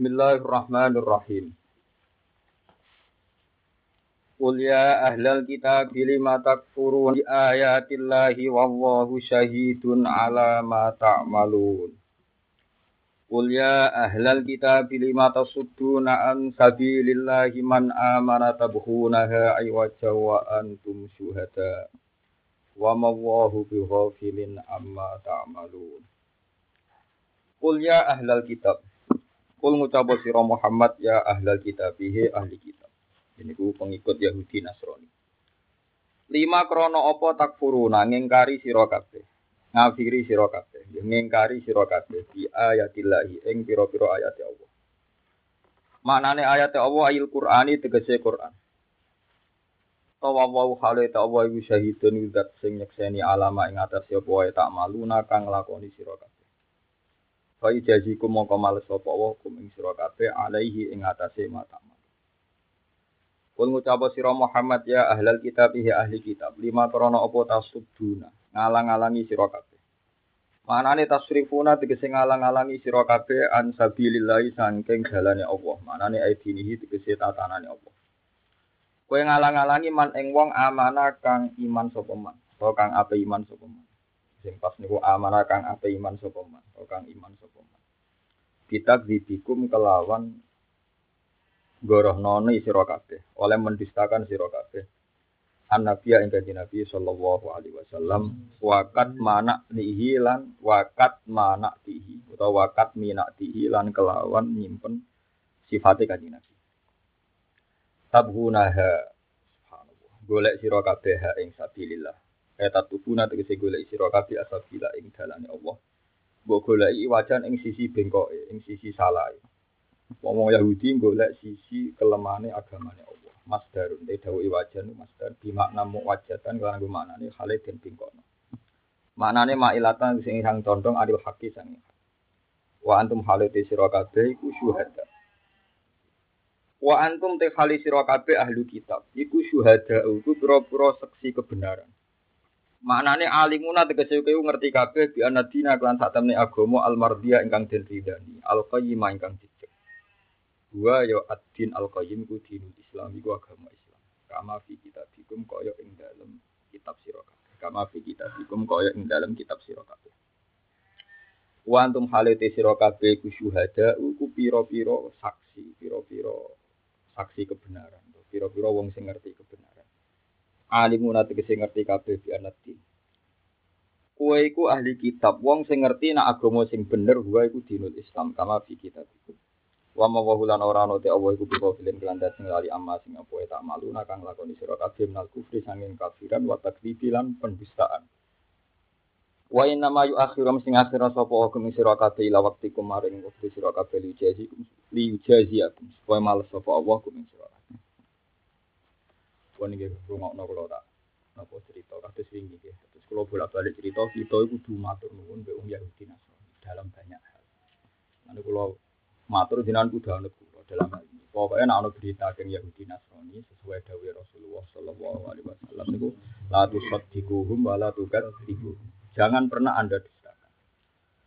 Bismillahirrahmanirrahim. Qul ya ahlal kitab lima takfurun bi ayatillahi wallahu syahidun ala ma ta'malun. Qul ya ahlal kitab lima tasudduna an sabilillahi man amana tabghunaha aywaja wa antum syuhada. Wa mawwahu bighafilin amma ta'malun. Qul ya ahlal kitab Kul ngucapa sira Muhammad ya ahlal kitab bihi ahli kitab. Ini ku pengikut Yahudi Nasrani. Lima krono opo takfuruna ngingkari sira kabeh. Ngafiri sira kabeh, ngingkari sira kabeh bi ayatillahi ing pira-pira ayat Allah. Maknane ayat Allah ayil Qur'ani tegese Qur'an. Tawa wa hale ta Allah iku syahidun zat sing nyekseni alama ing atas wae tak maluna kang lakoni sira kabeh. Fa jaziku mongko males sapa wa kum ing sira kabeh alaihi ing atase mata. Kul ngucap sira Muhammad ya ahlal kitab ya ahli kitab lima krana apa tasubduna ngalang-alangi sira kabeh. Manane tasrifuna tegese ngalang-alangi sira kabeh an sabilillah saking dalane Allah. Manane aidinihi tegese tatanane Allah. Kowe ngalang-alangi man ing wong amanah kang iman sapa man, kang ape iman sapa man. Sing pas niku amanah kang ape iman sapa man, kang iman sapa man. Kita dibikum kelawan goroh noni sira kabeh, oleh mendustakan sira kabeh. An nabiya ing kanjeng Nabi sallallahu alaihi wasallam wakat mana nihi lan wakat mana tihi utawa wakat minak tihi lan kelawan nyimpen sifatnya kanjeng Nabi. Tabhunaha golek sira kabeh ing sabilillah Eta tubuna tegese golek sira kabeh asabila ing dalane Allah. Mbok goleki wajan ing sisi bengkoke, ing sisi salah. Wong Yahudi golek sisi kelemane agamane Allah. Masdarun te dawuh wajan masdar bi makna muwajjatan lan nggo maknane hale den bengkokno. Maknane mailatan sing sang condong adil haki sang. Wa antum halate sira kabeh iku syuhada. Wa antum te hali sira kabeh ahli kitab. Iku syuhada iku pira-pira saksi kebenaran. Maknane alimuna tegese kowe ngerti kabeh bi anadina kelan sak temne agama almardiya ingkang den ridani, alqayyimah ingkang dicek. Wa ya ad-din alqayyim ku dinul Islam iku agama Islam. Kama fi kitabikum kaya ing dalem kitab sira kabeh. Kama fi kitabikum kaya ing dalem kitab sira kabeh. Wa antum halate sira kabeh ku syuhada ku pira-pira saksi, pira-pira saksi kebenaran, pira-pira wong sing ngerti kebenaran alimuna tegese ngerti kabeh bi anati. Kowe iku ahli kitab, wong sing ngerti nak agama sing bener gua iku dinul Islam kama fi kitab iku. Wa ma wa hulan ora ono te Allah iku bisa filen kelandat sing lali amma sing apa tak malu kang lakoni sira kabeh minal kufri sanging kafiran wa takdzibi lan pendustaan. Wa inna ma yu'akhirum sing akhira sapa hukum sira kabeh ila wektikum maring wektu sira kabeh li jazi li jazi supaya males sapa Allah hukum sira Pun nggih rungokno kula tak napa cerita kados wingi nggih. Terus kula bolak-balik cerita kita iku kudu matur nuwun mbek wong Yahudi Nasrani dalam banyak hal. Nanti kula matur jenengan kudu anut dalam hal ini. Pokoknya nak ana berita tentang Yahudi Nasrani sesuai dawuh Rasulullah sallallahu alaihi wasallam niku la tusaddiquhum wa la tukadzibuhum. Jangan pernah Anda dustakan.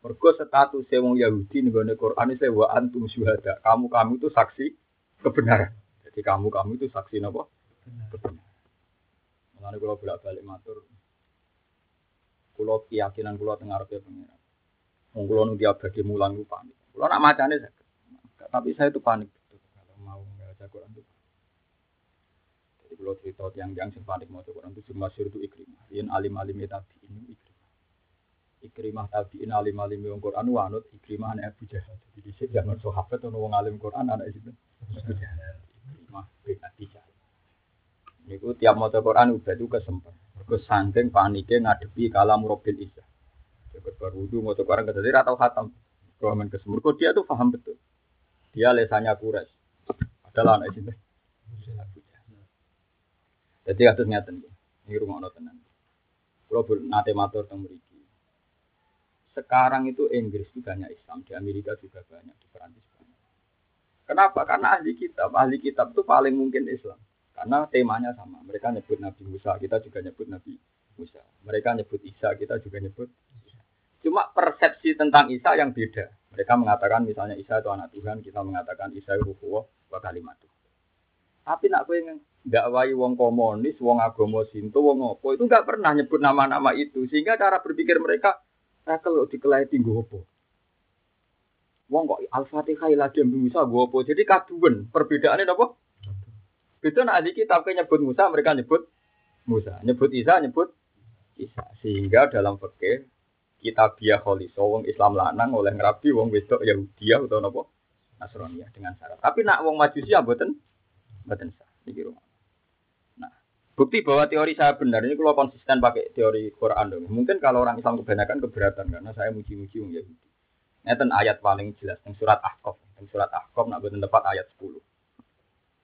Mergo status wong Yahudi ning Quran itu wa antum syuhada. Kamu kamu itu saksi kebenaran. Jadi kamu kamu itu saksi napa? Mengenai kalau bolak balik matur, kalau keyakinan kalau tengah arep pengiran. Wong kula nu diabadi mulang ku panik. Kula nak macane tapi saya itu panik kalau mau baca Quran itu. Jadi kalau cerita tiang-tiang sing panik mau Quran itu cuma itu ikrimah. Yen alim-alim tadi ini ikrimah. Ikrimah tadi ini alim-alim yang Quran wanut ikrimah anak Abu Jahal. Jadi di jangan sahabat atau wong alim Quran anak itu. Ikrimah bin Abi Jahal. Niku tiap maca Quran udah itu kesempat. Mergo saking panike ngadepi kalam Rabbil Izzah. Cepet baru wudu maca Quran dia atau khatam. Kalau kesempur, kok dia tuh paham betul. Dia lesanya kuras. Adalah anak itu. Jadi atus ngeten Ini rumah no tenan. Kalau nate matur teng mriki. Sekarang itu Inggris itu banyak Islam, di Amerika juga banyak, di Perancis banyak. Kenapa? Karena ahli kitab, ahli kitab itu paling mungkin Islam. Karena temanya sama. Mereka nyebut Nabi Musa, kita juga nyebut Nabi Musa. Mereka nyebut Isa, kita juga nyebut Isa. Cuma persepsi tentang Isa yang beda. Mereka mengatakan misalnya Isa itu anak Tuhan, kita mengatakan Isa itu ruhullah wa kalimat Tapi nak kowe nggak wayi wong komunis, wong agama Sinto, wong opo itu nggak pernah nyebut nama-nama itu sehingga cara berpikir mereka kalau dikelai tinggu opo. Wong kok Al-Fatihah dem Musa gua apa? Jadi kaduan. Perbedaannya apa? Nak ahli kitab nyebut Musa, mereka nyebut Musa. Nyebut Isa, nyebut Isa. Sehingga dalam fikih kita biya kholiso wong Islam lanang oleh ngerabi wong wedok Yahudi atau napa Nasrani dengan syarat. Tapi nak wong Majusi ya mboten mboten sah iki. Nah, bukti bahwa teori saya benar ini kalau konsisten pakai teori Quran dong. Mungkin kalau orang Islam kebanyakan keberatan karena saya muji-muji wong Yahudi. Ngeten ayat paling jelas yang surat Ahqaf. Yang surat Ahqaf nak boten tepat ayat 10.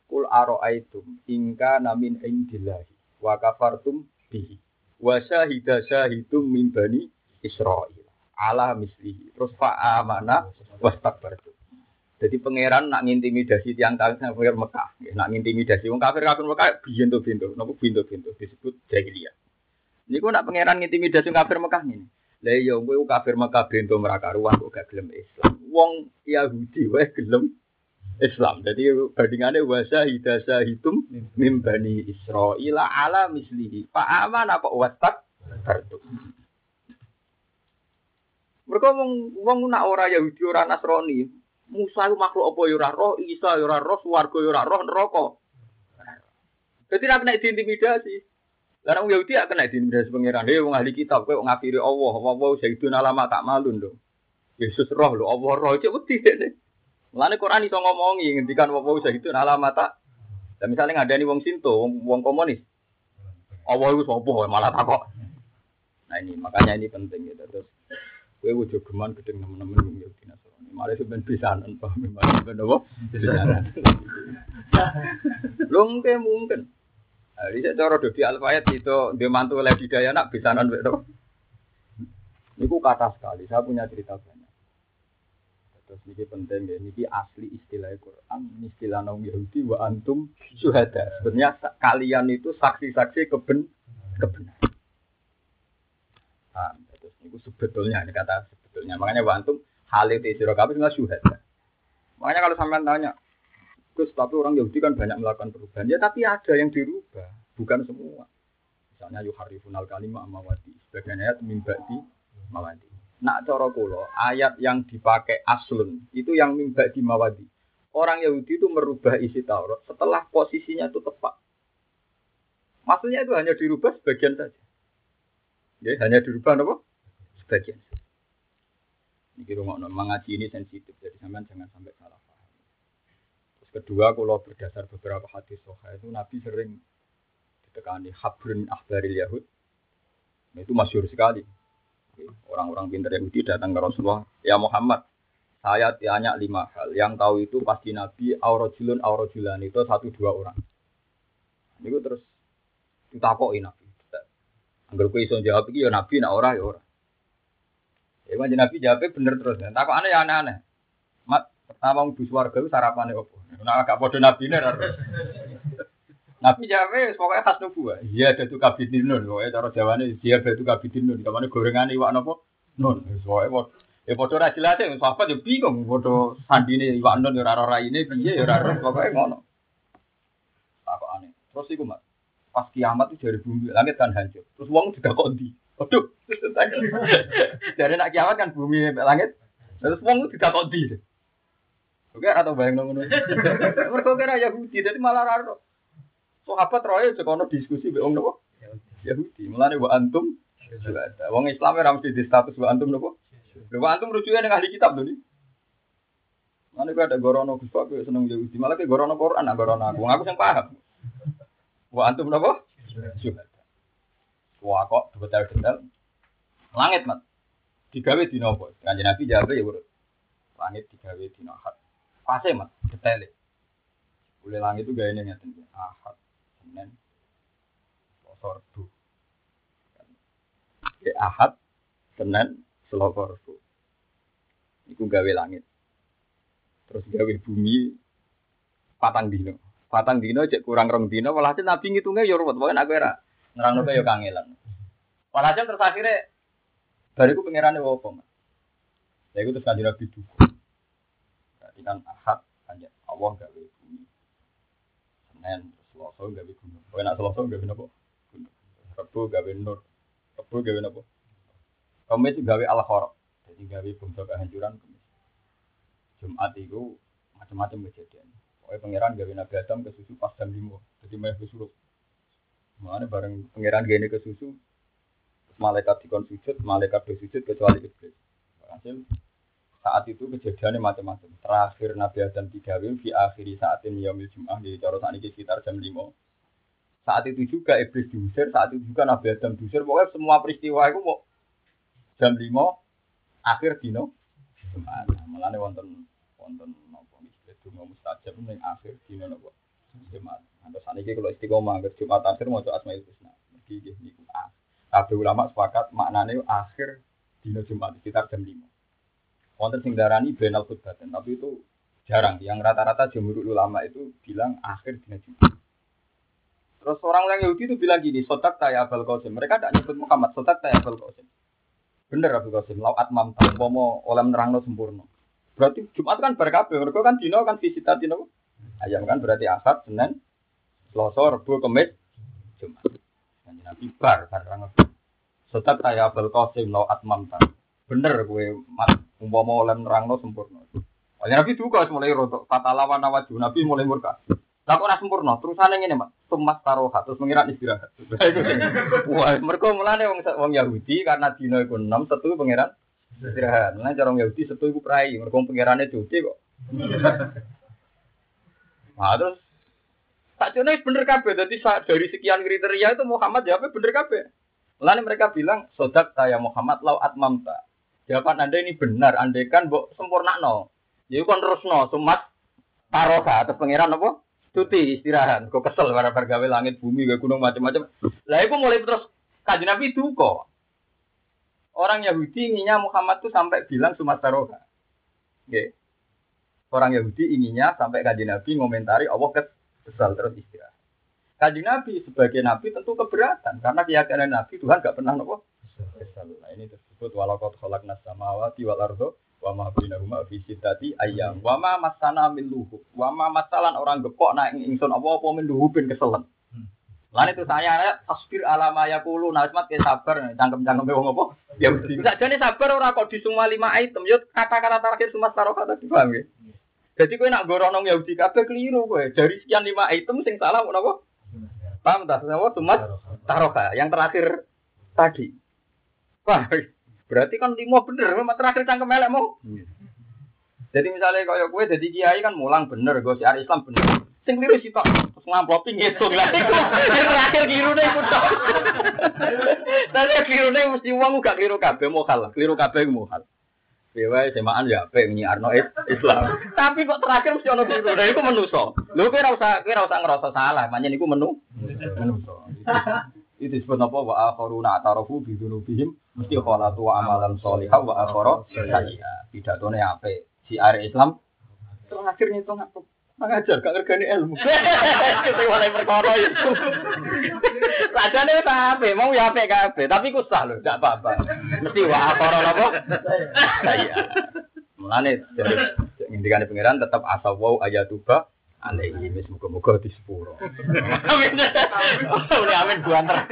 Kul aro'aitum ingka namin indillahi wa kafartum bihi wa syahida syahidum min bani Israel ala mislihi. Terus fa'amana wastakbartu. Jadi pangeran nak ngintimidasi tiang kafir kafir Mekah, nak ngintimidasi wong kafir kafir Mekah bintu bintu, nopo bintu bintu disebut jahiliyah. Ini kok nak pangeran ngintimidasi kafir Mekah ini. Lah iya kafir Mekah bintu meraka ruang kok gak gelem Islam. Wong Yahudi wae gelem Islam. Jadi bandingannya wasa hidasa hitum mim bani Israel ala mislihi. Pak aman apa wastak? Mereka wong wong nak ora Yahudi ora Nasrani. Musa makhluk apa ya roh, Isa ya roh, swarga ya roh, neraka. Jadi nak kena diintimidasi. Lah wong Yahudi gak kena diintimidasi pangeran. Hei wong ahli kitab kowe ngafiri Allah, Allah sayyidun alama tak malun lho. Yesus roh lho, Allah roh cek wedi dene. Mulane Quran iso ngomongi ngendikan sayyidun alama tak. Dan misalnya ngadani wong Sinto, wong, wong komunis. Allah itu sapa malah takok. Nah ini makanya ini penting gitu. Terus Kowe wujo geman gedeng nemen-nemen wong Yahudi Nasrani. Mare sampean pisanan paham mare ben apa? Lho mungkin mungkin. Hari saya dodi alfayat itu dia mantu oleh didaya nak pisanan to. Niku kata sekali. Saya punya cerita banyak. Terus ini penting ya, ini asli istilah Quran, istilah Nabi Yahudi wa antum syuhada. Sebenarnya kalian itu saksi-saksi keben kebenaran. Itu sebetulnya, ini kata sebetulnya. Makanya wantum hal itu siro kabeh nggak syuhad. Makanya kalau sampean tanya, terus tapi orang Yahudi kan banyak melakukan perubahan. Ya tapi ada yang dirubah, bukan semua. Misalnya yuharifun al kalimah mawati. Sebagian ayat mimbati mawati. Nak coro kulo, ayat yang dipakai aslun itu yang mimbati mawati. Orang Yahudi itu merubah isi Taurat setelah posisinya itu tepat. Maksudnya itu hanya dirubah sebagian saja. Ya, hanya dirubah apa? sebagian. Ini rumah mengaji ini sensitif, jadi sampean jangan sampai salah paham. Terus kedua, kalau berdasar beberapa hadis soha itu Nabi sering ditekani habrun ahbaril Yahud. Nah, itu masyur sekali. Orang-orang pintar Yahudi datang ke Rasulullah, ya Muhammad, saya tanya lima hal. Yang tahu itu pasti Nabi aurojulun aurojulan itu satu dua orang. Ini terus ditakoki Nabi. Angger kowe iso jawab iki ya Nabi nak ora ya ora. Ya kan Nabi jawabnya bener terus. Takut aneh ya aneh-aneh. Mat, pertama bus warga itu sarapannya apa? Nah, agak bodoh Nabi ini Nabi jawabnya pokoknya khas nubuah. Iya, ada tuh kabidin nun. Pokoknya cara jawabannya dia ada tuh kabidin nun. Kamane gorengan iwak nopo nun. Pokoknya ya bodoh ra jelas ya. Sahabat ya bingung. Bodoh sandine iwak nun ya rara ini piye ya rara. Pokoknya ngono. Apa aneh. Terus iku mat. Pas kiamat itu dari bumi langit kan hancur. Terus uang juga kondi. Waduh, dari nak kiamat kan bumi langit, terus wong tidak kok di. Oke, atau bayang nunggu Mereka kira Yahudi, jadi malah raro. Sahabat roy sekono diskusi be wong nopo? Yahudi. Mulane wa antum Wong Islam ora mesti di status wa antum nopo? Wa antum rujuknya dengan ahli kitab dulu. Mana gue ada gorono Gus Pak, seneng Yahudi. Malah ke gorono Quran, nah gorono aku. Aku yang paham. Wa antum nopo? Wah kok detail-detail. Langit mat. Digawe di nopo. Kanjeng Nabi jawab ya urut. Langit digawe di ahad. Pase mat, detail. Boleh langit itu gaya ini ngeten. Ahad, Selasa, Rabu. Ya Ahad, Senin, Selasa, Rabu. Iku gawe langit. Terus gawe bumi patang dino. Patang dino cek kurang rong dino, walhasil Nabi ngitungnya ya ruwet. Pokoknya aku era Nerang nopo yo kangelan. Walhasil terus akhirnya bariku pangerane opo, Mas. Ya iku terus kanjeng Nabi duka. Berarti kan ahad hanya Allah gawe bumi. Senin Selasa gawe gunung. Kowe nak Selasa gawe napa? Gunung. Rabu gawe nur. Rabu gawe napa? Kamis gawe al khorok. Jadi gawe bangsa kehancuran Kamis. Jumat itu macam-macam kejadian. Pokoknya pangeran gawe Nabi Adam ke susu pas jam 5. Jadi meh kesurup. Mana bareng pangeran gini ke susu, malaikat dikon sujud, malaikat bersujud kecuali iblis. Hasil saat itu kejadiannya macam-macam. Terakhir Nabi Adam digawe di akhiri saat ini yaumil Jum'ah di cara saat ini sekitar jam 5. Saat itu juga iblis diusir, saat itu juga Nabi Adam diusir. Pokoknya semua peristiwa itu mau jam 5 akhir dino. Nah, Mulane wonten wonten napa iki donga mustajab ning akhir dino napa Jumat. Saat ini kalau istiqomah akhir Jumat akhir mau Asmaul Husna. Mergi nggih niku Kabeh ulama sepakat maknane akhir dino Jumat sekitar jam 5. Wonten sing darani benal khutbatan, tapi itu jarang. Yang rata-rata jumhur ulama itu bilang akhir dino Jumat. Terus orang orang Yahudi itu bilang gini, sotak taya Abul Qasim. Mereka tidak nyebut Muhammad, sotak taya Abul Qasim. Bener Abul Qasim, lau atmam mau oleh nerangno sempurna. Berarti Jumat kan berkabeh, mereka kan dino kan visita dino. Ayam kan berarti Ahad, Senin, Selasa, Rabu, Kamis, Jumat. Kanjeng Nabi bar barang Sotak taya Abul Qasim lau atmam Bener gue umpama oleh nerangno sempurna. Kanjeng Nabi juga mulai rotok, kata lawan nawaju, Nabi mulai murka. Lah kok ora sempurna, terusane ngene, Mak. Tumas taroha terus mengira istirahat. Wah, mereka mulane wong wong Yahudi karena dina iku 6 setu pangeran istirahat. Mulane cara Yahudi setu iku prai, mereka pangerane cuti kok. Nah, terus tak cuma bener kabeh. Jadi dari sekian kriteria itu Muhammad jawabnya bener kabeh. Mulane mereka bilang, sodak saya Muhammad lau atmamta. Jawaban anda ini benar, andai kan mbok sempurna no. Jadi kan terus no, sumat taroka atau pangeran apa? cuti istirahat. Kok kesel para pergawe langit bumi gak gunung macam-macam. Lah itu mulai terus kaji Nabi itu kok. Orang Yahudi inginnya Muhammad tuh sampai bilang Sumatera Roga. Okay. Orang Yahudi inginnya sampai kaji Nabi ngomentari Allah kesel terus istirahat. Kaji Nabi sebagai Nabi tentu keberatan karena keyakinan Nabi Tuhan gak pernah nopo. Nah ini tersebut walakot kholak nasamawati wal ardo wa ma bainahuma fi sittati ayyam. Wa ma masana min luhub. Wa ma masalan orang gepok nak ingsun apa apa min luhubin keselen Lan itu saya tasbir alama ya kulu nasmat ke sabar. Cangkem-cangkem wong apa? Ya mesti. sakjane sabar ora kok di semua lima item yo kata-kata terakhir semua taruh kata dipaham ya jadi kowe nak gorono Yahudi kabeh keliru kowe. Dari sekian lima item sing salah apa? Paham tak semua cuma taroka yang terakhir tadi Wah, Berarti kan lima bener, memang terakhir cangkem elek mau. Iya. Jadi misalnya kalau gue jadi kiai kan mulang bener, gue siar Islam bener. Sing liru sih tok, terus ngamplopi ngitung lah. Terakhir keliru nih ikut tok. Tapi keliru nih mesti uang gak keliru kabe mau kalah, keliru kabe mau kalah. Dewa semaan ya apa yang Arno Islam. Tapi kok terakhir mesti ono keliru, dan itu menuso. Lu kira usah kira usah ngerasa salah, makanya itu menu menuso. Itu disebut apa wa akharuna atarafu bi dzunubihim mesti khalatu wa amalan sholihah wa akhara sayyi'a. Pidatone ape? Si are Islam terakhir ngitung apa? Mengajar gak ngergani ilmu. Kita mulai perkara itu. Sajane ape? Mau ya ape kabeh, tapi ku sah lho, gak apa-apa. Mesti wa akhara apa? Sayyi'a. Mulane ngendikane pangeran tetap asawau ayatuba alaihi wis muga-muga di sepuro. Amin. Oleh amin buanter.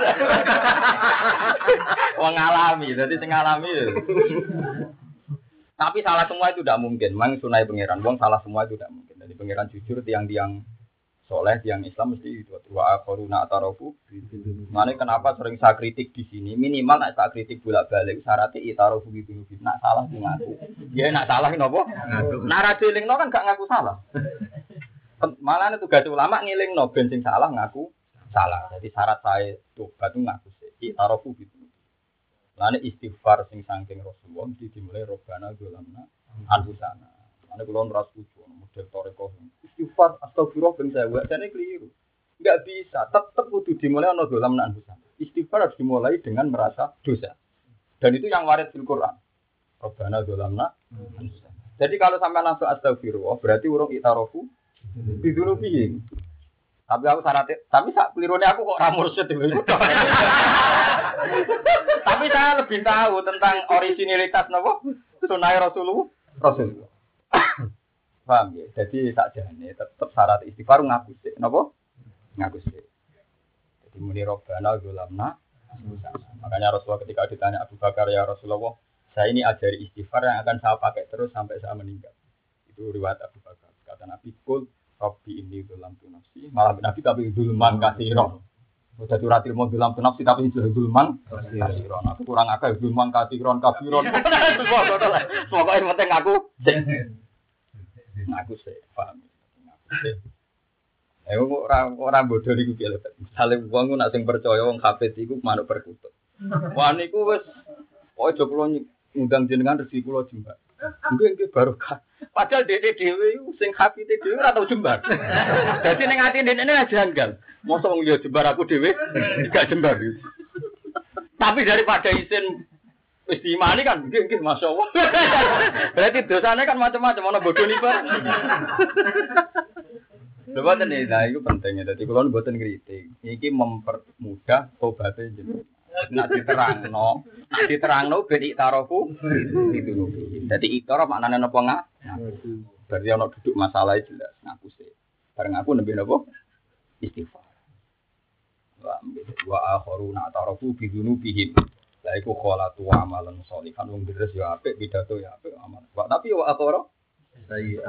Wong ngalami, dadi sing ngalami. Tapi salah semua itu tidak mungkin. Memang sunai pangeran. Wong salah semua itu tidak mungkin. Jadi pangeran jujur tiang-tiang soleh, tiang Islam mesti itu. Wa koruna atarofu. Mana kenapa sering saya kritik di sini? Minimal nak saya kritik bolak balik syaratnya itarofu gitu. Nak salah ngaku. Dia nak salah nopo. Narasi lingno kan gak ngaku salah. Malah itu tugas ulama ngiling no bensin salah ngaku salah. Jadi syarat saya tobat itu ngaku sih. Tarofu gitu. Lalu istighfar sing sangking Rasulullah mesti dimulai robbana dolamna anfusana. Lalu kalau ras setuju model toreko istighfar astagfirullah ben saya buat jadi keliru. Enggak bisa, tetap kudu dimulai ono dolamna anfusana. Istighfar harus dimulai dengan merasa dosa. Dan itu yang waris di Quran. Robbana dolamna anfusana. Jadi kalau sampai langsung astagfirullah berarti urung itarofu Bidunubihim. Tapi aku syaratnya, tapi sak pelirune aku kok ramur mursyid Tapi saya lebih tahu tentang originalitas nopo sunai Rasulullah. Rasulullah. Paham ya? Jadi sakjane tetep syarat istighfar ngaku sih. Napa? Ngaku sih. Jadi muni robbana gulamna Makanya Rasulullah ketika ditanya Abu Bakar ya Rasulullah, saya ini ajari istighfar yang akan saya pakai terus sampai saya meninggal. Itu riwayat Abu Bakar. Kata Nabi, Kul Robbi ini dalam nafsi. Malah Nabi tapi dulman kasiro. Udah curhat ilmu dalam nafsi tapi itu dulman kasiro. Aku kurang agak dulman kasiron kafiron. Semoga yang penting aku. Aku sih, paham. Eh orang orang bodoh niku piye lho. Misale wong nak sing percaya wong hafid iku manuk perkutut. Wah niku wis oh aja kula ngundang jenengan rezeki kula jembar. Nggih nggih barokah. Padahal dede dhewe iku sing hafid dhewe ora tau jembar. Dadi ning ati dene janggal. Mosok wong yo jembar aku dhewe gak jembar. Tapi daripada isin wis diimani kan nggih nggih masyaallah. Berarti dosane kan macam-macam ana bodoh nih, Pak. Coba nih, nah itu pentingnya. Jadi kalau buatan kritik, ini mempermudah tobatnya jadi. Nak diterang no, nak diterang no, beri tarofu itu. Jadi itoro maknanya nopo nggak? Berarti ono duduk masalah jelas. Ngaku sih. Bareng aku nabi nopo istighfar. Wa wa akharuna tarofu bidunu bihim. Lah iku kholatu amalan sholihan wong deres ya apik, pidato ya apik amal. Tapi wa akhara saya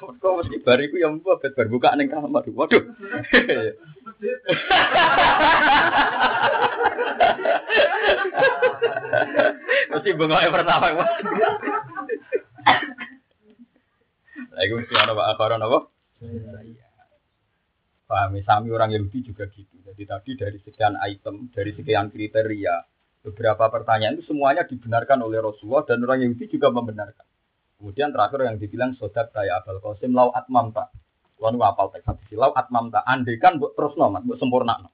Kok mesti bariku yang mbok bar buka ning kamar. Waduh. Mesti bengoke pertama. Lagi mesti ana Pak Akharon apa? Paham, sami orang Yahudi juga gitu. Jadi tadi dari sekian item, dari sekian kriteria, beberapa pertanyaan itu semuanya dibenarkan oleh Rasulullah dan orang Yahudi juga membenarkan. Kemudian terakhir yang dibilang sodat saya Abul Qasim lau atmam tak. Tuhan apal teks hadis lau atmam tak. Andekan buat terus nomat, buat sempurna no.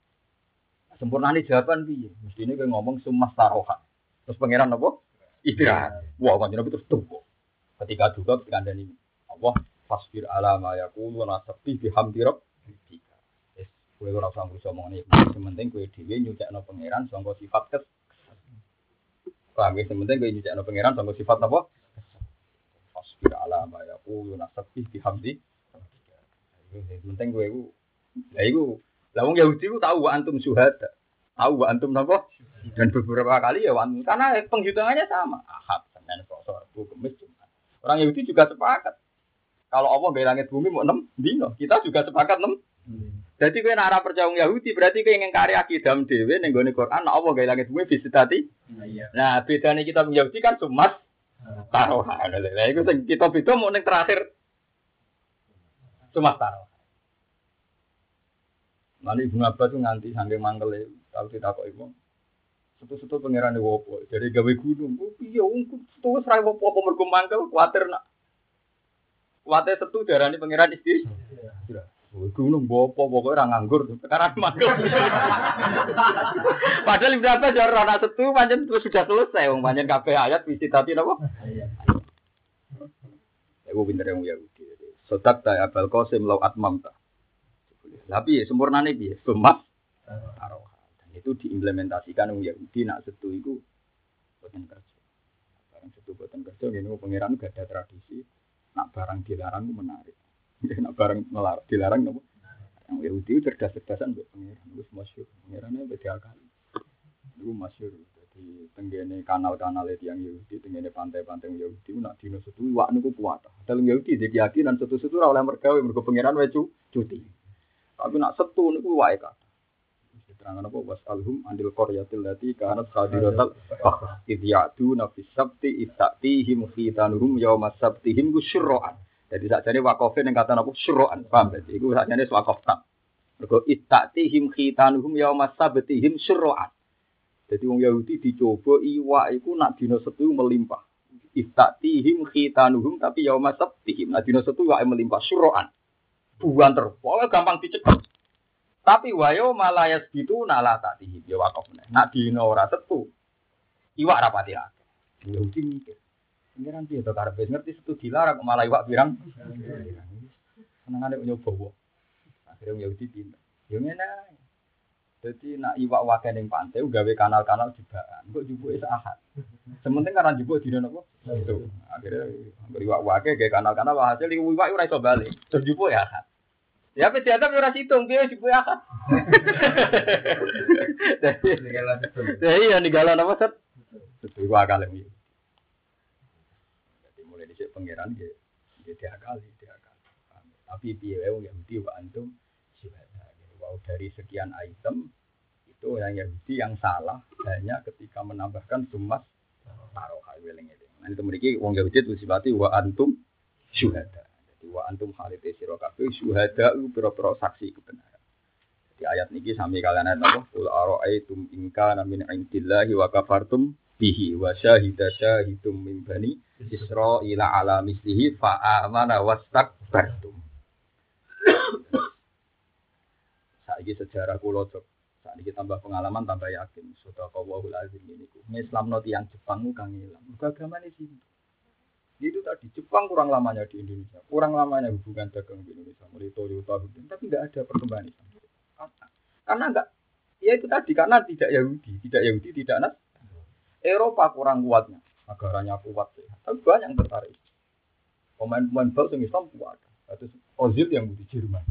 Sempurna ini jawaban bi. Mesti ini kayak ngomong sumas taroha. Terus pangeran apa? Istirahat. Wah, kan nabi terus tunggu. Ketika juga ketika anda ini Allah fasbir ala ma yaqulu nasabbi bihamdi rabbika. Kowe ora usah ngurus omongane. Sing penting kowe dhewe nyucakno pangeran sangka sifat kes. Paham ya, penting kowe nyucakno pangeran sangka sifat apa? Fasbir ala ma yaqulu nasabbi bihamdi rabbika. Yang penting kowe iku Lah iku lah wong Yahudi ku tahu wa antum syuhada. Tahu wa antum napa? Dan beberapa kali ya wan karena penghitungannya sama. Ahad, Senin, Selasa, Rabu, Kamis, Jumat. Orang Yahudi juga sepakat. Kalau Allah gak langit bumi mau enam dino, kita juga sepakat enam. Jadi kau nara percaya wong Yahudi berarti kau ingin karya akidam dewe ning gone Quran nah Allah gak langit bumi bisa tadi. Nah, bedanya kita Yahudi kan sumas taruhan. Lah iku sing kita beda mau ning terakhir sumas taruhan. Lalu ibu Abbas tuh nganti sampai mangkel kalau kita kok ibu. Setu-setu pangeran di wopo, jadi gawe gunung. Oh iya, ungkup setu serai wopo apa mergo mangkel, kuatir nak. Kuatir setu darah ini pangeran istri. Oh, gunung wopo pokoknya orang nganggur, sekarang mangkel. Padahal ibu Abbas ya orang setu, terus sudah selesai, wong panjang kabeh ayat visi tadi apa? Ibu pinter yang Yahudi. Sodak tak abal kosim lau atmam tak. Tapi ya sempurna nih dia, taruhan. Dan itu diimplementasikan oleh Yahudi nak setu itu buatan kerja. Barang setu buatan kerja, ini pangeran gak ada tradisi. Nak barang dilarang menarik. nak barang dilarang nopo. Yang Yahudi cerdas-cerdasan buat pangeran. Itu masyur. Pangerannya beda kali. Itu masyur. Jadi tenggene kanal-kanal itu yang Yahudi, tenggene pantai-pantai yang Yahudi, nak dino setu, wak niku kuat. Dalam Yahudi, jadi keyakinan setu-setu oleh mergawe, mergo pangeran wecu cuti. Tapi nak setu niku wae kata. Diterangkan apa was alhum andil qaryatil lati kanat khadiratal fakhr id ya'du nafis sabti istatihim khitanuhum yawma sabtihim syurra'an. Jadi sakjane wakofe ning kata apa syurra'an. Paham berarti iku sakjane wakof tak. Mergo istatihim khitanuhum yawma sabtihim syurra'an. Jadi wong Yahudi dicoba iwa iku nak dina setu melimpah. Istatihim khitanuhum tapi yawma sabtihim. Nah dina setu wae melimpah syurra'an buan. Pokoknya gampang dicekel. Tapi wayo malayas gitu nala tadi ya wakaf Nak dino ora setu. Iwak rapati akeh. Yahudi mikir. Pengiran dia tuh karpet ngerti setu dilarang malah iwak ada nyoba wong. Akhirnya Yahudi pindah. Yo ngene Jadi nak iwak wakai ning pantai gawe kanal-kanal jebaan. Kok jubuke ahad. Sementing karena jubuk dina napa? Itu. Akhirnya iwak wakai gawe kanal-kanal hasil iwak ora iso balik. Terus jubuk ya ahad. Ya apa dianggap ora situng, piye jubuk ahad. Jadi ya ninggalan apa set? Itu iwak akal iki. Jadi mulai dhisik pangeran nggih nggih diakali, diakali. Tapi piye wae wong Yahudi wa antum Wow, dari sekian item itu yang Yahudi yang salah hanya ketika menambahkan sumas taruh weling itu. Nah itu memiliki wong Yahudi itu sifati wa antum syuhada. Jadi wa antum halite sira kabeh syuhada pira-pira saksi kebenaran. Di ayat niki sami kalian ayat apa? Qul ara'aitum in kana min indillahi wa kafartum bihi wa syahida syahidum min bani Israila ala mislihi fa amana wastakbartum. Saiki sejarah kula cok. Saat ini tambah pengalaman tambah yakin. Sudah kawahul azim ini. Islam noti yang Jepang kang hilang. Agama ini sih. Itu tadi Jepang kurang lamanya di Indonesia, kurang lamanya hubungan dagang di Indonesia, mulai Toyota, tapi nggak ada perkembangan Islam. Karena enggak, ya itu tadi karena tidak Yahudi, tidak Yahudi, tidak Nas. Eropa kurang kuatnya, negaranya kuat, ya. tapi banyak yang tertarik. Pemain-pemain bal Islam kuat. Itu Ozil yang di Jerman,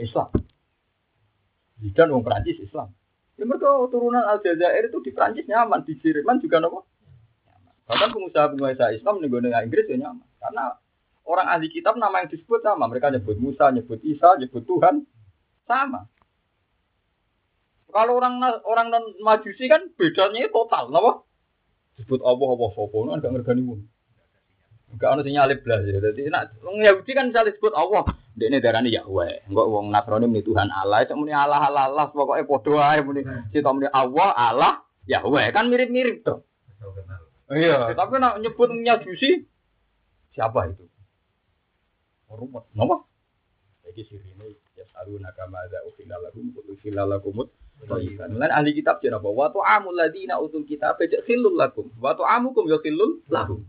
Islam. Zidane wong Prancis Islam. Ya mereka turunan Aljazair itu di Prancis nyaman, di Jerman juga nopo. Bahkan pengusaha-pengusaha Islam nih gue Inggris ya nyaman. Karena orang ahli kitab nama yang disebut sama. Mereka nyebut Musa, nyebut Isa, nyebut Tuhan. Sama. Kalau orang orang non majusi kan bedanya total, nopo. Disebut Allah, Allah, Sopo, kan gak ngergani Gak ada sinyal belas ya. Jadi nak Yahudi kan misalnya disebut Allah, darah ini Yahweh. Enggak uang Nasrani ini Tuhan Allah. Itu muni Allah Allah Allah. Pokoknya podo aja muni. Kita muni Allah Allah Yahweh. Kan mirip-mirip tuh. Iya. Tapi nak nyebut nyajusi siapa itu? Rumet. Nama? Jadi sirine ya saru nakama ada ukhilalakum ukhilalakumut Mulai ahli kitab jadi apa? Watu amul ladina utul kitab khilul lakum. Watu amukum ya khilul lakum.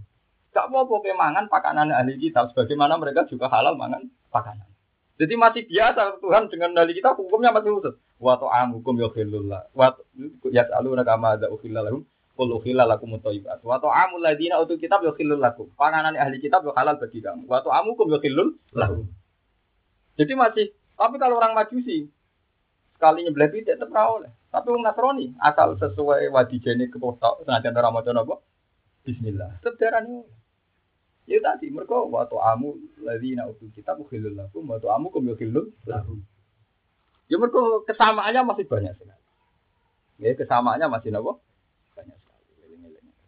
Gak apa-apa mangan pakanan ahli kitab. Sebagaimana mereka juga halal mangan pakanan. Jadi masih biasa Tuhan dengan ahli kitab hukumnya masih khusus. Watu amukum ya khilullah. Watu ya salu nakama ada ukhilalakum. Qul ukhilla lakum thayyibat. Wa ta'amul ladina utul kitab yukhillul lakum. Panganan ahli kitab yo halal bagi kamu. Wa ta'amukum yukhillul lahum. Jadi masih tapi kalau orang Majusi sekali nyebelah tidak tetap oleh. Tapi orang Nasrani asal sesuai wadijene kepotok senajan ora maca? Bismillah. Darani Ya tadi mereka waktu amu ladina utul kitab ukhillul lakum wa ta'amukum yukhillul lahum. Ya mereka kesamaannya masih banyak sekali. Ya kesamaannya masih napa? Banyak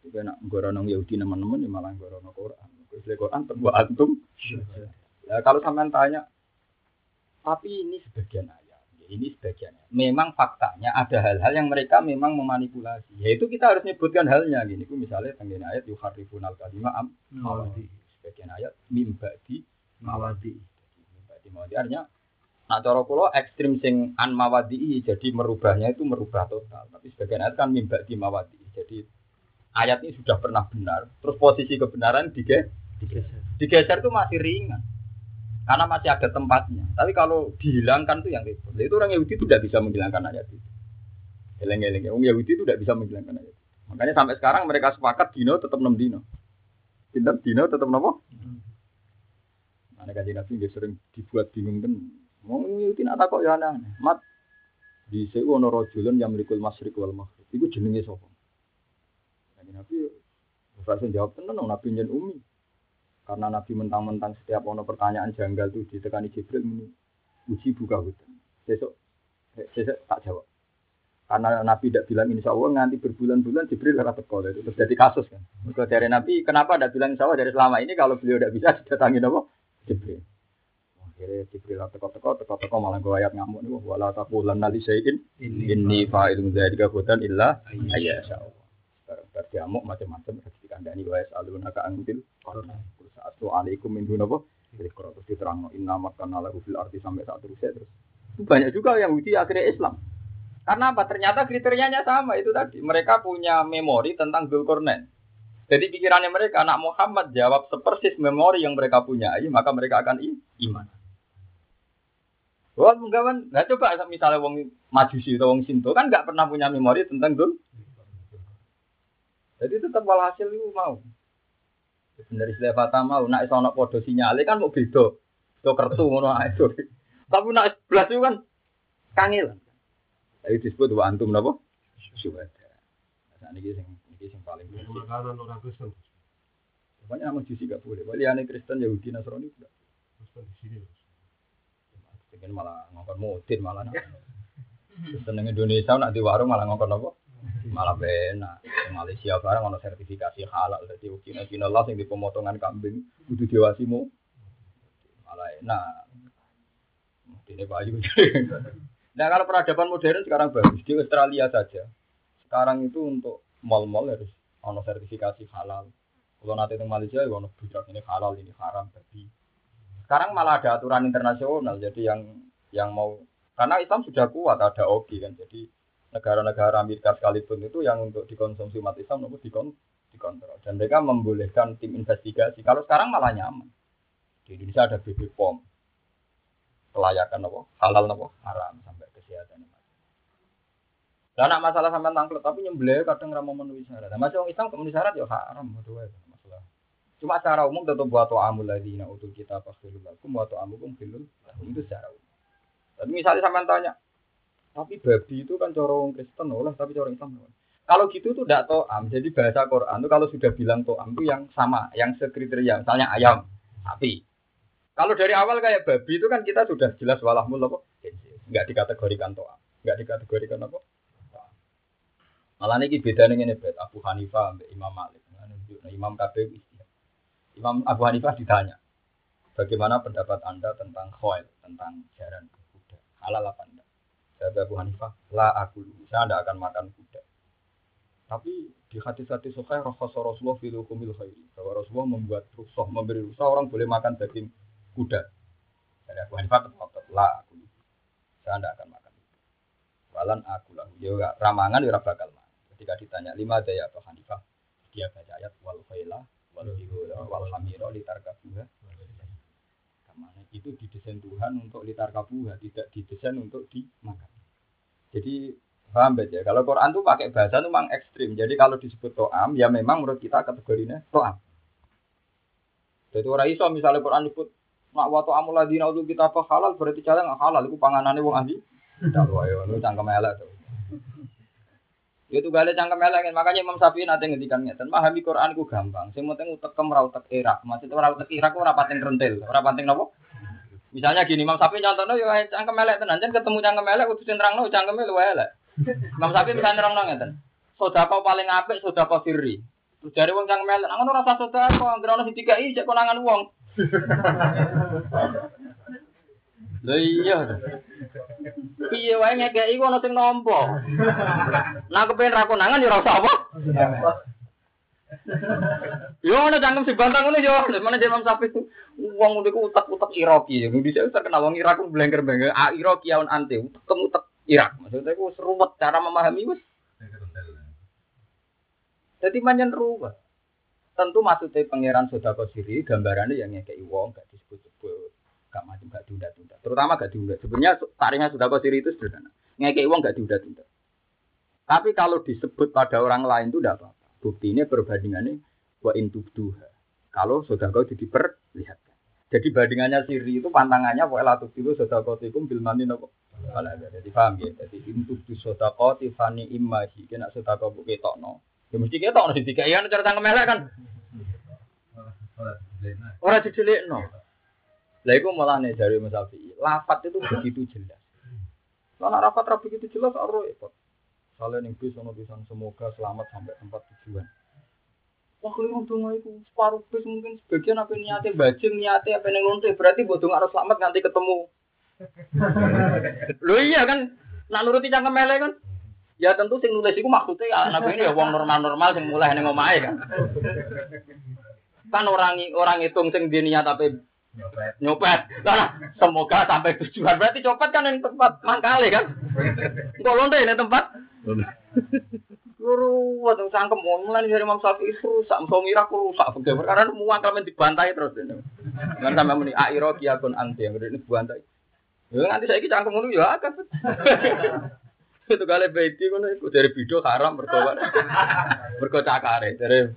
Juga nak gorono Yahudi teman-teman ya malah gorono Quran. Kalau Quran terbuat antum. Ya kalau sampean tanya, tapi ini sebagian ya, ini sebagian. Memang faktanya ada hal-hal yang mereka memang memanipulasi. Yaitu kita harus menyebutkan halnya gini. Misalnya tentang ayat yuharifun al kalimah am mawadi. Sebagian ayat mimba di mawadi. Mimba di mawadi artinya Nah, cara kula ekstrim sing an mawadi jadi merubahnya itu merubah total. Tapi sebagian ayat kan mimba di mawadi. Jadi ayat ini sudah pernah benar, terus posisi kebenaran digeser. Digeser itu masih ringan. Karena masih ada tempatnya. Tapi kalau dihilangkan itu yang repot. Itu orang Yahudi itu tidak bisa menghilangkan ayat itu. Eleng-eleng. Orang Yahudi itu tidak bisa menghilangkan ayat itu. Makanya sampai sekarang mereka sepakat dino tetap 6 dino. Pinter dino tetap nopo? Mana kaji nabi dia sering dibuat bingung kan. Mau Yahudi nak takut ya aneh. Mat di sewu ono rojulun yang merikul masrik wal maghrib. Itu jenenge sapa? Kaji nabi Rasul jawab tenan nabi jen umi. Karena Nabi mentang-mentang setiap ono pertanyaan janggal itu ditekani Jibril ini uji buka hutan. Besok, besok tak jawab. Karena Nabi tidak bilang insya Allah nanti berbulan-bulan Jibril harus teko itu terus jadi kasus kan. Maka dari Nabi kenapa tidak bilang insya Allah dari selama ini kalau beliau tidak bisa didatangi apa? Jibril. Akhirnya Jibril teko-teko teko-teko malah gue ayat ngamuk nih wala taqulan nali syai'in inni fa'ilun dzalika hudan illa ayyasha Allah. Berdiamuk macam-macam. Dikandani wa yasaluna ka angdil Assalamualaikum alaikum min dunapa jadi kalau terus diterang inna makana lahu fil arti sampai saat terus. Terus banyak juga yang uji akhirnya Islam. Karena apa? Ternyata kriterianya sama itu tadi. Mereka punya memori tentang Dzulkarnain jadi pikirannya mereka anak Muhammad jawab sepersis memori yang mereka punya maka mereka akan iman. Wah, enggak kan? Nah, coba misalnya wong majusi atau wong Sinto kan nggak pernah punya memori tentang dul. Jadi tetap walhasil itu mau. Dari istilah fata mau, nak iso podo sinyale kan mau beda. Itu kertu ngono ae. Tapi nak belas itu kan kangil. Jadi disebut wa antum napa? Syuhada. Nah, ini sing ini sing paling. Makanan orang Kristen. Pokoknya nama jusi gak boleh. Wali aneh Kristen, Yahudi, Nasrani tidak. Kristen di sini. Mungkin malah ngongkon mutin malah. Kristen yang Indonesia nak di warung malah ngongkon apa? Malah benar. Malaysia barang ono sertifikasi halal. Jadi Cina lah yang di pemotongan kambing kudu diwasimu. Malah enak. Ini bayu. Nah kalau peradaban modern sekarang bagus di Australia saja. Sekarang itu untuk mal-mal harus ono sertifikasi halal. Kalau nanti di Malaysia, ya ono budak ini halal, ini haram, tapi sekarang malah ada aturan internasional. Jadi yang yang mau karena Islam sudah kuat ada OGI kan. Jadi negara-negara Amerika sekalipun itu yang untuk dikonsumsi umat Islam itu dikon dikontrol dan mereka membolehkan tim investigasi. Kalau sekarang malah nyaman. Di Indonesia ada BB POM kelayakan apa halal apa haram sampai kesehatan. Lah nak masalah sampai tangklet tapi nyembelih kadang ra memenuhi syarat. Nah, masih orang Islam memenuhi syarat ya haram wae. Cuma secara umum tetap buat amul ladina utul kita fakhirul lakum wa ta'amukum filul itu secara umum. Tapi misalnya sama tanya, tapi babi itu kan corong Kristen oleh tapi corong Islam. Kalau gitu tuh tidak to'am. Jadi bahasa Quran itu kalau sudah bilang to'am itu yang sama, yang sekriteria. Misalnya ayam, sapi. Kalau dari awal kayak babi itu kan kita sudah jelas walahmul apa? Enggak dikategorikan to'am. Enggak dikategorikan apa? Malah ini beda dengan ini Abu Hanifah Imam Malik. Nah, Imam KPU Imam Abu Hanifah ditanya, bagaimana pendapat Anda tentang khoil, tentang jaran kuda? Halal apa Jawab Abu Hanifah, la aku, saya tidak akan makan kuda. Tapi di hati-hati sukai rakhasa Rasulullah fil hukumil khairi. Bahwa Rasulullah membuat rusuh, memberi rusuh, orang boleh makan daging kuda. Dari Abu Hanifah tetap, la aku, saya tidak akan makan. Walan aku lah, ya ramangan ya bakal makan. Ketika ditanya lima daya Abu Hanifah, dia baca ayat wal khailah wal wal hamiro litar Kamane itu didesain Tuhan untuk litar kabuha, tidak didesain untuk dimakan. Jadi paham ya? Kalau Quran tuh pakai bahasa tuh memang ekstrim. Jadi kalau disebut to'am, ya memang menurut kita kategorinya to'am. Jadi orang iso misalnya Quran disebut nak wa to'amul ladina kita apa halal berarti nggak halal. Itu panganannya wong ahli. Tidak wae, itu cangkem elek tuh. Itu ada cangkem elek, makanya Imam Syafi'i nanti ngendikan ngeten, memahami Quran ku gampang. Sing penting utek kem ra utek irak. Maksudnya ora utek irak ora pating rentil, ora pating? Misalnya gini, Imam Syafi'i contohnya yo cangkem elek tenan, jan ketemu cangkem elek kudu sing terangno cangkeme luwe elek. Imam Syafi'i bisa nerangno ngeten. Sedekah paling apik sedekah sirri. Terus dari wong cangkem elek, ngono rasa kok anggere ono sing dikai cek konangan wong. Lah iya. Piye wae ngekeki ana sing nampa. Nah kepen ra konangan ya ora usah apa. Yo ana cangkem si bantang ngono yo, mana Imam Sapi wong niku utek-utek Iraki. Di sini terkenal wong Irak blengker-blengker. Ah Iraki aun ante, utek-utek Irak. Maksudnya ku seruwet cara memahami wis. Jadi manjan ruwet. Tentu maksudnya pangeran Sodako Siri gambarannya yang ngekei wong gak disebut-sebut gak macam gak diunda-tunda. Terutama gak diunda. Sebenarnya tariknya sudah kau itu sederhana. Ngekei uang gak diunda-tunda. Tapi kalau disebut pada orang lain itu tidak apa-apa. Bukti ini perbandingannya wa intubduha. Kalau sudah kau diperlihatkan. Jadi bandingannya siri itu pantangannya wa latub itu sudah kau tikum bilmani nopo. Jadi paham ya. Jadi intubdu sudah kau tifani imaji. Kena sudah kau buke tokno. Ya mesti kita tokno di tiga. Iya cara tangkem kan. Orang didelik no. Lah iku malah nih dari Mas Syafi'i. Lafat itu begitu jelas. Kalau rapat rapi begitu jelas ora repot. Soalnya ning bis ono pisan semoga selamat sampai tempat tujuan. Wah keliru donga iku separuh bis mungkin sebagian apa niate bajing niate apa ning lonte berarti mbok donga harus selamat nanti ketemu. Lho iya kan nak nuruti cangkem mele kan. Ya tentu sing nulis iku maksudnya anak ini ya wong normal-normal sing mulai ning omahe kan. Kan orang orang hitung sing dia niat tapi nyopet. Nah, semoga sampai tujuan. Berarti copet kan yang tempat mangkali kan? Enggak lonte ini tempat. Guru, waktu sangkem mulai dari Imam Syafi'i rusak, mau ngira aku rusak, karena semua kalian dibantai terus. Kan sampai muni airo kiakun anti yang ini dibantai. Ya nanti saya cangkem ngono ya akeh. Itu kali beti ngono iku dari video haram mergo mergo cakare dari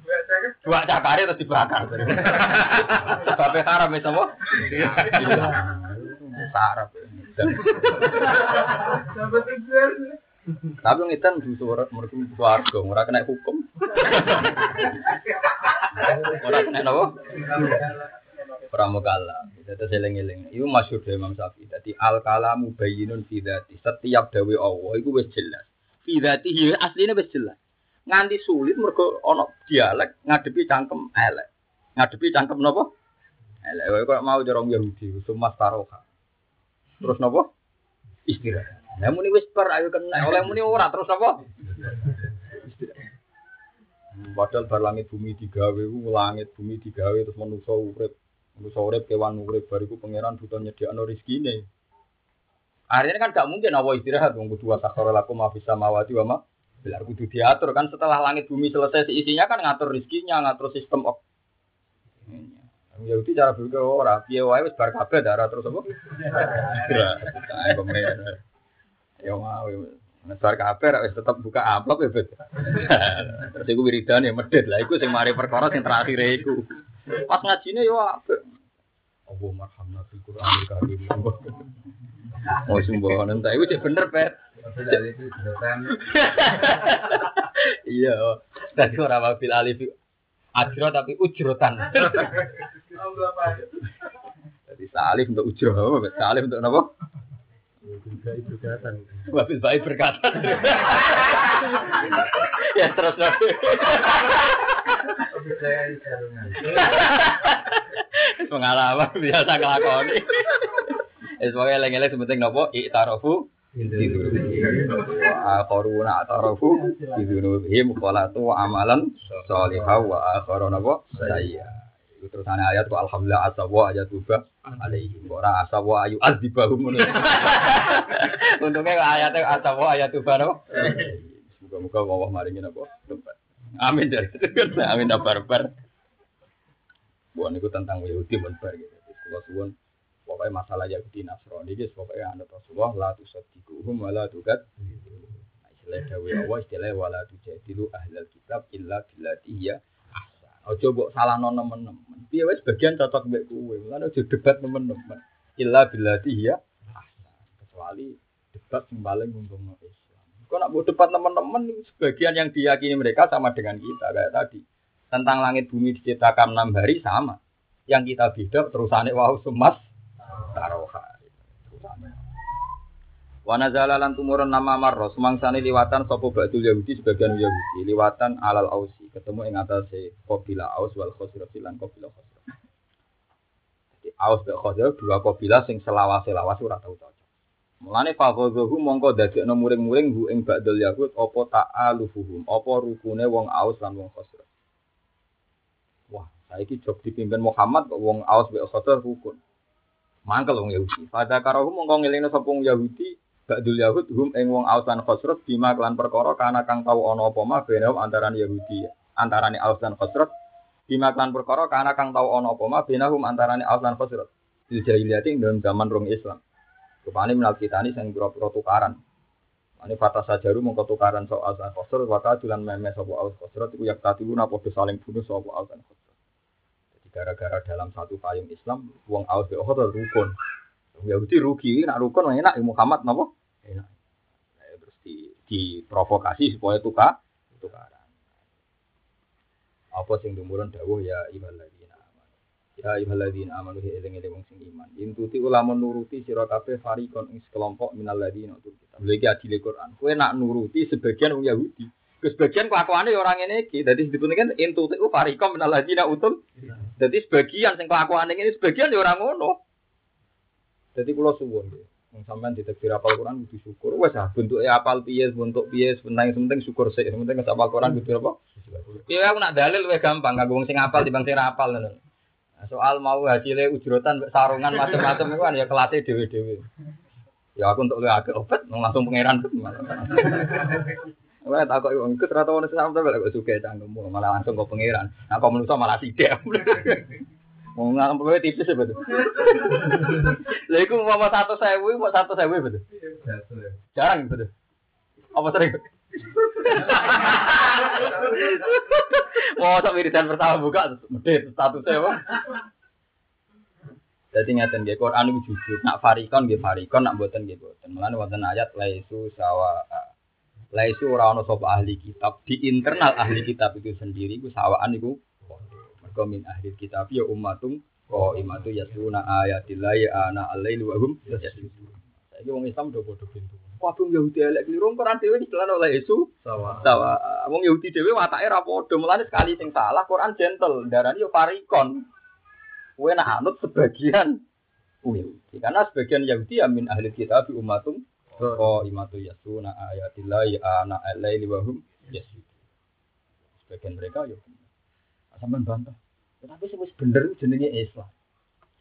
dua cakare terus dibakar. Sebabnya haram itu apa? Iya. Sarap. Tapi ngitan di suara mereka warga, ora kena hukum. Ora kena apa? Pramugala. Itu seling-eling. Itu masyhur dari Imam Syafi'i. Jadi al kalamu bayyinun fi. Setiap dawe Allah itu wis jelas. Fi dzatihi asline wis jelas. Nganti sulit mergo ana dialek ngadepi cangkem elek. Ngadepi cangkem napa? Elek. Kok mau jorong Yahudi, sumas taroha. Terus napa? Istirahat. Lah muni wis per ayo kena. Oleh muni ora terus napa? Padahal bar langit bumi digawe, langit bumi digawe terus manusa urip Manusa urip kewan urip bariku pangeran butuh nyediakno rezekine. Akhirnya kan gak mungkin Allah istirahat wong kudu sakhara lakum ma fis samawati wa ma Bilar kudu diatur kan setelah langit bumi selesai isinya kan ngatur rezekinya, ngatur sistem op. Ya itu cara berpikir ora, piye wae wis bar kabeh darah terus apa? Ya. Ya mau Bar kabeh wis tetep buka amplop ya, Bet. Terus iku wiridan ya medhit. Lah iku sing mari perkara sing terakhir iku. Pas ngajine yo apik. Allah marhamna fil Qur'anil Karim. Oh sembohan entah itu cek bener pet. Iya, tadi orang wabil alif ajro tapi ujrotan. Jadi salif untuk ujro, salif untuk apa? Baik berkatan. Wabil baik berkata. ya terus nanti. Pengalaman biasa ngelakoni. Es pokoke sementing nopo i'tarafu wa akharuna atarafu bidunubihim qalatu amalan sholihah wa akharuna napa sayya. Iku terusane ayat wa alhamdulillah asawa ayat tuba alaihim ora asawa ayu adzibahum ngono. Untungnya ayatnya asawa ayat tuba no. Muga-muga Allah maringi napa tempat. Amin dari Amin barbar. Bukan itu tentang Yahudi barbar gitu. Kalau suwon pokoknya masalah Yahudi Nasrani guys pokoknya anda Rasulullah la tusaddiquhum wa la tukat istilah dawe Allah istilah wala tujadilu ahlal kitab illa billati ya ojo mbok salah nemen-nemen. Piye wis bagian cocok mbek kowe? Lan ojo debat nemen-nemen. Illa billati ya kecuali debat sing paling untungno Islam kok nak mbok debat nemen-nemen sebagian yang diyakini mereka sama dengan kita kayak tadi tentang langit bumi diciptakan enam hari sama yang kita beda terusannya wau semas taroha. Wa nazala lan tumurun nama marro semangsane liwatan sapa ba'dul Yahudi sebagian Yahudi liwatan alal ausi ketemu ing atase qabila aus wal khosraf lan qabila khosraf. Jadi aus dan khosraf dua qabila sing selawas-selawas ora tau cocok. Mulane fagozohu mongko dadekno muring-muring hu ing ba'dul Yahud apa ta'alufuhum apa rukune wong aus lan wong khosraf. Wah, saiki job dipimpin Muhammad kok wong aus mek khosraf rukun. Mangkel wong Yahudi. Pada karo mongko ngelingno sapa wong Yahudi, Ba'dul Yahud hum ing wong Aus lan Khosrot bima kelan perkara kana kang tau ana apa mah bene antarané Yahudi, antarané Aus lan Khosrot bima kelan perkara kana kang tau ana apa mah bene hum antarané Aus lan. Di jahiliyah ing dalam zaman rong Islam. Rupane menal kitani sing pira-pira tukaran. Ini fata sajaru mongko tukaran so Aus lan Khosrot wata julan meme sapa Aus Khosrot iku yak tatibuna padha saling bunuh sapa Aus lan Khosrot. gara-gara dalam satu payung Islam aus be Uhud rukun. Yahudi rugi, nak rukun enak Muhammad napa? Enak. Nah, terus di diprovokasi supaya tukar tukaran. Apa sing dumurun dawuh ya amanu. Ya ibadalladzina amanu eling-eling wong sing iman. Intuti ulama nuruti sira kabeh farikon ing sekelompok minal ladzina utul kitab. Lha iki adile Quran. Kowe nak nuruti sebagian wong Yahudi. Ke sebagian kelakuannya ya orang ini iki. Dadi disebut kan intuti farikom minal ladzina utul. Dadi sebagian sing kelakuan ini sebagian ya orang ngono. Jadi kula suwun nggih. Wong sampean ditekdir apal Quran kudu syukur. Wes ah bentuke apal piye, bentuk piye, penting penting syukur sik. Penting apal Quran kudu apa? Iya aku nak dalil luwih gampang kanggo wong sing apal dibanding sing ora apal ngono. Soal mau hasilnya ujrotan sarungan macam-macam itu kan ya kelatih dewe-dewe. Ya aku untuk lihat agak obat, langsung pangeran tuh. Wah, tak kok wong ikut rata ono sampe lek suka cangkemmu malah langsung kok pangeran. Nah kok menungso malah sithik. Mau enam puluh tipis ya betul. Lah iku mau satu sewu, mau satu sewu betul. Jarang betul. Apa sering? Mau sampai wiridan pertama buka, medit satu sewu. Jadi ngeten nggih Quran itu jujur. Nak farikon nggih farikon, nak mboten nggih mboten. Mulane wonten ayat laisu sawa laisu ora ana sapa ahli kitab di internal ahli kitab itu sendiri ku sawaan iku mergo min ahli kitab ya ummatum imatu yasuna ayatillahi ana alaili wa hum yasjudun. Saiki wong Islam do padha pintu. Kabeh Yahudi elek keliru Quran dhewe dicelan oleh Yesus Sawa. sawa. Wong Yahudi dhewe watake ra padha. Mulane sekali sing salah Quran gentle, darani yo farikon. Kowe nak anut sebagian Yahudi. Karena sebagian Yahudi ya min ahli kitab umatum Oh imatu yasuna ayatillahi ana alaili wa hum. Sebagian mereka yo sampean bantah. Tapi sing wis bener jenenge Islam.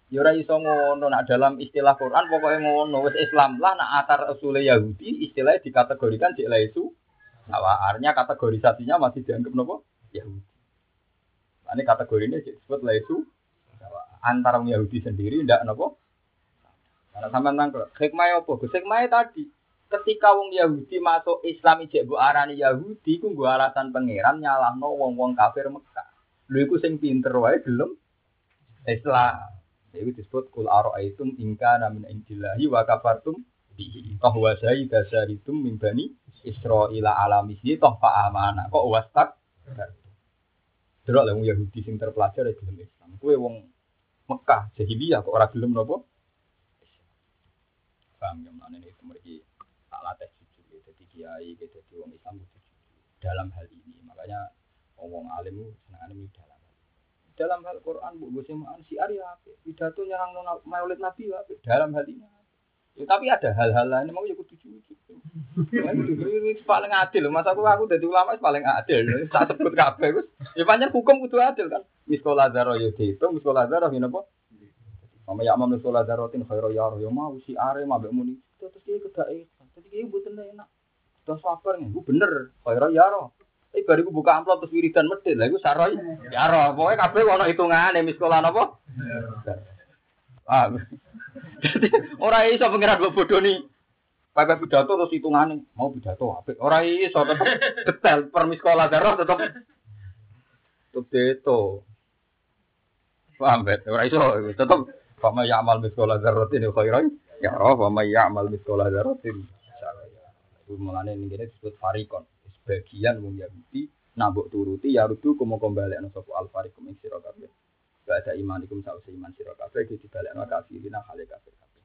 Ya ora iso ngono nak dalam istilah Quran pokoknya ngono wis Islam. Lah nak atar usule Yahudi istilahnya dikategorikan di itu Artinya kategorisasinya masih dianggap nopo? Yahudi. Kategori ini disebut laisu. Antara Yahudi sendiri ndak nopo? Karena sama nangkep hikmah apa? Hikmah tadi. Ketika wong Yahudi masuk Islam ijek mbok arani Yahudi ku nggo alasan pangeran nyalahno wong-wong kafir Mekah. Lho iku sing pinter wae gelem Islam itu disebut kul aro'aitum ingka namin indillahi wa kafartum bihi toh wa sayyidasaritum min bani Israila alamisni toh fa'amana kok wastak Delok lah wong Yahudi sing terpelajar ya gelem Islam. Kuwe wong Mekah jahiliyah kok ora gelem napa? Paham ya mana itu mereka tak latih jujur ya. Jadi kiai, ya. jadi wong Islam dalam hal ini. Makanya wong alim senang ini dalam hal ini. Quran bu gue semaan si Arya pidato nyerang nona maulid Nabi apa dalam hal ini. Ya, tapi ada hal-hal lain mau ya kudu jujur. Ini paling adil. Masa aku aku dari ulama paling adil. Tak sebut kabeh wis. Ya pancen hukum kudu adil kan. Miskola zaro yo dihitung, miskola zaro ngene apa? Mama ya mam miskola zarotin khairu ya yo mau si are mabek muni. Terus iki kedake. Jadi iki mboten enak. Terus sabar nih, bener. Khairu ya ro. Tapi baru gue buka amplop terus wiridan medit. Lah iku saroy ya ro. Pokoke kabeh ono hitungane miskola napa? Ah. Jadi ora iso pengiran mbok bodoni. Pakai pidato terus hitungane mau pidato apik. Ora iso tetep detail per sekolah darah tetep tetep deto. Paham bet? Ora iso tetep fama ya'mal sekolah dzarratin khairan ya roh fama ya'mal sekolah dzarratin itu mulane ini disebut farikon. Sebagian wong Yahudi nabok turuti ya rudu kumo kembali ana sapa al farikum ing sira kabeh. Gak imanikum sause iman sira kabeh iki dibalekno kafirina hale kafir kabeh.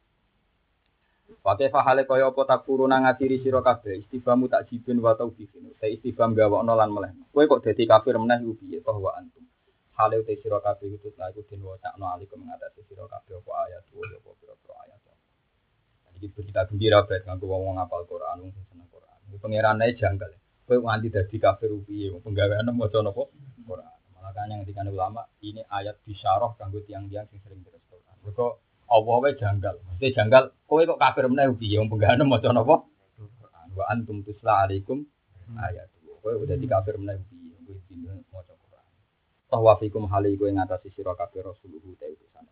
Pakai fahale kaya apa tak kuruna ngatiri sira kabeh istifamu tak jibin wa taubihin. Te istifam gawakno lan meleh. Kowe kok dadi kafir meneh iku piye bahwa antum. Hale te sira kabeh itu la iku den wacakno alikum mengatasi sira kabeh apa ayat wa apa pira-pira ayat. Iki berita gembira bet nganggo wong ngapal Quran wong seneng Quran. Iku pangerane janggal. Kowe nganti dadi kafir piye wong penggaweane maca napa Quran. Makanya dikane ulama ini ayat bisyarah kanggo tiang-tiang sing sering terus Quran. Mergo Allah wae janggal. Mesti janggal kowe kok kafir meneh piye wong penggane maca napa? Quran. Wa antum tusla alaikum ayat. Kowe udah di kafir meneh piye kowe dino maca Quran. Bahwa fikum hali kowe ngatasi sira kafir rasuluhu ta utusan.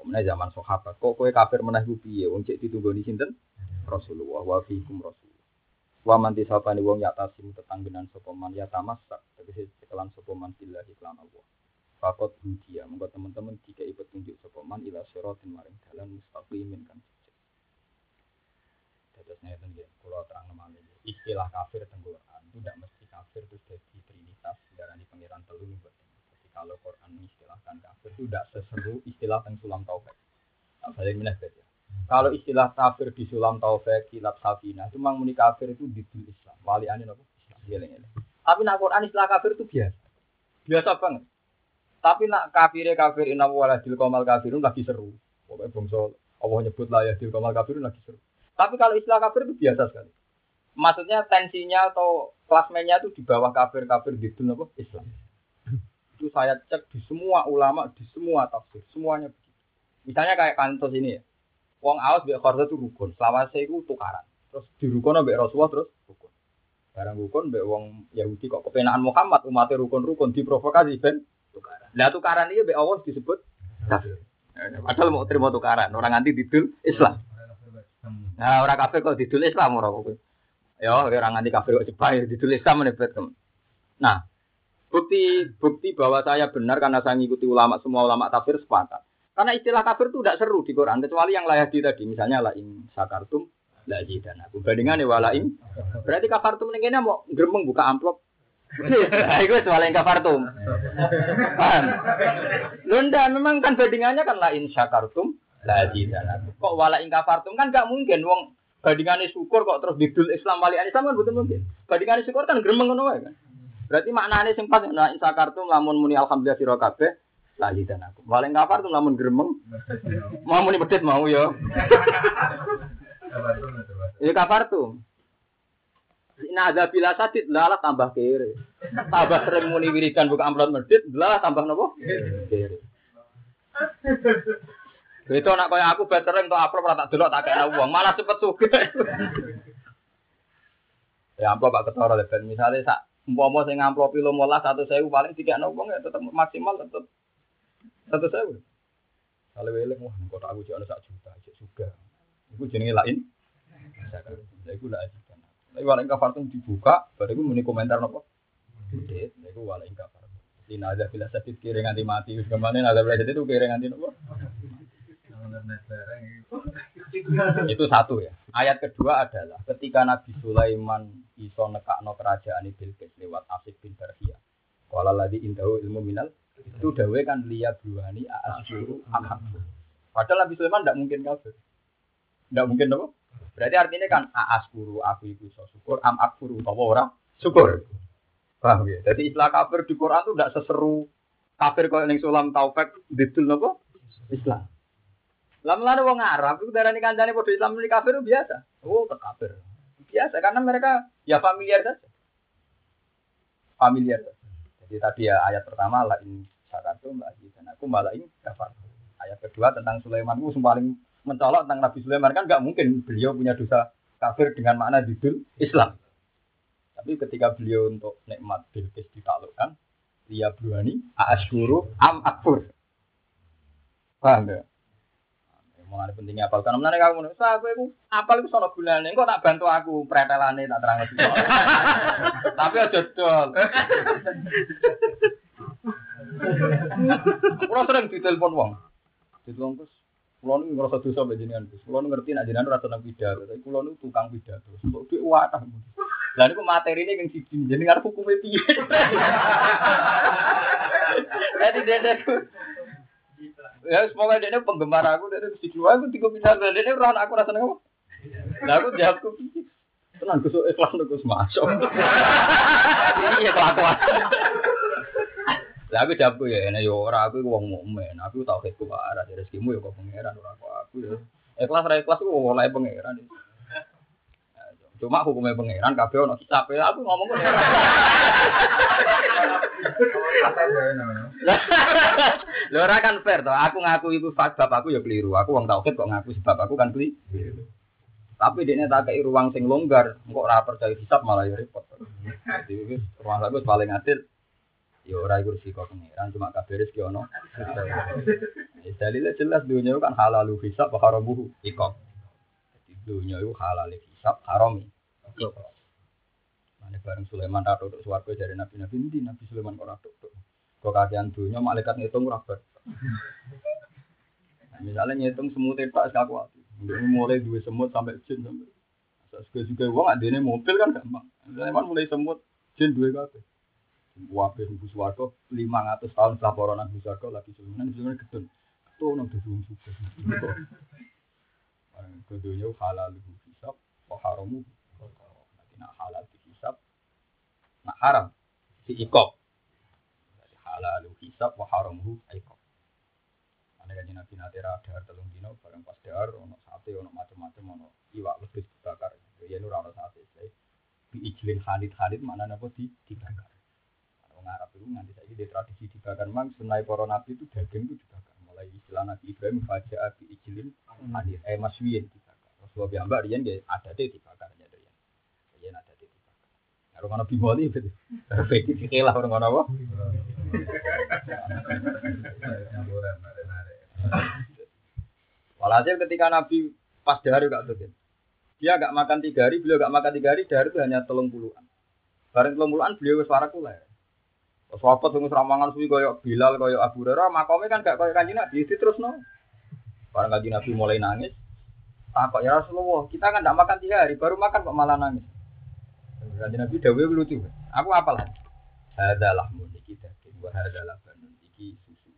Kemudian zaman sahabat, kok kowe kafir meneh piye? Wong cek ditunggoni sinten? Rasulullah wa fikum rasul. Wa man disapani wong yatasim tetanggenan sapa man ya tamasak tegese cekelan sapa man billahi lan Allah. Fakot hudia, monggo teman-teman jika ikut tunjuk sapa man ila siratin maring dalan mustaqimin kan. Dados ngeten nggih, kula terang nemane istilah kafir teng Quran itu tidak mesti kafir terus jadi trinitas darani pangeran telu mboten. Jadi kalau Quran mengistilahkan kafir itu tidak seseru istilah teng sulam taufik. Nah, balik meneh ya. Kalau istilah kafir di sulam taufik, kilap safina, itu memang muni kafir itu di Islam. Wali anin apa? Islam. Tapi nak Quran istilah kafir itu biasa. Biasa banget. Tapi nak kafir kafir inna waladil komal kafirun lagi seru. Pokoknya bangsa Allah nyebut lah ya dil komal kafirun lagi seru. Tapi kalau istilah kafir itu biasa sekali. Maksudnya tensinya atau klasmennya itu di bawah kafir-kafir gitu apa Islam. Itu saya cek di semua ulama, di semua tafsir, semuanya begitu. Misalnya kayak kantos ini ya. Wong Aus mbek Kharza itu rukun. Selawase itu tukaran. Terus di rukun mbek Rasulullah terus rukun. Barang rukun mbek wong Yahudi kok kepenaan Muhammad umatnya rukun-rukun diprovokasi ben tukaran. Lah tukaran iki mbek Allah disebut kafir. Padahal mau terima tukaran, orang anti didul Islam. Nah, orang kafir kok didul Islam orang kok. Ya, orang anti kafir kok cepat didul Islam menebet Nah, bukti bukti bahwa saya benar karena saya ngikuti ulama semua ulama kafir sepakat. Karena istilah kafir itu tidak seru di Quran kecuali yang layak di tadi misalnya la in sakartum la dan aku bandingannya walain berarti kafartum ini mau geremeng buka amplop Nah, itu soal yang kafartum. Paham? Lunda memang kan bandingannya kan lain syakartum lagi dan Kok wala ing kafartum kan gak mungkin wong bandingannya syukur kok terus didul Islam wali Islam kan betul mungkin. Bandingannya syukur kan gremeng kan. Berarti maknanya pas nah syakartum lamun muni alhamdulillah sira lagi dan aku. Wala ing kafartum lamun gremeng. Mau muni pedet mau ya. Ya kafartum. Nah ada bila sadit lah tambah kere. Tambah sering muni wiridan buka amplop medit, lah tambah nopo? Kere. Itu anak kaya aku veteran untuk amplop tak delok tak kena uang, malah cepet sugih. ya amplop pak ketara lebar. Misalnya sak umpama sing amplop pilo mola satu sewu paling tiga uang ya tetap maksimal tetap satu sewu. Kalau weleng wah kok aku jual sak juta, cek suga. Iku jenenge lain. Saya iku lah tapi walau ingkar fartung dibuka, baru itu muni komentar nopo. Udit, itu walau ingkar fartung. Di nada bila kira nganti mati, ke mana nada bila itu kira nganti nopo. itu satu ya. Ayat kedua adalah ketika Nabi Sulaiman iso nekakno kerajaan Bilqis lewat Asif bin Barhia. Kalau lagi indahu ilmu minal itu dawe kan lihat buani asyuru ahad. Padahal Nabi Sulaiman tidak mungkin kafir. Tidak mungkin apa? Berarti artinya kan guru aku itu so syukur, am akfuru apa orang syukur. Paham ya? Jadi istilah kafir di Quran itu tidak seseru kafir kalau yang sulam taufik didul apa? Islam. Lama-lama wong Arab itu darah ini kancane pada Islam ini kafir itu biasa. Oh, kafir. Biasa karena mereka ya familiar saja. Familiar saja. Jadi tadi ya ayat pertama la in syakatum la dan aku malah ini kafir. Ayat kedua tentang Sulaiman itu paling mencolok tentang Nabi Sulaiman kan nggak mungkin beliau punya dosa kafir dengan makna didul Islam. Tapi ketika beliau untuk nikmat Bilqis ditaklukkan, dia berani asyuru am akfur. Paham ya? Mulai pentingnya apal karena kamu nih, saya aku apal itu sono gunanya, kok tak bantu aku pretelane tak terang. Tapi aja dol. Kalau sering ditelepon wong, ditelepon terus Kulo nu ngerasa dosa mbek jenengan. Kulo ngerti nek jenengan ora seneng pidato, tapi kulo nu tukang pidato. Kok dhuwit watah. Lah niku materine kang siji jenengan hukume piye? Jadi dede ku Ya semoga dede penggemar aku dede mesti dua aku tiga pidato dede ora aku rasa seneng apa? Lah aku jawab ku piye? Tenang Gus ikhlas Gus masuk. Iya kelakuan. Lah aku jawab ya, nek yo ora aku wong mukmin, aku tau ket ku arah rezekimu yo kok pangeran ora kok aku ya. Ikhlas ikhlas ku oleh pangeran. Cuma hukumnya pangeran kabeh ono kitab aku ngomong kok. Lho ora kan fair to, aku ngaku iku sebab aku ya keliru. Aku wong tauhid kok ngaku sebab aku kan keliru. Tapi dia tak kayak ruang sing longgar, kok ora percaya hisab malah ya repot. Jadi ruang lagu paling adil Ya ora iku resiko pengiran cuma kabeh rezeki ono. Ya dalile jelas dunia kan halal hisab wa haramuhu. Jadi dunia itu halal hisab harami. Mane bareng Sulaiman ratu untuk swarga dari nabi-nabi ini Nabi Sulaiman kok ratu. Kok kakean dunia malaikat ngitung ora ber. Nah, misalnya ngitung semut itu tak kuat. Mulai dua semut sampai jin sampai. Juga juga uang adanya mobil kan gampang. Misalnya mulai semut jin dua kabeh. Wabe hubu suwargo 500 tahun setelah para nabi suwargo lagi sulungan sulungan gedun. Tuh nang gedung suka. Kedunya halal hisab, haramu. Nanti nak halal hisab, nak haram si ikop. Halal hisab, haramu ikop. Ada kan nabi nanti radar telung dino, bareng pas dahar, ono sate, ono macam-macam, ono iwak lebih dibakar. Ya ini orang sate. Bi ijlin halid halid mana napa di dibakar. Orang Arab itu nanti saya di tradisi dibakar mang sunai para nabi itu daging itu dibakar. Mulai istilah Nabi Ibrahim baca api ijlin hadir eh maswiyin dibakar. Rasulullah biamba dia dia ada deh dibakar ya dia. Dia ada deh dibakar. Orang Nabi Moli itu. Fikih fikih lah orang apa? Walhasil ketika Nabi pas dahar gak tuh. Dia gak makan tiga hari, beliau gak makan tiga hari, dahar itu hanya telung puluhan. Bareng telung puluhan beliau wis warak lah. Sahabat sing ramangan suwi koyo Bilal koyo Abu Hurairah, makome kan gak koyo kanjeng Nabi terus no. Bareng kanjeng Nabi mulai nangis. Takut ya Rasulullah, kita kan gak makan tiga hari, baru makan kok malah nangis. Kanjeng Nabi dawuh lucu. Aku apal Hada lahmun iki daging wa hada labanun iki susu.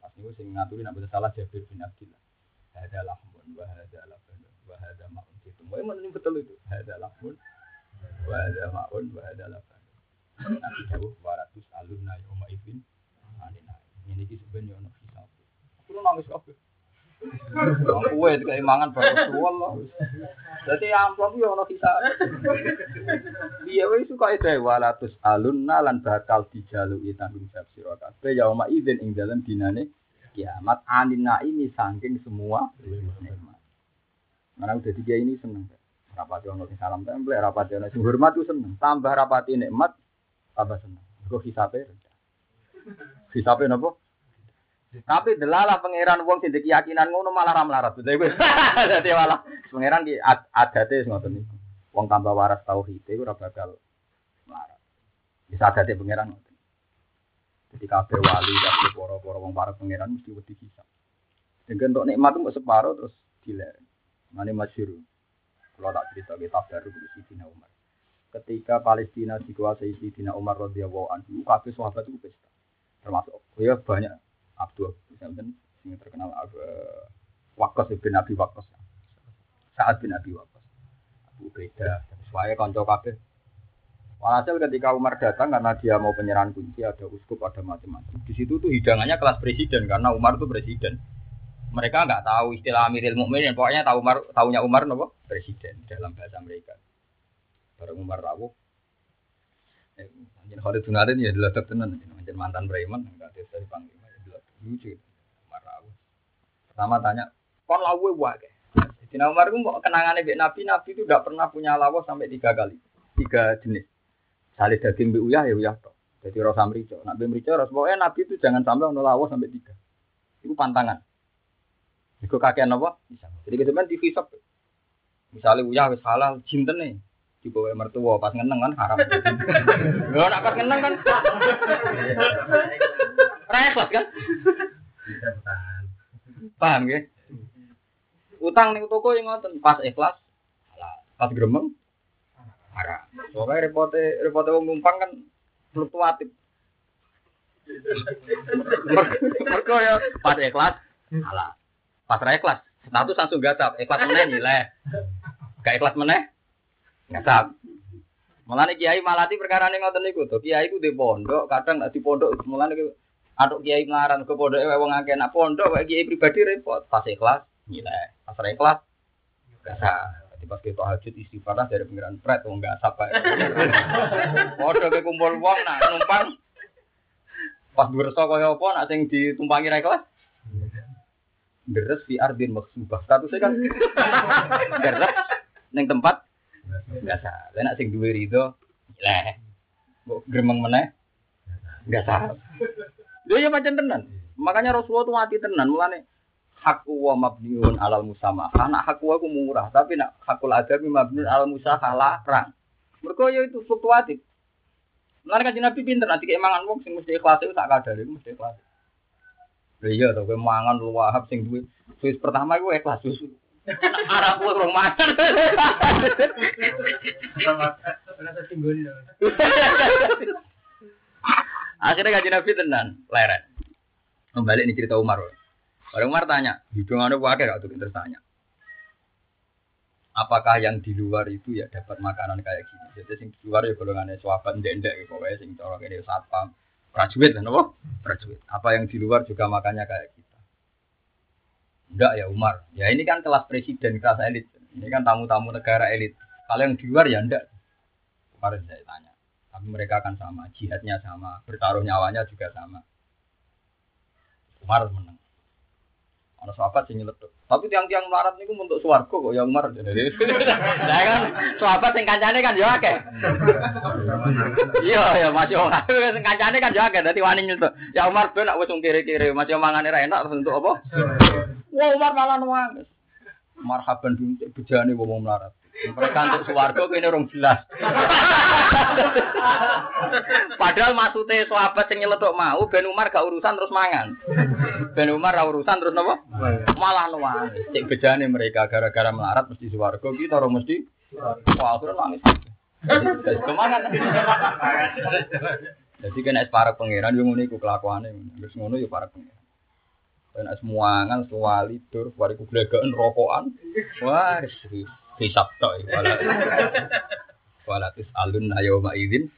Pas niku sing ngaturi nek salah Jabir bin Abdullah. Hada lahmun wa hada labanun wa hada ma'un itu. Mau ini betul itu. Hada lahmun wa hada ma'un wa hada labanun. Nabi jauh 200 alumna yauma anina. Ini iki sebenarnya ono hisab. Aku nangis kabeh. Kue itu keimangan baru Allah. Jadi amplop yo ono kisah. Iya wis suka itu walatus alun nalan bakal dijaluki tanggung jawab sira kabeh yauma idzin ing dalem dinane kiamat anina ini saking semua. Mana udah tiga ini seneng. Rapati ono sing salam tempel, rapati ono sing hormat tuh seneng. Tambah rapati nikmat, tambah seneng. Kok hisabe rendah. Hisabe napa? Tapi delalah pangeran wong sing keyakinan ngono malah ra melarat. Dadi malah pangeran di adate ngoten niku. Wong tambah waras tauhid iku ora bakal melarat. Bisa adate pangeran ngoten. Jadi kabeh wali kabeh para-para wong para pangeran mesti wedi kisah. Dengan untuk nikmat itu separuh terus gila. Mane masyhur. Kalau tak cerita kita baru di Sidina Umar. Ketika Palestina dikuasai Sidina Umar radhiyallahu anhu, kabeh sahabat itu pesta. Termasuk ya banyak Abdul misalnya yang terkenal uh, Wakas bin Abi Wakas saat bin Abi Wakas Abu Beda sesuai konco kabeh Walhasil ketika Umar datang karena dia mau penyerahan kunci ada uskup ada macam-macam. Di situ tuh hidangannya kelas presiden karena Umar tuh presiden. Mereka nggak tahu istilah Amiril Mukminin, pokoknya tahu Umar, tahunya Umar nopo presiden dalam bahasa mereka. Bareng Umar rawuh. Eh, Khalid bin ya adalah tenan, mantan preman, enggak dari panggil lucu marah pertama tanya kon lawe wae Dina Umar itu kenangannya Mbak Nabi, Nabi itu tidak pernah punya lawa sampai tiga kali, tiga jenis. Salih daging Mbak Uyah ya Uyah toh. Jadi rasa merico. Nak Mbak merico, rasa pokoknya Nabi itu jangan sampai ono lawa sampai tiga. Itu pantangan. Itu kakean apa? Bisa. Jadi kita TV shop. Misalnya Uyah wis halal, cinten nih. Juga mertua pas ngeneng kan haram. Lo nak pas ngeneng kan. Repot kan? Paham ya? Utang nih toko yang ngoten pas ikhlas, pas gremeng, marah. Soalnya repote repote wong numpang kan fluktuatif. Mereka ya pas ikhlas, alah. Pas ra ikhlas, status langsung gatap. Ikhlas meneh nilai. Gak ikhlas meneh, gatap. Malah nih kiai malati perkara nih ngoten niku tuh. Kiai ku di pondok, kadang di pondok. Malah Atuk kiai ngaran ke pondok ewe wong akeh nak pondok wae kiai pribadi repot. Pas ikhlas nilai. Pas ikhlas gak sah. Jadi pas kita hajut istighfar dari pengiran pret wong gak sah bae. Pondok ke kumpul wong nak numpang. Pas berso kaya apa nak sing ditumpangi ra ikhlas. Deres fi ardin maksubah. Statusnya kan deres ning tempat sah. Lah nak sing duwe rido lah. Mbok gremeng meneh enggak sah. Dia ya macam tenan. Makanya Rasulullah itu mati tenan. Mulane hak wa mabniun alal musama. Karena hak wa ku murah, tapi nak hakul adami mabniun alal musaha larang. Mereka ya itu fluktuatif. Mulane kan Nabi pinter nanti keimangan wong sing mesti ikhlas itu tak kadar itu mesti ikhlas. Lha iya to kowe mangan lu wahab sing duwe Swiss pertama iku ikhlas susu. Arab kuwi rong. Akhirnya kaji Nabi tenan, leren. Kembali ini cerita Umar. Orang Umar tanya, hidungannya pakai gak tuh terus tanya. Apakah yang di luar itu ya dapat makanan kayak gini? Jadi sing di luar ya golongannya suapan dendek, pokoknya sing corok ini satpam, prajurit kan, apa? Prajurit. Apa yang di luar juga makannya kayak kita? Enggak ya Umar. Ya ini kan kelas presiden, kelas elit. Ini kan tamu-tamu negara elit. Kalau yang di luar ya enggak. Kemarin saya tanya. Tapi mereka akan sama, jihadnya sama, bertaruh nyawanya juga sama. Umar menang. Ada sahabat sing nyeletuk, Tapi tiang-tiang melarat niku untuk swarga kok ya Umar. Lah kan sahabat sing kancane kan yo akeh. Iya ya Mas Umar sing kancane kan yo akeh dadi wani nyentuh. Ya Umar ben nak wis kiri-kiri Mas mangane ra enak terus untuk apa? Wah Umar malah nangis. Marhaban dulu bejane wong melarat. Mereka untuk suwargo kene orang jelas. Padahal maksudnya sahabat yang nyeletuk mau Ben Umar gak urusan terus mangan. Ben Umar ra urusan terus napa? Malah nuwang. Cek bejane mereka gara-gara melarat mesti suwargo kita orang mesti wah terus nangis. Jadi kemangan. Jadi kan es para pangeran yo ngono iku kelakuane. Wis ngono yo para pangeran. Dan es muangan, suwali, tur, wariku glegaan, rokokan. Wah, serius hisab tok wala walatis alun ayo ma izin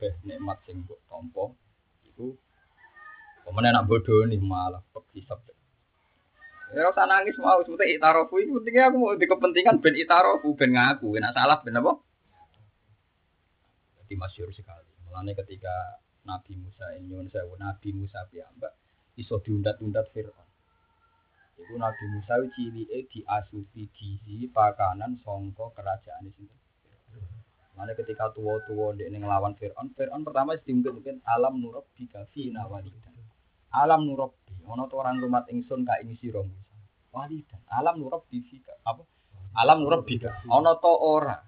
eh nikmat sing mbok tampa. Iku pemene nak bodoh nih malah tok hisab Ya ora nangis mau sebute itarofu itu pentingnya aku mau di kepentingan ben itarofu ben ngaku. Enak salah ben apa? Jadi masyhur sekali. Mulane ketika Nabi Musa sewu Nabi Musa piyambak iso diundat-undat Firaun. Iku Nabi Musa cilike diasupi gizi pakanan songko kerajaan di sini. Mana ketika tua-tua dia ngelawan Fir'aun, Fir'aun pertama mungkin mungkin alam nurab fi nawalidan. Alam nurab ono to orang rumah ingsun ka ing sira Musa. Walidan. Alam nurab fi apa? Alam nurab bika. Ono to ora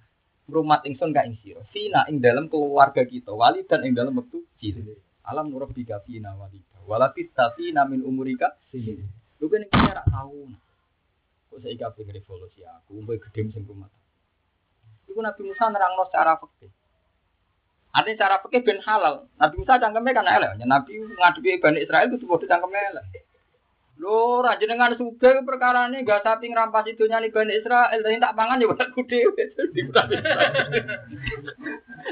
rumah ingsun ka ing sira. Fina ing dalam keluarga kita, walidan ing dalam wektu cilik. Alam nurab bika fi nawalidan. Walakit tafina min umurika sini. Lu kan ini rak tahu. Kok saya pengen revolusi aku, umpai gede sing rumah. Iku Nabi Musa nerangno secara fikih. Ada cara fikih ben halal. Nabi Musa cangkeme kan elek. Nabi ngadepi Bani Israel itu padha cangkeme elek. Lho, ra jenengan suge perkara ini gak sapi ngrampas itu nyali Bani Israel, tapi tak pangan ya buat kude.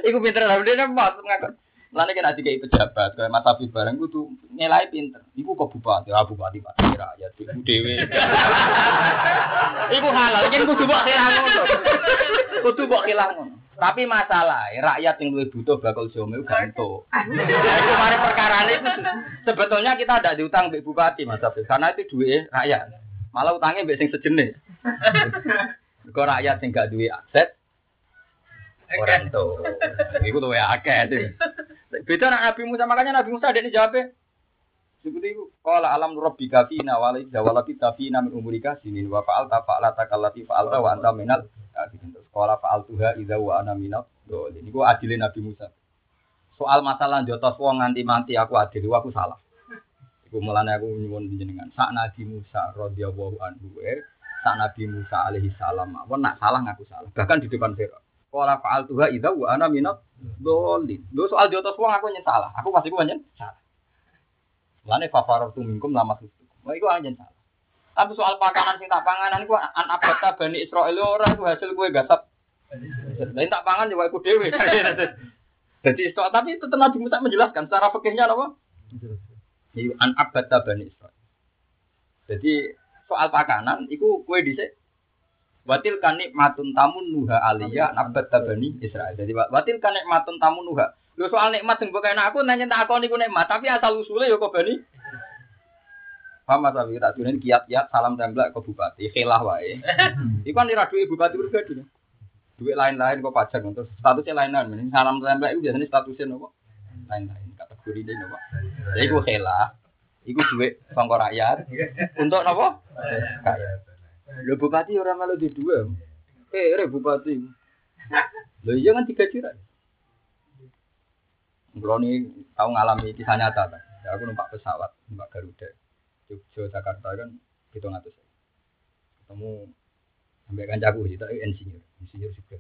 Iku pinter lah, dia nembak ngakon. Kan ada kayak pejabat, kayak Mas Habib bareng tuh nilai pinter. Ibu kok bupati, ah bupati pak rakyat, ibu dewi. Ibu halal, jadi kudu buat hilang ngono. Kudu buat hilang ngono. Tapi masalah, rakyat yang lebih butuh bakal jome ganto. Itu mari perkara ini sebetulnya kita ada diutang Mbak Bupati Mas Habib, karena itu duit rakyat. Malah utangnya mbek sing sejenis. Kok rakyat sing gak duit aset, orang tuh. Iku tuh ya akeh. Beda nak Nabi Musa, makanya Nabi Musa ada ini jawabnya. Seperti itu, kalau alam rabbi kafina walai jawala kita fina min umurika sinin wa fa'al ta fa'ala takallati fa'al ta wa anta minal terus kalau fa'al tuha idza wa ana minal dolin. Iku adilin Nabi Musa. Soal masalah jotos wong nganti mati aku adil, aku salah. Iku mulane aku nyuwun jenengan. Sak Nabi Musa radhiyallahu anhu, eh, sak Nabi Musa alaihi salam, aku nak salah ngaku salah. Bahkan di depan Firaun. Kala faal tuha idza wa ana minat dolin. Lho soal jotos wong aku nyen salah. Aku pasti ku nyen salah. Lane fafarar tu minkum lama itu. Wah iku anjen salah. Tapi soal pakanan sing tak panganan iku an abata bani Israil ora iku hasil kue gasap. Lain tak pangan ya iku dhewe. Jadi soal tapi tetap Nabi Musa menjelaskan secara fikihnya apa? An abata bani Israil. Jadi soal pakanan iku kue dhisik Watil kanik matun tamun nuha aliyah nabat tabani Israel. Jadi watil kanik matun tamun nuha. Lo soal nikmat yang bukan aku nanya tak aku niku nikmat, tapi asal usulnya yo kok bani. Paham mas Abi, tak kiat-kiat salam tembak ke bupati, khilah wae. Iku kan duwe bupati pribadi. Duit lain-lain kok pajak untuk statusnya lain-lain. Salam tembak itu biasanya statusnya nopo? Lain-lain kategori ini nopo. Jadi iku khilah. Iku duit sangka rakyat. Untuk nopo? Lho bupati orang malu di dua. Eh, re bupati. Lho iya kan tiga jiran. Kalau ini tahu ngalami kisah nyata kan. Ya, aku numpak pesawat, numpak Garuda. Jogja Jakarta kan gitu ngatus. Ketemu sampai kancaku itu insinyur, insinyur juga.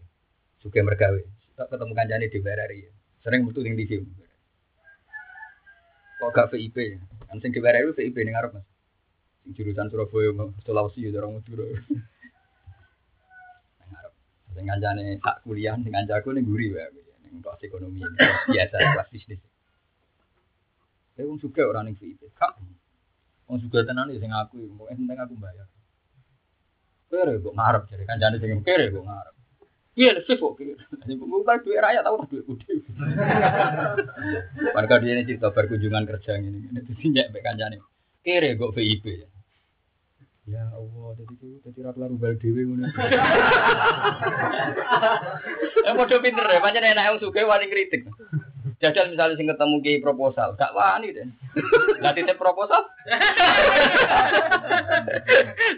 Juga mergawe. Tak ketemu kancane di BRI. Sering tinggi di sini. Kok gak VIP? Kan sing di BRI VIP ning ngarep Mas jurusan Surabaya Sulawesi ya orang Madura. Sing kancane tak kuliah sing kancaku ning guri wae ning kelas ekonomi biasa kelas bisnis. Saya wong suka orang ning VIP. Kak. Wong suka tenan sing aku, mau penting aku bayar. Kere kok ngarep jadi kancane sing kere kok ngarep. Iya, sih kok. Bukan duit rakyat tahu duit gede. Warga dia ini cerita berkunjungan kerja ini. Ini nyek be kancane. Kere kok VIP. Ya Allah, jadi itu jadi ra kelar bal dhewe ngono. Ya padha pinter ya, pancen enak wong sugih wani kritik. Jajal misalnya sing ketemu ki proposal, gak wani deh. Lah titip proposal.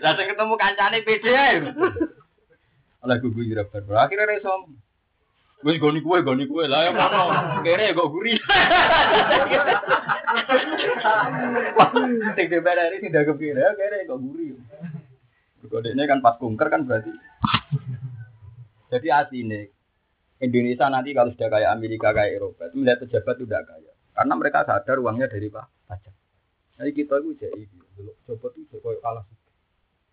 Lah sing ketemu kancane pede ae. Lah gugu ira bar. Akhire ra iso. Wis goni kuwe, goni kuwe. Lah ya ngono. Kere kok guri. Sing dibelari sing dagem kere kok guri. Kok dekne kan pas kunker kan berarti. Jadi aslinya Indonesia nanti kalau sudah kayak Amerika kayak Eropa itu melihat pejabat itu tidak kaya karena mereka sadar uangnya dari pajak. Jadi kita itu jadi dulu coba tuh kayak kalah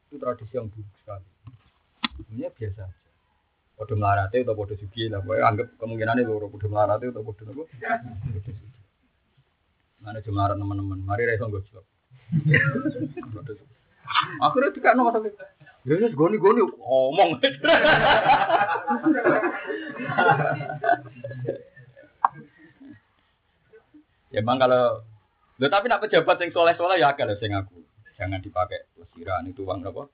itu tradisi yang buruk sekali. Sebenarnya biasa aja. Podo melarate atau podo sugi lah, pokoknya anggap kemungkinan itu podo melarate atau podo sugi. Mana cuma teman-teman, mari reso nggak jawab. Akhirnya tidak nomor satu. Ya wis goni-goni ngomong. ya bang kalau Loh, tapi nak pejabat yang soleh-soleh ya agak sing aku. Jangan dipakai pelesiran itu uang apa?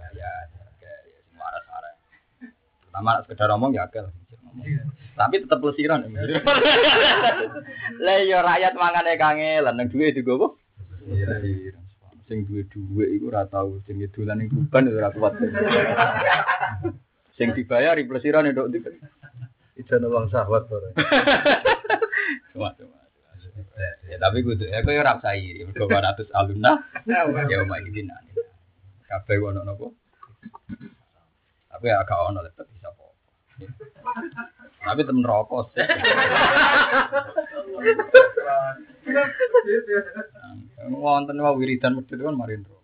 Ya, ya, ya. Pertama sekedar ngomong ya agak Tapi tetap pelesiran. Lah ya rakyat mangane kangelan nang duwe juga apa? Sing duwe duwe iku ora tau sing dolan ning kuban ora kuat. Sing dibayar pelesiran ndok ndi. Ijan uang sahwat ora. Cuma cuma. Ya tapi kudu ya kowe ora. Mergo 200 alumna ya omah iki nani. Kabeh ono nopo? Tapi agak ono tetep bisa apa. Tapi temen rokok sih. Wonten wae wiridan medhit kan marin rokok.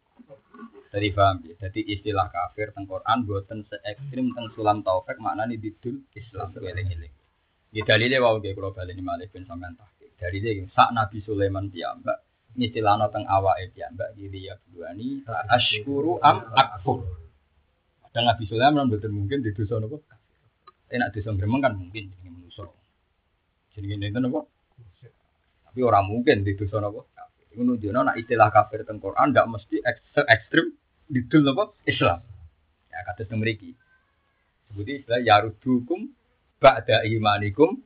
Jadi paham ya. Jadi istilah kafir teng Quran boten se ekstrim teng sulam taufik maknane didul Islam eling-eling. Ya dalile wau nggih kula baleni malih ben sampean tahqiq. Dalile sak Nabi Sulaiman piyambak istilahna teng awake piyambak diri ya buani asykuru am akfur. Padahal Nabi Sulaiman mboten mungkin di dosa napa? Enak dosa gremeng kan mungkin jenenge manusa. Jenenge nenten napa? Tapi orang mungkin di dosa napa? Iku nunjukno nek istilah kafir teng Quran ndak mesti ek- ekstrim didul napa? Islam. Ya kados teng mriki. Istilah yarudukum ba'da imanikum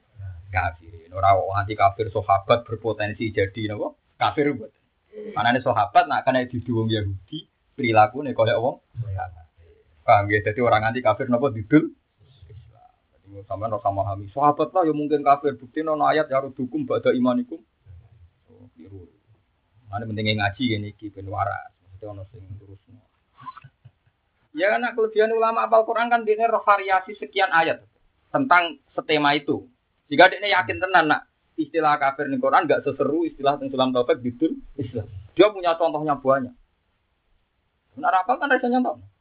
kafirin. Ora anti kafir sahabat berpotensi jadi napa? Kafir buat. Manane sahabat nak kena didu wong Yahudi, prilakune kaya wong Paham ya? Jadi orang anti kafir napa didul sampean ora memahami. Sahabat lah ya mungkin kafir. Bukti nono ayat yarudukum ba'da imanikum. Oh, biru. Mana pentingnya ngaji gini iki ben waras. Maksudnya ono sing terusno. Ya karena kelebihan ulama apal Quran kan dia roh variasi sekian ayat tentang setema itu. Jika dia yakin tenan nak istilah kafir di Quran nggak seseru istilah tentang sulam taufik bidul Islam. Dia punya contohnya banyak. Benar apal kan rasanya contoh.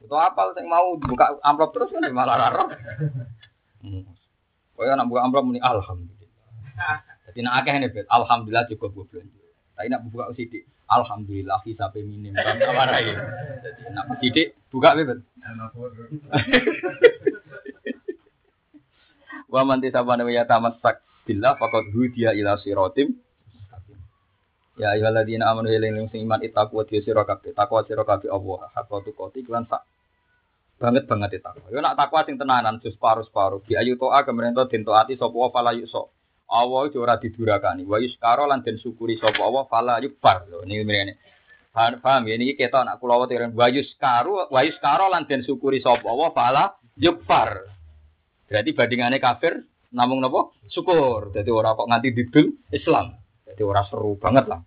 Itu apal yang mau buka amplop terus kan malah raro. Hmm. Pokoknya nak buka amplop muni alhamdulillah. Jadi nak akeh nih bet, alhamdulillah cukup gue belanja. Tapi nak buka sidik, alhamdulillah hisabe minim. Kan apa lagi? Jadi nak sidik buka bet. Wa man tisabana wa yatamassak billah faqad hudiya ila siratim Ya ayyuhalladzina amanu eling sing iman itaku wa sira kabeh takwa sira kabeh Allah hakka tuqati lan sak banget banget itu takwa. Yo nak takwa sing tenanan jus paru-paru bi ayu to'a kemerento den taati sapa wa fala yuso. Allah itu ora didurakani. Wa yuskaro lan den syukuri sapa Allah fala yukbar. Lho niki mrene. Paham, ya niki ketok nak kula wate wa yuskaro wa yuskaro lan den syukuri sapa Allah fala yukbar. Berarti bandingannya kafir namung napa? Syukur. Jadi ora kok nganti didul Islam. Jadi ora seru banget lah.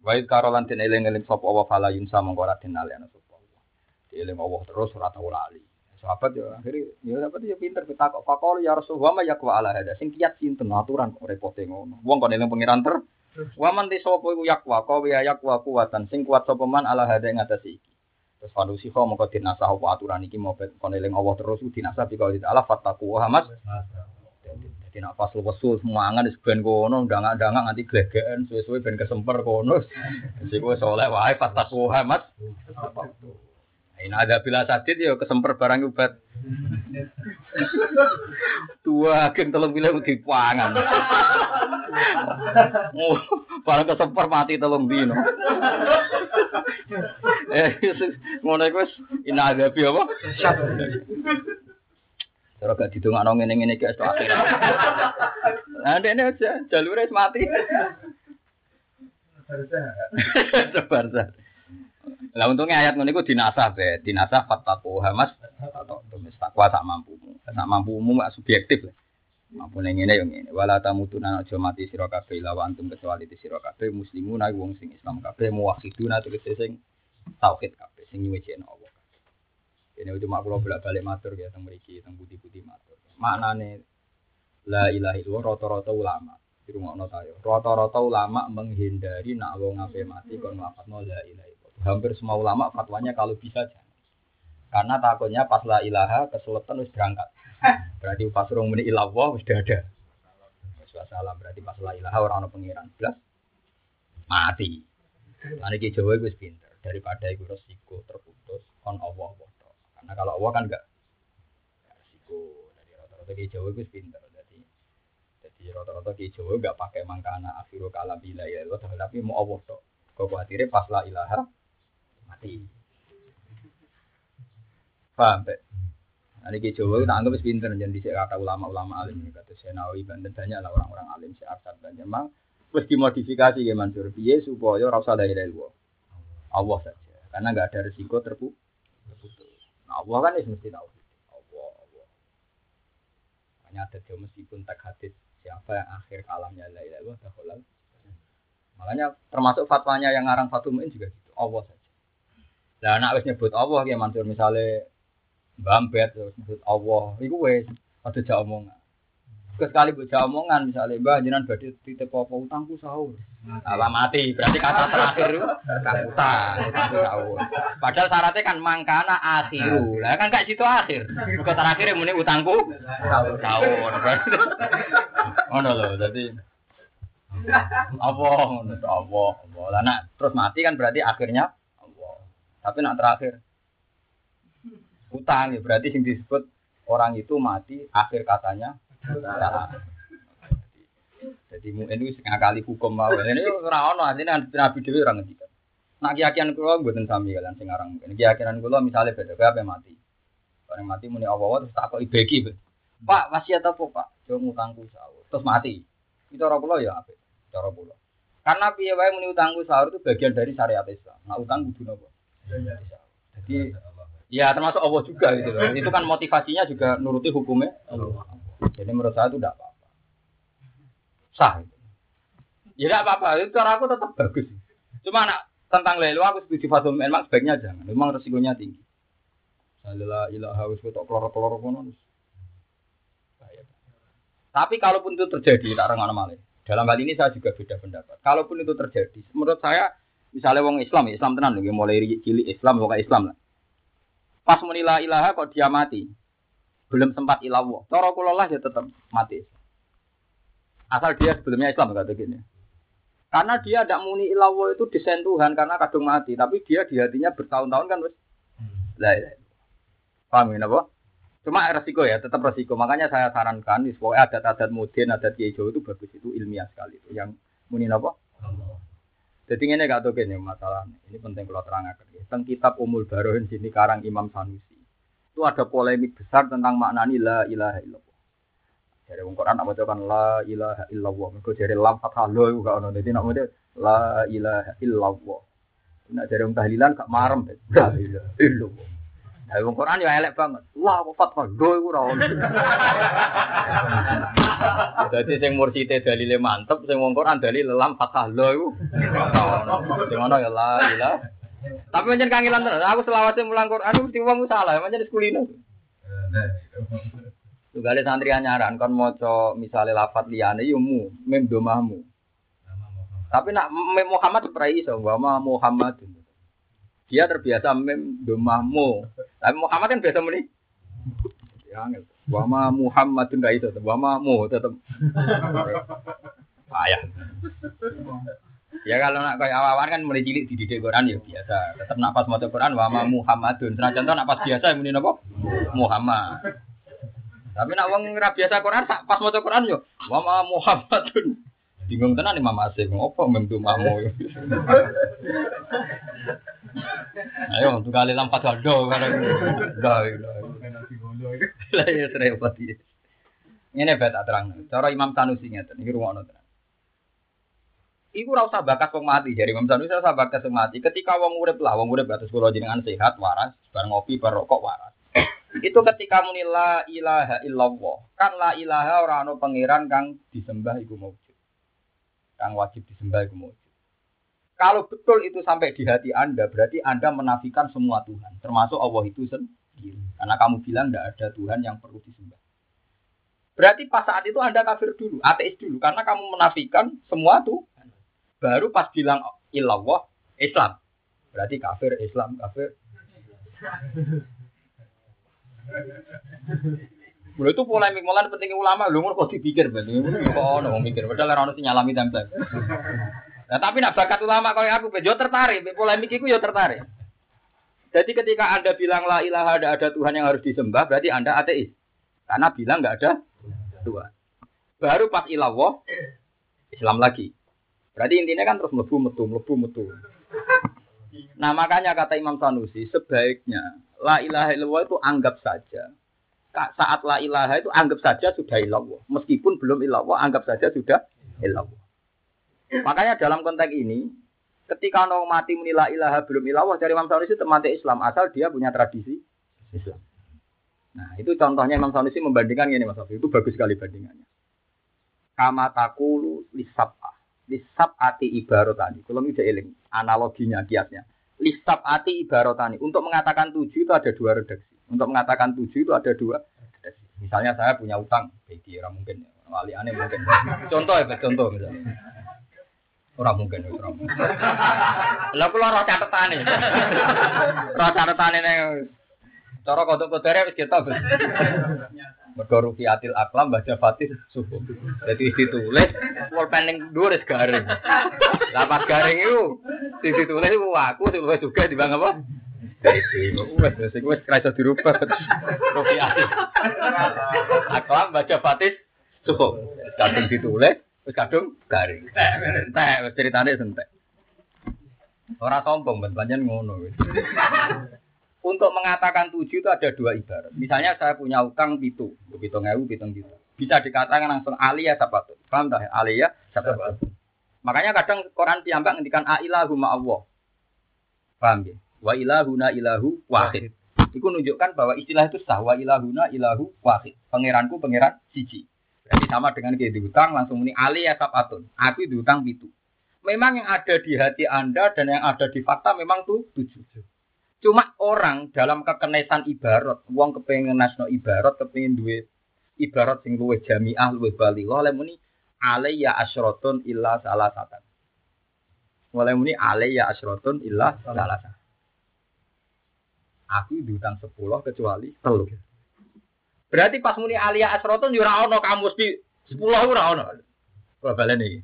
Wa yuskaro lan den eling-eling sapa Allah fala yunsa mongko ora den alihna sapa Allah. Dieling Allah terus ora tau lali. Sahabat ya akhirnya ya dapat ya pinter kita kok fakol ya Rasulullah ma yakwa ala hada sing kiat sinten aturan kok repote ngono. Wong kon eling pengiran ter. Waman di sapa iku yakwa kau ya yakwa kuwatan sing kuat sapa man ala hada ing atas iki. Terus fanusi kau mongko dinasah apa aturan iki mau kon eling Allah terus dinasah bi kau Allah fattaku hamas. Jadi nak pas wesul semangan wis ben kono ndangak-ndangak nganti glegeken suwe-suwe ben kesemper kono. Sing kowe saleh wae fattaku hamas. Ini ada bila sadit ya kesemper barang ubat. Tua agen telung bilang di pangan. Oh, barang kesemper mati telung dino. Eh, ngono wis ina adabi apa? Cara gak didongakno ngene-ngene iki esuk akhir. Nah, ndekne aja jalure wis mati. Sebar Lah untungnya ayat ngono iku dinasah be, dinasah fattaqu hamas atau tumis takwa sak mampumu. Sak mampumu mak subjektif. Mampu ning ngene yo ngene. Wala tamutuna aja mati sira kabeh lawa antum kecuali di sira kabeh muslimuna wong sing Islam kabeh muwahhiduna tegese sing tauhid kabeh sing nyuwejeno Allah. Ini cuma kalau bolak balik matur ya tentang mriki tentang budi-budi matur. Maknane la ilaha illallah rata-rata ulama di rumah tayo. Rata-rata ulama menghindari nak wong ngapain mati kon nglafatno la ilaha illallah. Hampir semua ulama fatwanya kalau bisa jangan. Karena takutnya pas la ilaha kesulitan wis berangkat. Berarti pas urung muni ilallah wis ada. Wis salah berarti pas la ilaha ora ono pengiran. Jelas mati. Lan iki Jawa wis pinter daripada iku resiko terputus kon Allah. Karena kalau Allah kan enggak resiko. Jadi rata-rata ki Jawa wis pinter. Jadi jadi rata-rata ki Jawa enggak pakai mangkana akhiru kalam bila ya Allah tapi mau Allah tok. Kau khawatirnya pas la ilaha mati. Paham, Pak? Ini Jawa kita anggap pinter jadi dhisik kata ulama-ulama alim kata Senawi Banten banyak lah orang-orang alim si Arsad dan memang terus dimodifikasi ya Mansur piye supaya ora usah dari Allah. Allah saja. Karena nggak ada risiko terputus. Nah, Allah kan mesti tahu. Allah, Allah. Makanya ada dia meskipun tak hadis siapa yang akhir kalamnya la ilaha illallah. Makanya termasuk fatwanya yang ngarang Fatul Muin juga gitu. Allah saja. Nah, anak wis nyebut Allah ya Mansur misalnya Bambet terus nyebut Allah. Iku wis ada jak omongan. Sekali baca omongan misalnya Mbah jenengan badhe titip apa utangku sahur. Ala mati, berarti kata terakhir kan utang, utangku sahur. Padahal syaratnya kan mangkana akhiru. Lah kan gak situ akhir. Kok terakhir muni utangku sahur. Ngono lho, dadi Allah, ngono Allah, Allah. Lah nak terus mati kan berarti akhirnya Allah. Tapi nak terakhir utang ya berarti yang disebut orang itu mati akhir katanya. Jadi mungkin itu setengah kali hukum mau. Ini ora ono asline Nabi dhewe ora ngendikan. Nak keyakinan kula mboten sami kalian sing aran mungkin. Keyakinan kula misalnya beda apa mati. Orang mati muni Allah terus takoki beki. Pak, wasiat apa, Pak? Jo ngutangku sahur. Terus mati. Itu orang kula ya apik. Cara kula. Karena piye wae muni utangku sahur itu bagian dari syariat Islam. Nah, utang kudu napa? Jadi Ya termasuk Allah juga gitu loh. Itu kan motivasinya juga nuruti hukumnya. Jadi menurut saya itu tidak apa-apa. Sah. Gitu. Ya tidak apa-apa. Itu cara aku tetap bagus. Cuma anak tentang lelu aku setuju Fatul memang sebaiknya jangan. Memang resikonya tinggi. Salila ilaha wis ketok kloro-kloro kono. Tapi kalaupun itu terjadi, tak rengan malah. Dalam hal ini saya juga beda pendapat. Kalaupun itu terjadi, menurut saya, misalnya wong Islam, Islam tenan, mulai cilik Islam, pokoknya Islam lah. Pas muni la ilaha kok dia mati. Belum sempat ilawo. Cara kula lah ya tetap mati. Asal dia sebelumnya Islam kata gini. Karena dia tidak muni ilawo itu desain Tuhan karena kadung mati, tapi dia di hatinya bertahun-tahun kan wes. Lah ya. Paham ya apa? Cuma resiko ya, tetap resiko. Makanya saya sarankan, pokoknya adat-adat modern, adat Jawa itu bagus, itu ilmiah sekali. Itu yang muni apa? Jadi ini gak tahu gini masalah ini penting kalau terangkan. Tentang kitab Umul Barohin sini karang Imam Sanusi itu ada polemik besar tentang makna la ilaha illallah. Jadi wong Quran apa kan la ilaha illallah. Mergo jadi lam fathah lo iku gak ono. Dadi nak mesti la ilaha illallah. Nak jadi wong tahlilan gak marem. La ilaha illallah. Nah, wong Quran ya elek banget. La fathah lo iku ora ono. Dadi sing mursite dalile mantep, sing wong Quran dalil lam fathah lo iku ora. Sing ono ya la ilaha tapi macam kangelan terus. Aku selawase mulang Quran mesti wong salah, macam sekulino. Tugale santri anyaran kon maca misale lafat liyane yo mu, mem domahmu. Tapi nak mem Muhammad prai iso, wa ma Muhammad. Dia terbiasa mem domahmu. Tapi Muhammad kan biasa muni. Ya angel. Wa ma Muhammadun ra iso, wa ma mu tetep. Ayah. Ya kalau nak kayak awawan kan mulai cilik dididik Quran ya biasa. Tetap napas maca Quran wa ma Muhammadun. Nah contoh napas biasa muni napa? Muhammad. Tapi nak wong ora biasa Quran tak pas maca Quran yo wa ma Muhammadun. Bingung tenan Imam Asyik, ngopo mem mamu. Ayo tuh kali lampat gado bareng. Lah lah ya repot iki. Bae tak terang. Cara Imam Sanusi ngeten iki rumono. Iku ora usah bakat wong mati dari Imam Sanusi ora usah bakat wong mati. Ketika wong urip lah, wong urip atus kula jenengan sehat, waras, bar ngopi, bar rokok waras. Itu ketika muni la ilaha illallah. Kan la ilaha ora ana pangeran kang disembah iku maujud. Kang wajib disembah iku maujud. Kalau betul itu sampai di hati Anda, berarti Anda menafikan semua Tuhan, termasuk Allah itu sendiri. Karena kamu bilang tidak ada Tuhan yang perlu disembah. Berarti pas saat itu Anda kafir dulu, ateis dulu, karena kamu menafikan semua Tuhan. Baru pas bilang ilallah, Islam. Berarti kafir, Islam, kafir. Mulai itu polemik mulai pentingnya ulama, lu kok dipikir berarti, kok ono mikir, padahal orang itu nyalami template. Nah, tapi nak bakat ulama kalau aku, yo tertarik, polemik itu yo tertarik. Jadi ketika anda bilang la ilaha ada ada Tuhan yang harus disembah, berarti anda ateis, karena bilang nggak ada Tuhan. Baru pas ilawah, Islam lagi. Berarti intinya kan terus metu metu metu metu. Nah makanya kata Imam Sanusi sebaiknya la ilaha illallah itu anggap saja saat la ilaha itu anggap saja sudah ilallah. Meskipun belum ilallah, anggap saja sudah ilallah. Makanya dalam konteks ini, ketika orang mati muni la ilaha belum ilallah, dari Imam Sanusi itu mati Islam, asal dia punya tradisi Islam. Nah, itu contohnya Imam Sanusi membandingkan ini Mas Sofi. Itu bagus sekali bandingannya. Kama takulu lisab'ah. Lisab'ati ibarotani. Kalau ini eling analoginya, kiasnya. Lisab'ati ibarotani. Untuk mengatakan tujuh itu ada dua redaksi. Untuk mengatakan tujuh itu ada dua. Misalnya saya punya utang, bagi orang mungkin, wali aneh mungkin. Contoh ya, contoh misalnya. Orang mungkin, orang mungkin. Lah kula roh catatan ini. Roh catatan ini. Cara kodere wis kita. Mergo rufiatil aklam baca fatih subuh. Jadi ditulis pulpen dua dhuwur garing. Lah pas garing itu ditulis iku aku ditulis juga di bang apa? Wes wes wes kerasa dirubah. Rufiatil. Aklam baca fatih subuh. Kadung ditulis wis kadung garing. Entek wis ceritane entek. Ora sombong, banyak ngono. Untuk mengatakan tujuh itu ada dua ibarat. Misalnya saya punya utang pitu, pitu ngewu, pitu pitu. Bisa dikatakan langsung aliyah sabatu. Paham tak? Aliyah sabatu. Makanya kadang Quran piyambak ngendikan ailahu ma Allah. Paham ya? Wa ilahuna ilahu wahid. Itu menunjukkan bahwa istilah itu sah. Wa ilahuna ilahu wahid. Pangeranku pangeran siji. Jadi sama dengan kayak diutang langsung ini aliyah sabatun. Aku diutang pitu. Memang yang ada di hati Anda dan yang ada di fakta memang tuh tujuh. Cuma orang dalam kekenesan ibarat, wong kepengen nasno ibarat, kepengen duit ibarat sing luwih jamiah, luwih bali. Oleh muni alayya asyrotun illa salah satan. Oleh muni alayya asyrotun illa salah satan. Aku diutang sepuluh kecuali telu. Berarti pas muni alayya asyrotun yura ono kamus di sepuluh ora ono. Kalau balen iki.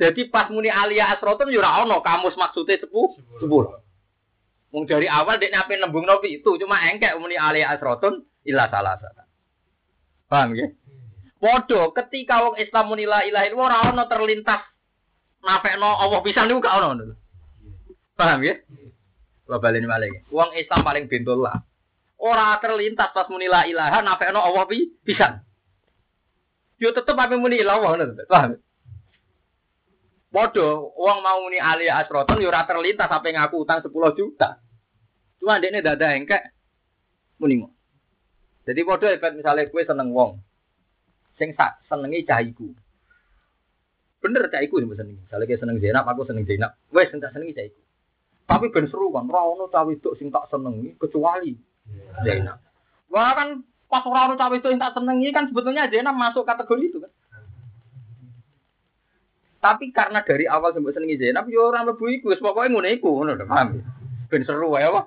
Jadi pas muni alia asrotun yura ono kamus maksudnya sepuluh. Sepuluh. Wong dari awal dia nape nembung nopi itu cuma engkek muni ali asrotun ilah salah salah. Paham ya? Podo ketika wong Islam muni la ilaha illallah ora ono terlintas nafekno Allah pisan niku gak ono. Paham ya? Wa baleni. Wong Islam paling bentul lah. Ora terlintas pas muni la ilaha nafekno Allah pi pisan. Yo tetep ape muni ilah Allah Paham? Podo, uang mau muni ali asroton yo ora terlintas sampai ngaku utang 10 juta. Cuma ndekne dada engkek muni mo. Jadi podo efek misalnya kue seneng wong. Sing sak senengi cahiku. Bener cahiku sing senengi. Misalnya kue seneng Zainab, aku seneng Zainab. Wes sing tak senengi cahiku. Tapi ben seru kan, ora ono cawe itu sing tak senengi kecuali Zainab. Wah kan pas ora ono cawe itu sing tak senengi kan sebetulnya Zainab masuk kategori itu kan. Tapi karena dari awal sampai senengi Zainab, yo orang lebu iku, pokoknya ngono iku, ngono lho, paham? Ben seru ya, Pak.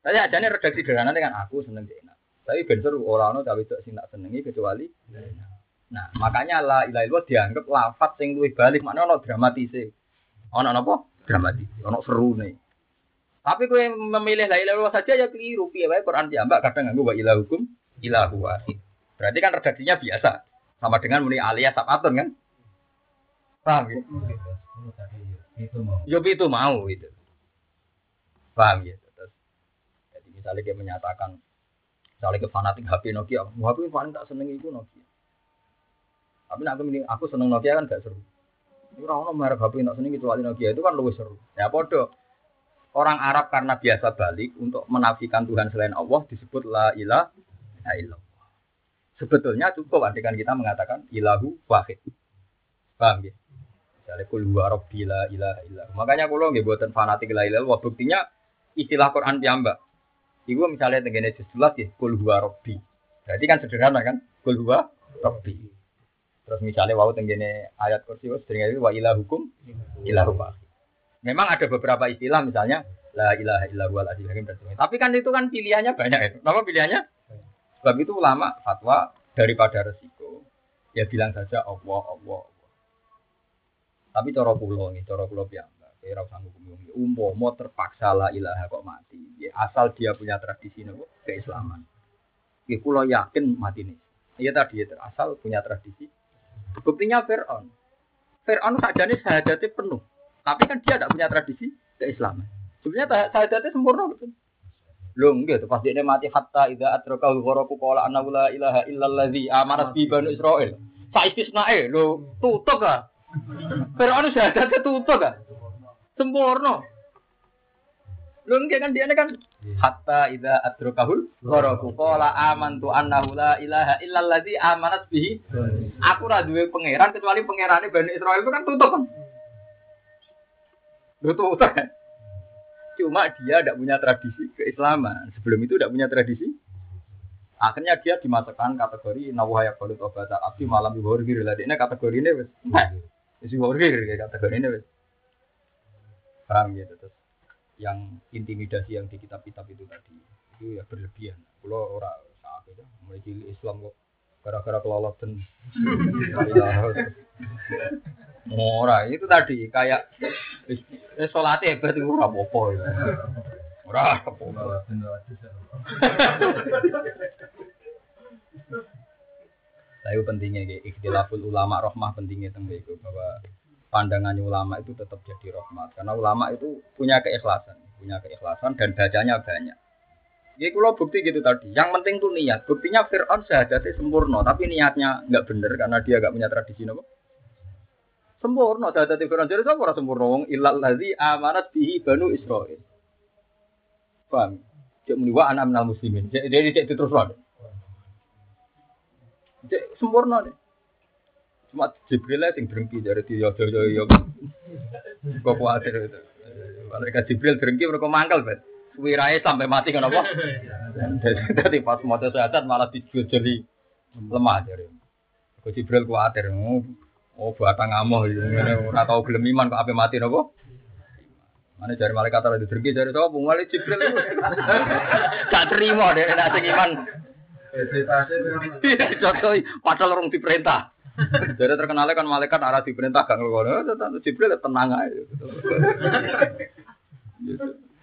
Saya nih redaksi sederhana dengan aku seneng Zainab. Tapi ben seru orang ono cawe itu sing tak senengi kecuali. Nah, makanya la ilaha illallah dianggap lafat sing luwih balik, makna ono dramatise. Ono napa? Dramatis. Ono nih. Tapi kowe memilih la ilaha saja ya keliru. Piye wae Quran diambak kadang nganggo wa ilahukum ilahu wahid. Berarti kan redaksinya biasa. Sama dengan muni alias sabatun kan? Paham ya? Yo itu mau itu. Paham ya? Terus, jadi misalnya dia menyatakan, misalnya ke fanatik HP Nokia, HP paling tak seneng itu Nokia. Tapi aku, aku seneng Nokia kan gak seru. Ini orang merek HP tak seneng kecuali Nokia itu kan lebih seru. Ya bodoh. Orang Arab karena biasa balik untuk menafikan Tuhan selain Allah disebut la ilaha illallah. Sebetulnya cukup dengan kita mengatakan ilahu wahid. Paham ya? Misalnya kul huwa rabbi la ilaha illallah. Makanya kalau nggih buatan fanatik la ilaha illallah buktinya istilah Quran piyambak. Iku misalnya tengene juz 11 ya kul huwa rabbi. Berarti kan sederhana kan? Kul huwa rabbi. Terus misalnya wau tenggene ayat kursi wis itu wa ilahukum ilahu. Memang ada beberapa istilah misalnya la ilaha illallah al hakim Tapi kan itu kan pilihannya banyak itu. Kenapa pilihannya? Sebab itu ulama fatwa daripada resiko ya bilang saja Allah Allah. Tapi cara kula nih, cara kula piyambak, kira usah hukum Umpama terpaksa la ilaha kok mati, ya asal dia punya tradisi nopo keislaman. Ya kula yakin mati nih. Iya tadi ya asal punya tradisi. Buktinya Fir'aun. Fir'aun sajane syahadatnya penuh. Tapi kan dia tidak punya tradisi keislaman. Sebenarnya syahadatnya sempurna betul. Loh enggak tuh pas dia mati hatta idza atrakahu gharaku qala anna la ilaha illallazi amanat bi banu Israil. Saistisnae lho tutup ah. Fir'aun syahadatnya tutup ah. Sempurna. Enggak kan dia kan hatta idza adrakahul gharaku qala amantu annahu la ilaha illallazi amanat bihi. Aku ora duwe pangeran kecuali pangerane Bani Israel itu kan tutup kan. Betul kan? Cuma dia tidak punya tradisi keislaman. Sebelum itu tidak punya tradisi. Akhirnya dia dimasukkan kategori nawaya balut obat api malam lah. Ini kategori ini. Isi bawah kategori ini wes. Paham gitu terus. Yang intimidasi yang di kitab-kitab itu tadi itu ya berlebihan. Kalau orang saat itu mulai Islam kok gara-gara kelolot dan Ora, itu tadi kayak eh salate hebat itu ora apa-apa. Ora apa-apa. Saya pentingnya kayak ikhtilaful ulama rohmah pentingnya tentang itu bahwa pandangan ulama itu tetap jadi rahmat karena ulama itu punya keikhlasan, punya keikhlasan dan bacanya banyak. Jadi kalau bukti gitu tadi, yang penting tuh niat. Buktinya Fir'aun sehajatnya sempurna, tapi niatnya nggak bener karena dia nggak punya tradisi nopo Sempurna dadi Fir'aun jadi sapa ora sempurna wong illal ladzi amanat bihi banu Israil. Paham? Cek muni wa ana minal muslimin. Dari cek terus wae. Cek sempurna deh. Cuma Jibril sing drengki dari dia yo yo yo. Kok kuatir itu. Malaikat Jibril drengki mereka mangkel bet. Wirae sampai mati kan apa? Jadi pas mau sehat malah dijojoli lemah jadi. Kok Jibril kuatir. Oh, batang ngamoh iki ngene ora tau gelem iman kok ape mati napa? Mana dari malaikat ora ditergi dari sapa mulai Jibril. Gak terima deh nek sing iman. Contoh padahal orang diperintah. Jadi terkenalnya kan malaikat arah diperintah gak ngelakon. Eh, Jibril tenang aja.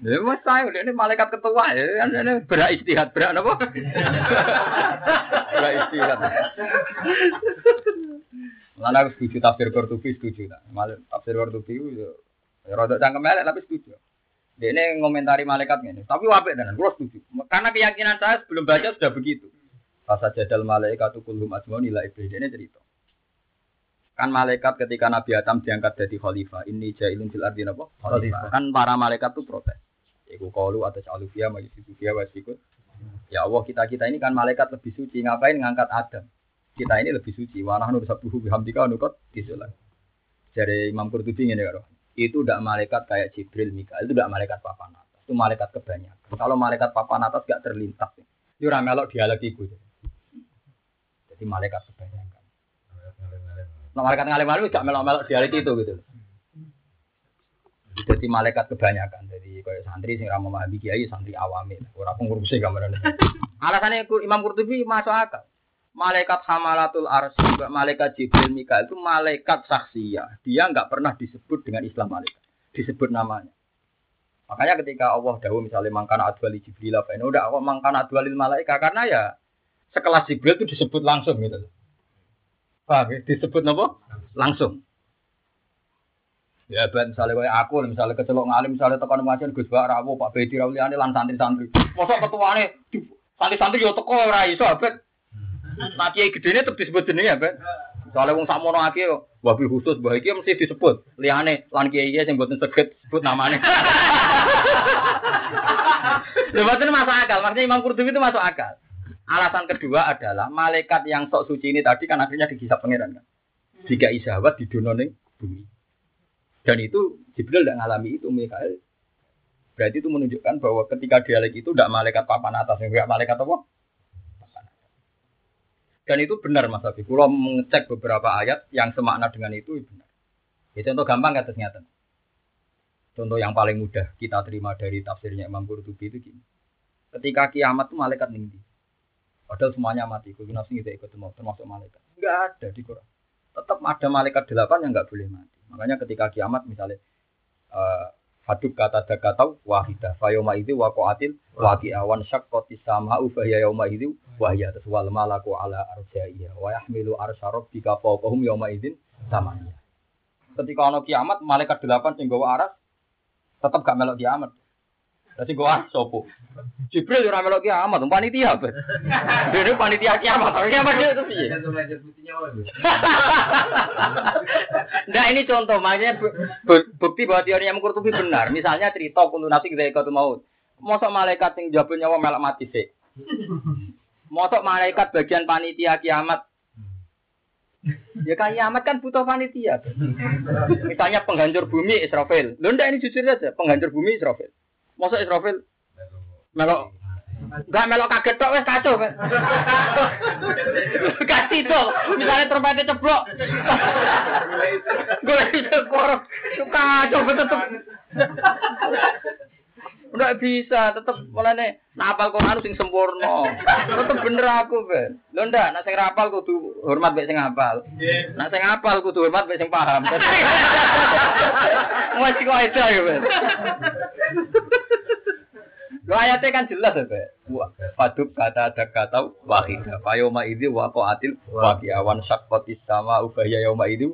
Ya mas saya ini malaikat ketua ya kan ini beristihad berak apa? beristihad. Mana aku setuju tafsir Qurtubi setuju tak. Tafsir Qurtubi itu ya rada cangkem elek tapi setuju. Dia ini ngomentari malaikat ini. Tapi wapik dengan gue setuju. Karena keyakinan saya sebelum baca sudah begitu. Fasa jadal malaikat kulhum ajmaun ila iblis. Ini cerita. Kan malaikat ketika Nabi Adam diangkat jadi khalifah, ini jailun fil ardi apa? Khalifah. Kan para malaikat tuh protes. Iku kalu atas alufia majusufia wasikut. Ya Allah kita kita ini kan malaikat lebih suci. Ngapain ngangkat Adam? kita ini lebih suci. Wa nahnu sabbuhu bihamdika nukot disulat. Dari Imam Qurtubi ini karo. Itu tidak malaikat kayak Jibril, Mikael, itu tidak malaikat papan atas. Itu malaikat kebanyakan. Kalau malaikat papan atas gak terlintas. Itu orang melok dialog ibu. Jadi malaikat kebanyakan. Nah, malaikat ngalim-ngalim gak melok-melok dialog itu gitu. Jadi malaikat kebanyakan. Jadi kayak santri sing ramah memahami kiai santri awami. Ora pengurusi gambaran. Alasannya Imam Qurtubi masuk akal malaikat hamalatul arsy, malaikat Jibril Mikael itu malaikat saksiyah. Dia nggak pernah disebut dengan Islam malaikat, disebut namanya. Makanya ketika Allah dahulu misalnya mangkana adwali Jibril apa ini udah Allah mangkana adwalil malaikat karena ya sekelas Jibril itu disebut langsung gitu. Paham ya? Disebut apa? Langsung. Ya ben misalnya kayak aku, misalnya kecelok ngalim, misalnya tekan ngajian Gus Bak Rawo, Pak Bedi Rauliane lan santri-santri. Mosok ketuane santri-santri yo teko ora iso, Ben. Nah kiai gedene tetep disebut jenenge ya, Ben. Misalnya wong sakmono akeh yo, wabil khusus, mbah iki mesti disebut. Liyane lan kiai kiai sing mboten seget sebut namane. Lha masuk akal, maksudnya Imam Qurtubi itu masuk akal. Alasan kedua adalah malaikat yang sok suci ini tadi kan akhirnya digisap pangeran kan. Jika isawat di ning bumi. Dan itu Jibril tidak ngalami itu Mikael. Berarti itu menunjukkan bahwa ketika dialek itu tidak malaikat papan atas, enggak malaikat apa? Dan itu benar Mas Habib. Kalau mengecek beberapa ayat yang semakna dengan itu benar. Ya, contoh gampang kata nyata. Contoh yang paling mudah kita terima dari tafsirnya Imam Qurtubi itu gini. Ketika kiamat itu malaikat tinggi. Padahal semuanya mati. Kudu nafsi kita ikut mau termasuk malaikat. Enggak ada di Quran. Tetap ada malaikat delapan yang enggak boleh mati. Makanya ketika kiamat misalnya eh Haduk kata dakatau wahida fayoma itu wakoatil waki awan syakkoti sama ubahya yoma itu wahya terus malaku ala arjaiya wa yahmilu arsyarob bika fawqahum yoma idin sama ketika ono kiamat malaikat delapan sing gawa aras tetap gak melok kiamat jadi gawa aras sopo Jibril ora melok kiamat panitia apa dia panitia kiamat tapi kiamat dia itu piye Nah ini contoh, makanya bu- bu- bukti bahwa teori yang Qurtubi benar. Misalnya cerita kuntu nasi kita ikut maut. Mosok malaikat yang jawab nyawa melak mati sih. Mosok malaikat bagian panitia kiamat. Ya kan kiamat kan butuh panitia. Misalnya penghancur bumi Israfil. Ndak ini jujur aja, penghancur bumi Israfil. Mosok Israfil melok Enggak melok kaget tok wis kacau. Kasih itu, misalnya trompetnya ceblok. Gue itu korok, kacau tetep. Udah bisa, tetep mulane napal Quran sing sempurna. Tetep bener aku, Ben. Lho ndak, nek sing rapal kudu hormat mek sing hafal. Nek sing hafal kudu hormat mek sing paham. Wes kok itu ya, Ben. Lo ayatnya kan jelas ya, Pak. Fadub kata ada kata wahidah. Fayoma ini waqatil waqiawan syakkotis sama ubahya yoma ini.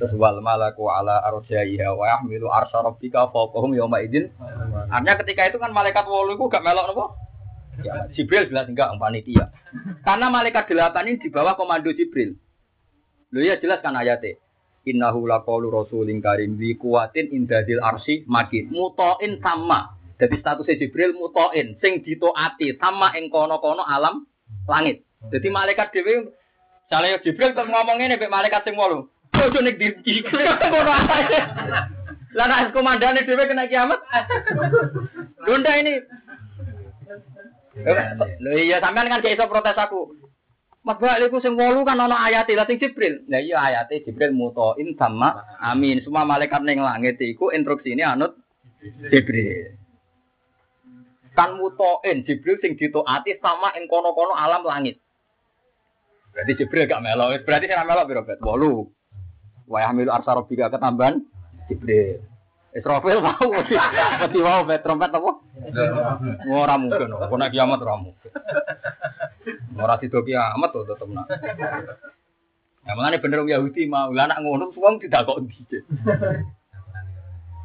Terus wal malaku ala arjaiha wa yahmilu arsya rabbika fawqahum yoma idin. Artinya ketika itu kan malaikat wolu itu gak melok nopo? Ya, Jibril jelas enggak panitia. Karena malaikat delapan ini di bawah komando Jibril. Lo ya jelas kan ayatnya. Innahu laqaulu rasulin karim kuwatin indadil arsi makin mutoin sama. Jadi statusnya Jibril mutoin, sing ditoati sama ing kono-kono alam langit. Jadi malaikat dewi, misalnya Jibril tuh ngomong ini, malaikat sing wolu. Ojo nek di ngono ae. Lah nek komandane dhewe kena kiamat. Lunda ini. Lho iya sampean kan gak protes aku. Mas Bak iku sing wolu kan ana ayate, lah sing Jibril. Lah iya ayate Jibril mutoin sama amin. Semua malaikat ning langit iku instruksine anut Jibril. Kan mutoin Jibril sing ditoati sama ing kono-kono alam langit. Berarti Jibril gak melok. Berarti sing melok piro bet? 8. Wa yahmilu arsy rabbika ketambahan Jibril. Israfil mau mesti mau bet trompet apa? Ora mungkin, nek kiamat ora mungkin. Ora sido kiamat to tetep nak. Ya bener wong Yahudi mau lah nak ngono wong tidak kok ndi.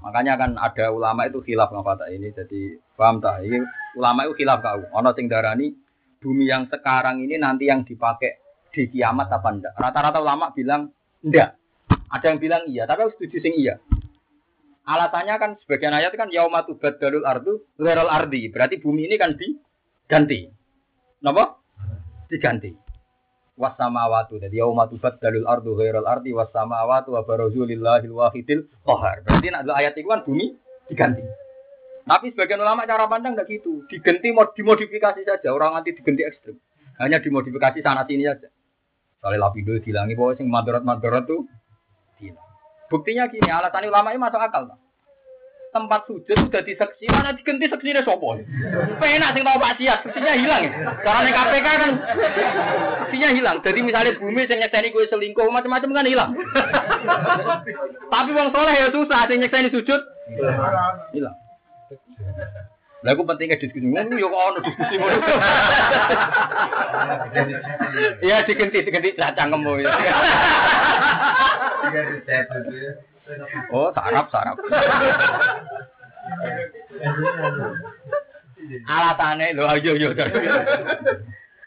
Makanya kan ada ulama itu khilaf ngapa tak ini jadi paham tak? Ini ulama itu khilaf kau. Ono sing darani bumi yang sekarang ini nanti yang dipakai di kiamat apa enggak? Rata-rata ulama bilang enggak. Ada yang bilang iya, tapi aku setuju sing iya. Alasannya kan sebagian ayat kan yaumatu badalul ardu ghairul ardi. Berarti bumi ini kan diganti. Napa? Diganti. Wasamawatu. Jadi yaumatu badalul ardu ghairul ardi wasamawatu wa barazu wahidil qahar. Berarti nak ayat itu kan bumi diganti. Tapi sebagian ulama cara pandang enggak gitu. Diganti mod dimodifikasi saja. Orang nanti diganti ekstrim. Hanya dimodifikasi sana sini saja. Soalnya lapido dilangi bahwa sing madarat-madarat tuh hilang. Buktinya gini, alasan ulama ini masuk akal. Pak. Tempat sujud sudah diseksi, mana diganti seksinya sopo. Penak sing tau maksiat, seksinya hilang. ya. Caranya KPK kan seksinya hilang. Jadi misalnya bumi sing nyekseni kue selingkuh macam-macam kan hilang. Tapi wong soleh ya susah, sing nyekseni sujud hilang. Lah aku pentingnya diskusi ngono yo kok ono diskusi ngono. Iya diganti diganti lah cangkemmu ya. Oh, sarap, sarap. Alatane lho, ayo yo.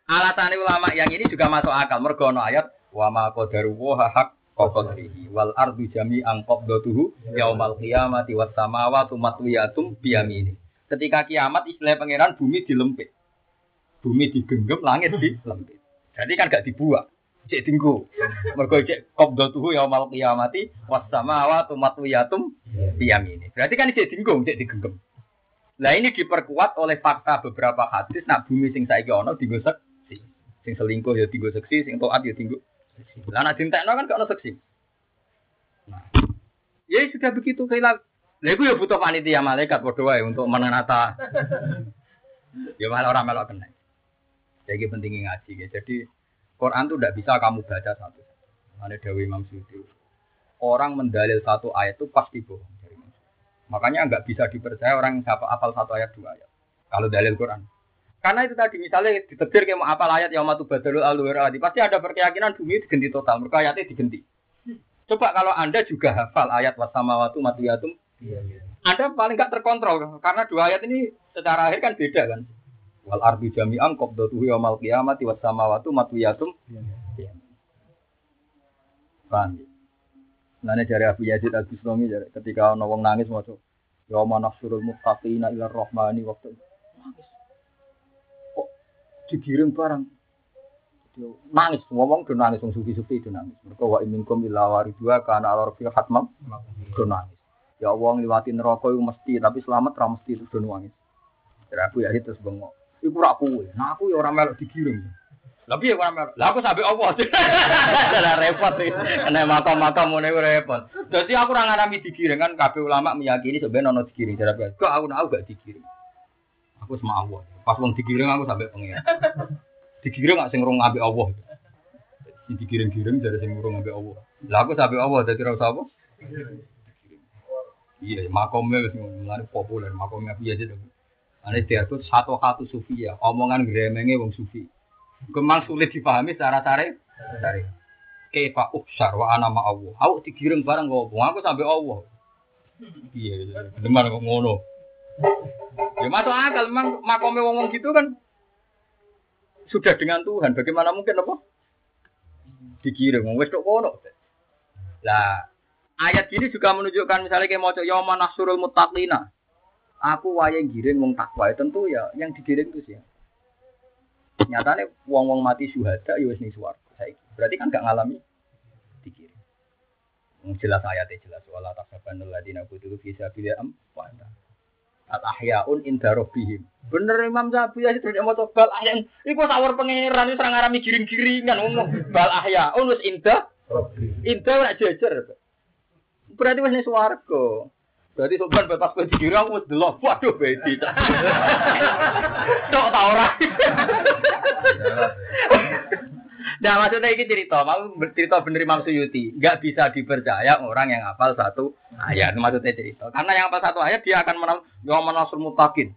Alatane ulama yang ini juga masuk akal. Mergo ana ayat wa ma qadaru wa haq qadrihi wal ardu jami'an qabdatuhu yaumal qiyamati was samawati matwiyatum biyamini. Ketika kiamat istilah pangeran bumi dilempit. Bumi digenggam, langit dilempit. Jadi kan gak dibuat. Cek tinggu. Mergo cek qabdatuhu yaumal qiyamati was samawati matwiyatum biyamini. Berarti kan cek tinggu, cek digenggam. Nah ini diperkuat oleh fakta beberapa hadis nak bumi sing saiki ana dienggo seksi. Sing selingkuh ya dienggo seksi, sing taat ya dienggo seksi. Lah dintekno kan gak ono seksi. Nah, ya sudah begitu kayak Lah iku ya butuh panitia malaikat padha wae untuk menata. ya malah orang melok kena. Jadi pentingnya ngaji ya. Jadi Quran tuh tidak bisa kamu baca satu. Ada Dewi Imam Suyuti. Orang mendalil satu ayat itu pasti bohong. Makanya nggak bisa dipercaya orang yang siapa apal satu ayat dua ayat. Kalau dalil Quran. Karena itu tadi misalnya ditetir kayak mau apal ayat yang matu badalul aluradi pasti ada perkeyakinan bumi diganti total, mereka ayatnya diganti. Coba kalau anda juga hafal ayat wasamawatu matiyatum, iya, iya. anda paling nggak terkontrol karena dua ayat ini secara akhir kan beda kan. Wal ardu jami'an qabdatuhu yaumal qiyamati was samawati matwiyatum. Iya. Paham? Nane dari Abu Yazid Al Bustami ketika ono wong nangis maca ya mana surul muttaqina ila rahmani waktu nangis. Kok digiring barang nangis ngomong do nangis wong sufi-sufi do nangis. Mergo wa minkum illa waridua kana ala rabbil hatmam do nangis. Ya Allah ngliwati neraka iku mesti tapi selamat ra mesti do nangis. Dari Abu Yazid terus bengok. Iku ra kuwe. Nah aku ya ora melok digiring. Tapi ya orang Lah aku sampai Allah. Lah repot sih. Nek makam-makam ngene repot. Jadi aku ora ngarami digiring kan kabeh ulama meyakini sebenarnya ono digiring cara Kok aku nak gak digiring. Aku Allah. Pas wong digiring aku sampai pengen. Digiring gak sing rung ambek Allah. Si digiring-giring dari sing rung ambek Allah. Lah aku sampai Allah dadi ora usah? Iya, makomnya wis mulai populer, makomnya piye aja. Ane diatur satu satu sufi ya, omongan gremenge wong sufi. Gemang sulit dipahami secara tarik. Tarik. Kaifa uksar wa ana ma Allah. Aku digiring bareng kok aku sampai Allah. Iya, demar kok ngono. Ya masuk akal memang makome wong gitu kan sudah dengan Tuhan. Bagaimana mungkin apa? Digiring wis kok ngono. Lah, ayat ini juga menunjukkan misalnya kayak mau yauma nasrul muttaqina. Aku wayahe giring wong takwa tentu ya yang digiring itu sih. Nyatane wong-wong mati syuhada ya wis ning swarga saiki. Berarti kan gak ngalami dikirim. Jelas ayatnya jelas wala tasabanul ladina qutilu fi sabilillah am wa Al ahyaun inda rabbihim. Bener Imam Syafi'i ya tidak mau bal ahyaun. Iku sawur pangeran wis ora ngarami giring-giringan ngomong bal ahyaun wis inda inda ora jejer. Berarti wis ning swarga. Berarti sopan bebas kowe dikira aku wis delok. Waduh bedi. Tok ta ora. Nah maksudnya ini cerita, mau cerita bener Imam Suyuti, nggak bisa dipercaya orang yang hafal satu ayat. Maksudnya cerita, karena yang hafal satu ayat dia akan menang, yang menasur mutakin.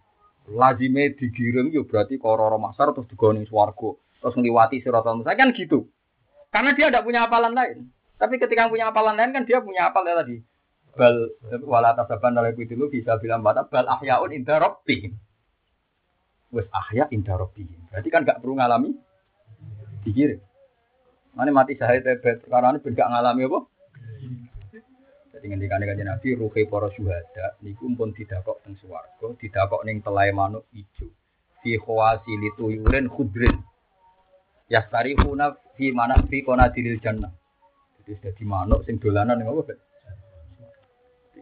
Lazime digiring yo berarti kororo masar terus digoni swargo, terus ngliwati siratal mustaqim kan gitu. Karena dia tidak punya hafalan lain. Tapi ketika punya hafalan lain kan dia punya hafal ya tadi bal wala tasaban oleh itu bisa bilang bata bal ahyaun inda rabbihim. Wes ahya inda rabbihim. Berarti kan gak perlu ngalami dikirim. Mana mati syahid tebet karena ini gak ngalami apa? Jadi ngendikane kanjeng Nabi ruhe para syuhada niku pun tidak kok teng tidak kok ning telai manuk ijo. Fi khawasi lituyurin khudrin. Yastarihuna fi mana fi qonadilil jannah. Jadi sudah di manuk sing dolanan apa?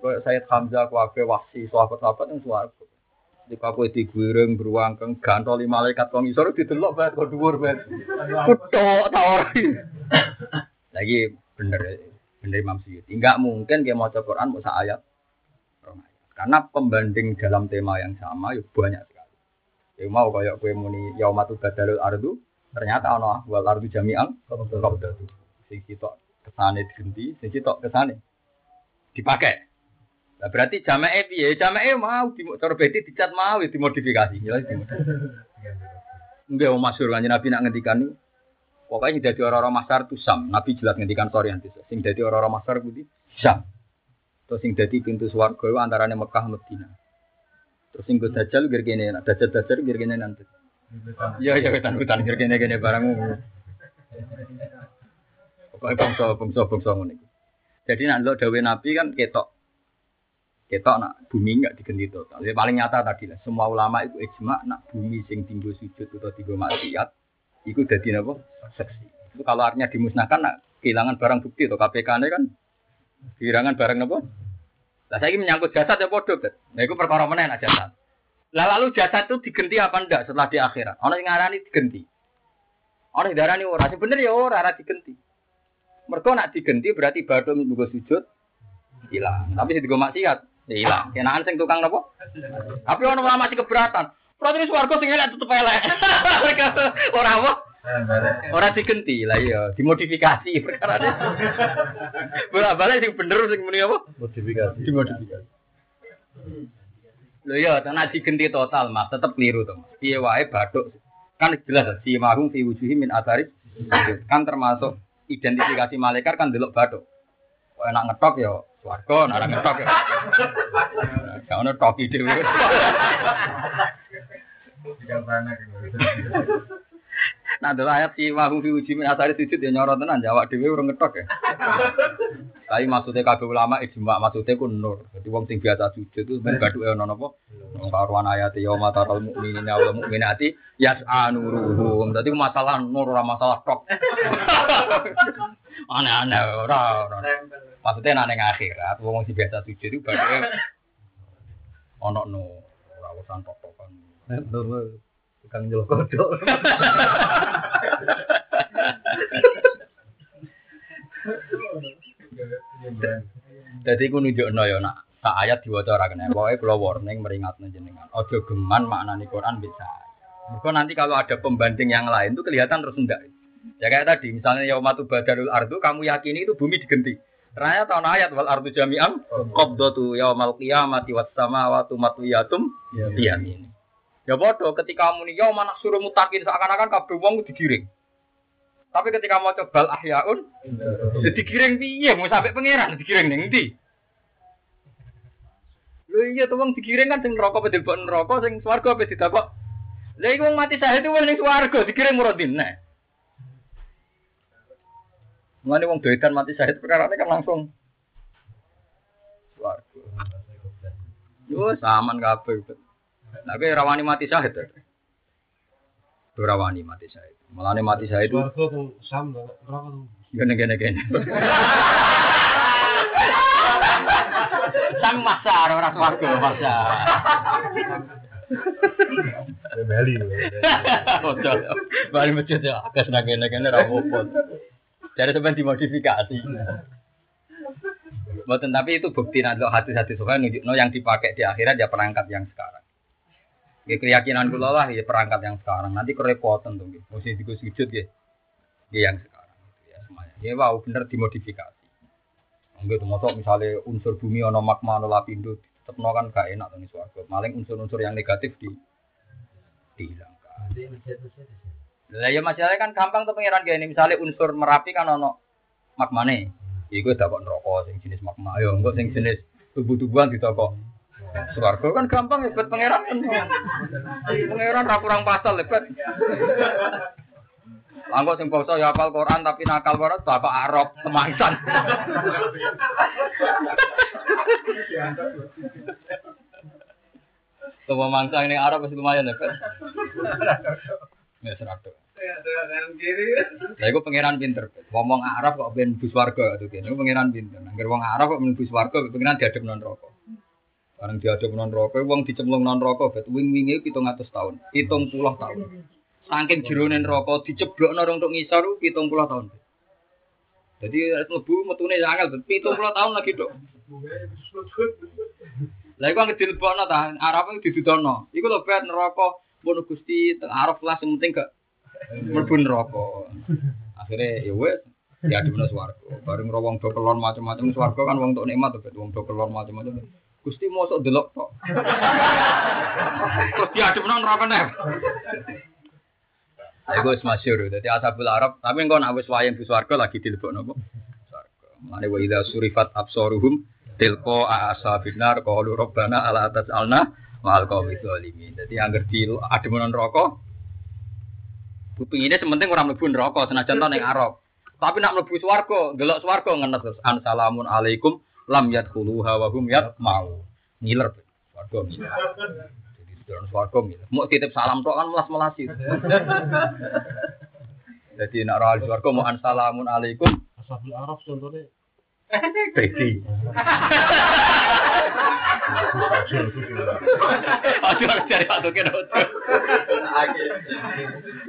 Kayak Sayyid Hamzah, kuwabe wasi, sahabat-sahabat yang suaraku. Di kaku diguireng beruang keng gantoli malaikat kong isor didelok banget kok dhuwur banget. Kutok ta. Lagi bener bener Imam Suyuti. Enggak mungkin dia mau Quran mau ayat. Karena pembanding dalam tema yang sama ya banyak sekali. Ya mau kayak kue muni yaumatu badalul ardu ternyata ana wal ardu jami'an qabdatu. Sing sitok kesane digenti, sing sitok kesane dipakai. Nah, berarti jamae piye? Jamae mau di cara beti dicat mau ya dimodifikasi. Ya Enggak mau masuk lanjut Nabi nak ngendikan Pokoknya dadi orang-orang masar tuh sam. Nabi jelas ngendikan nanti. Sing dadi orang-orang masar kuwi sam. Terus sing dadi pintu swarga iku antarane Mekah Madinah. Terus sing go dajal nah dajal dajal gir kene nanti. Iya iya wetan gir kene kene barangmu. Pokoknya bangsa bangsa bangsa ngono. Jadi nak ndelok dawuh Nabi kan ketok ketok nak bumi enggak diganti total. Jadi paling nyata tadi lah. Semua ulama itu ijma nak bumi sing tinggal sujud atau tinggal maksiat itu jadi apa? Saksi. Itu kalau artinya dimusnahkan nak kehilangan barang bukti atau KPK ini kan kehilangan barang apa? Lah saya menyangkut jasad ya bodoh kan. Nah itu perkara mana nak jasad. Lah lalu jasad itu diganti apa enggak setelah di akhirat? Orang yang ngarani diganti. Orang yang darani ora sebenarnya ya ora ora diganti. Mereka nak diganti berarti batu juga sujud hilang. Tapi sing digo maksiat ya hilang. Kenaan sing tukang nopo? Tapi orang ulama masih keberatan. Berarti swarga sing elek tutup elek. Ora apa? Ora digenti lah iya, dimodifikasi perkara ini. Bola-balik sing bener sing muni apa? Modifikasi. Dimodifikasi. Lho iya, tenan digenti total, Mas, tetep keliru to. Mas. Piye wae bathuk kan jelas si mahum fi wujuhi min atharis kan termasuk identifikasi malaikat kan delok bathuk. Enak ngetok ya swarga, nek ora ngetok ya. Gak ono toki dhewe. Nah, dulu ayat si mahum fi uji min asari sujud ya nyorot tenan jawab dhewe urung ngetok ya. Tapi maksudnya kabeh ulama ijma maksudnya ku nur. Jadi wong sing biasa sujud itu ben gaduke ono napa? Wong karuan ayat ya mata taral mukminina wal mukminati yas'anuruhum. Dadi masalah nur ora masalah tok. Aneh-aneh ora ora. Maksudnya nang ning akhirat wong sing biasa sujud itu gaduke ono nur ora urusan tok-tokan. Nur tukang nyelok kodok. Jadi aku nunjukno ya nak sak ayat diwaca ora kena. Pokoke kula warning meringatno jenengan. Aja geman maknani Quran bisa. Mergo nanti kalau ada pembanding yang lain itu kelihatan terus enggak. Ya kayak tadi misalnya yaumatu badarul ardu kamu yakini itu bumi digenti. Ternyata tahun ayat wal ardu jami'am qabdatu yaumal qiyamati was samawati matwiyatum biyamin. Ya bodoh ketika kamu nih yauma suruh mutakin seakan-akan kabeh wong digiring. Tapi ketika mau coba ahyaun, ya digiring piye? Mau sampai pangeran digiring ning ndi? Lho iya tuh wong digiring kan sing neraka dilebok neraka sing swarga apa didapok. Lah iku wong mati syahid itu ning swarga digiring muradin nah. Mulane wong doedan mati syahid perkara kan langsung swarga. Yo saman kabeh. Kowe rawani mati syahid. Ora rawani mati syahid. Mulane mati syahid Swarga tuh sam neraka tuh. gene gene gene. Sang masar ora swarga masar. Bali. Bali masjid ya, akeh nang kene kene ra apa. Jadi sebenarnya dimodifikasi. Betul, tapi itu bukti nanti hati-hati soalnya nunjukno yang dipakai di akhirat ya perangkat yang sekarang. Ya, keyakinan kula lah ya perangkat yang sekarang. Nanti kerepotan tuh, gitu. mesti digo sujud ya. Ya yang sekarang. Ya semuanya. Ya wow bener dimodifikasi. Enggak tuh motok misalnya unsur bumi ono magma ono lapindo tetepno kan gak enak tuh swarga. Maling unsur-unsur yang negatif di dihilangkan. Lah ya masalahnya kan gampang tuh pengiran kayak ini. Misalnya unsur merapi kan ono magmane. Iku dapat neraka sing jenis magma. Ayo enggak sing jenis tubuh-tubuhan di toko. Swarga kan gampang hebat pangeran kan. Pangeran ra kurang pasal hebat. Langkau sing basa ya hafal Quran tapi nakal banget bapak Arab temangsan. Coba mangsa ini Arab masih lumayan hebat. Ya seratu. Lah iku pangeran pinter. Ngomong Arab kok ben bus warga tuh kene. Pangeran pinter. Angger wong Arab kok ben bus warga pangeran diadep non rokok. Bareng diadep non rokok, wong dicemplung non rokok, bet wing-winge 700 tahun. 70 tahun. Saking jerone rokok diceblokno rong untuk ngisor 70 tahun. Jadi mlebu metune ya angel 70 tahun lagi, Dok. Lah iku anggere dilebokno ta, Arab iku didudono. Iku lho bet neraka pun Gusti Arab lah sing penting gak mlebu neraka. Akhire ya wis ya di mana swarga. Bareng ro wong do kelon macam-macam swarga kan wong tok nikmat to, wong do kelon macam-macam. Gusti mosok delok tok. Terus diadepno neraka nek. Iku wis masyhur. Dadi ashabul Arab, tapi engko nek wis wayang swarga lagi dilebokno apa? Swarga. Mane wa surifat absaruhum tilqa ashabin nar qalu rabbana ala tas'alna ma'al qaumi zalimin. Dadi angger di ademen neraka Kupingine sementing ora mlebu neraka senajan to ning Arab. Tapi nak mlebu swarga, delok swarga ngenes terus salamun alaikum lam yadkhuluha wa hum yatma'u. Ngiler swarga ngiler. Jadi sedurun swarga ngiler. Mau titip salam tok kan melas-melasi. Jadi nak ora swarga mau an salamun alaikum Ashabul Arab contohnya. Bedi. Harus cari waktu kena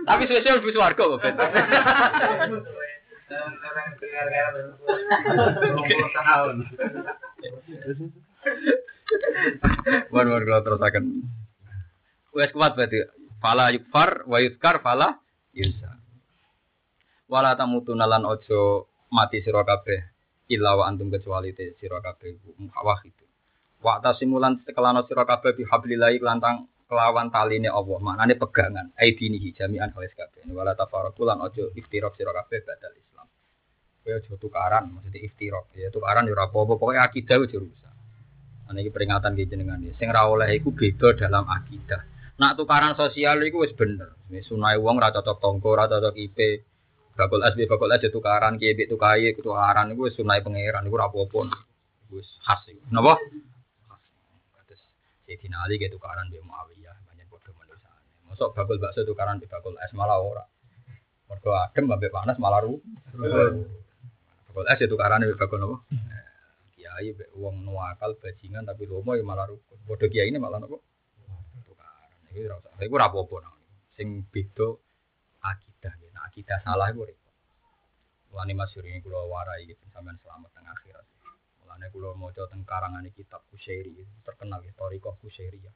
Tapi sosial lebih swarga kok, Ben. Wan wan kalau terusakan. Wes kuat berarti. Fala yukfar wa yuzkar fala yunsa. Wala tamutuna lan ojo mati sira kabeh antum kecuali te sira kabeh wahid. Wa tasimulan sekelana sira kabeh bi hablillahi lantang kelawan taline Allah. Maknane pegangan aidinihi jami'an kawis kabeh. Wala tafarraqu lan ojo iftiraq sira kabeh badal Islam. Kowe aja tukaran, maksudnya iftiraq. Ya tukaran ya ora apa-apa, pokoke akidah wis rusak. Ana iki peringatan ki jenengan iki. Sing ra oleh iku beda dalam akidah. Nak tukaran sosial iku wis bener. Wis sunai wong ra cocok tonggo, ra cocok IP. Bakul S, bakul S ya tukaran, kiye tukaye, tukaran iku wis sunai pangeran iku ora apa-apa. Wis khas iku. Napa? Sayyidina Ali ke tukaran di Muawiyah, banyak padha manusiane. Mosok bakul bakso tukaran di bakul es malah ora. Mergo adem ambek panas malah ru. Bakul es ya tukaran di bakul napa? Kiai mbek wong nuwakal bajingan tapi lomo ya malah rukun. Padha kiai ini malah napa? Tukaran. Iki ora usah. Iku ora apa-apa nang. Sing beda akidah ya. Nah, akidah salah iku repot. Mulane masyhur ini kula warai gitu sampean selamat teng akhirat. Mulane kula maca teng karangane kitab Kusyairi terkenal ya Thariqah Kusyairiyah.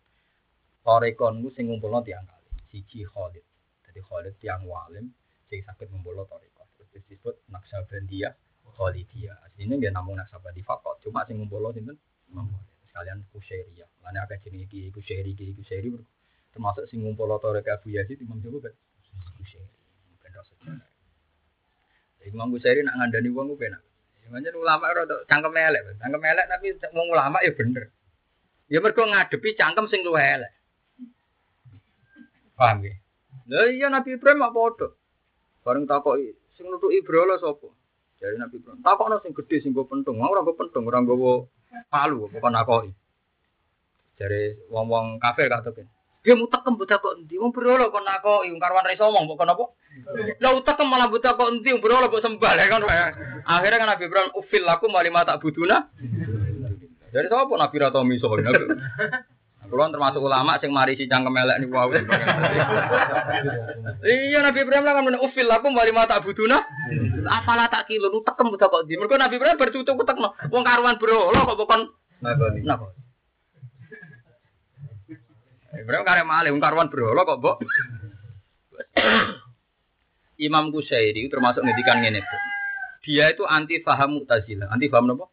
Thariqah niku sing ngumpulno tiang kali. Siji Khalid. Jadi Khalid tiang walim sing saged ngumpulno Thariqah. Terus disebut Naksabandiyah Khalidiyah. Asline nggih namung Naksabandi fakot. Cuma sing ngumpulno sinten? Imam. Sekalian Kusyairiyah. Mulane akeh jenenge iki Kusyairi iki Kusyairi termasuk sing ngumpulno Thariqah Abu Yazid Imam Jawa kan. Kusyairi. Ben sejarah. Imam Kusyairi nak ngandani wong ku penak. Ya pancen ulama tok cangkem elek, cangkem elek tapi wong ulama ya bener. Ya mergo ngadepi cangkem sing luwih elek. Paham ya? Lah iya Nabi Ibrahim mak padha. Bareng takoki sing nutuki Ibrahim sapa? Jadi Nabi Ibrahim takokno sing gedhe sing go pentung, ora go pentung, ora nggawa palu, bukan nakoki. Jare wong-wong kafir tekan. Dia mutekem buta kok endi? Wong berolo kok nakoki, wong karwan ra iso omong kok napa? Lah utekem malah buta kok endi? Wong berolo kok sembah ya kan. Akhirnya kan Nabi Ibrahim ufil laku malima tak buduna. Jadi sapa Nabi ra tau miso Nabi. Kulo termasuk ulama sing mari si cangkem elek niku wae. Iya Nabi Ibrahim lah kan men ufil laku malima tak buduna. Afala tak kilo utekem buta kok endi? Mergo Nabi Ibrahim bercucuk utekno. Wong karuan berolo kok bukan. Napa? Ibrahim karek malih wong karuan berhala kok, Mbok. Imam Kusyairi termasuk ngedikan ngene. Dia itu anti paham Mu'tazilah. Anti paham napa?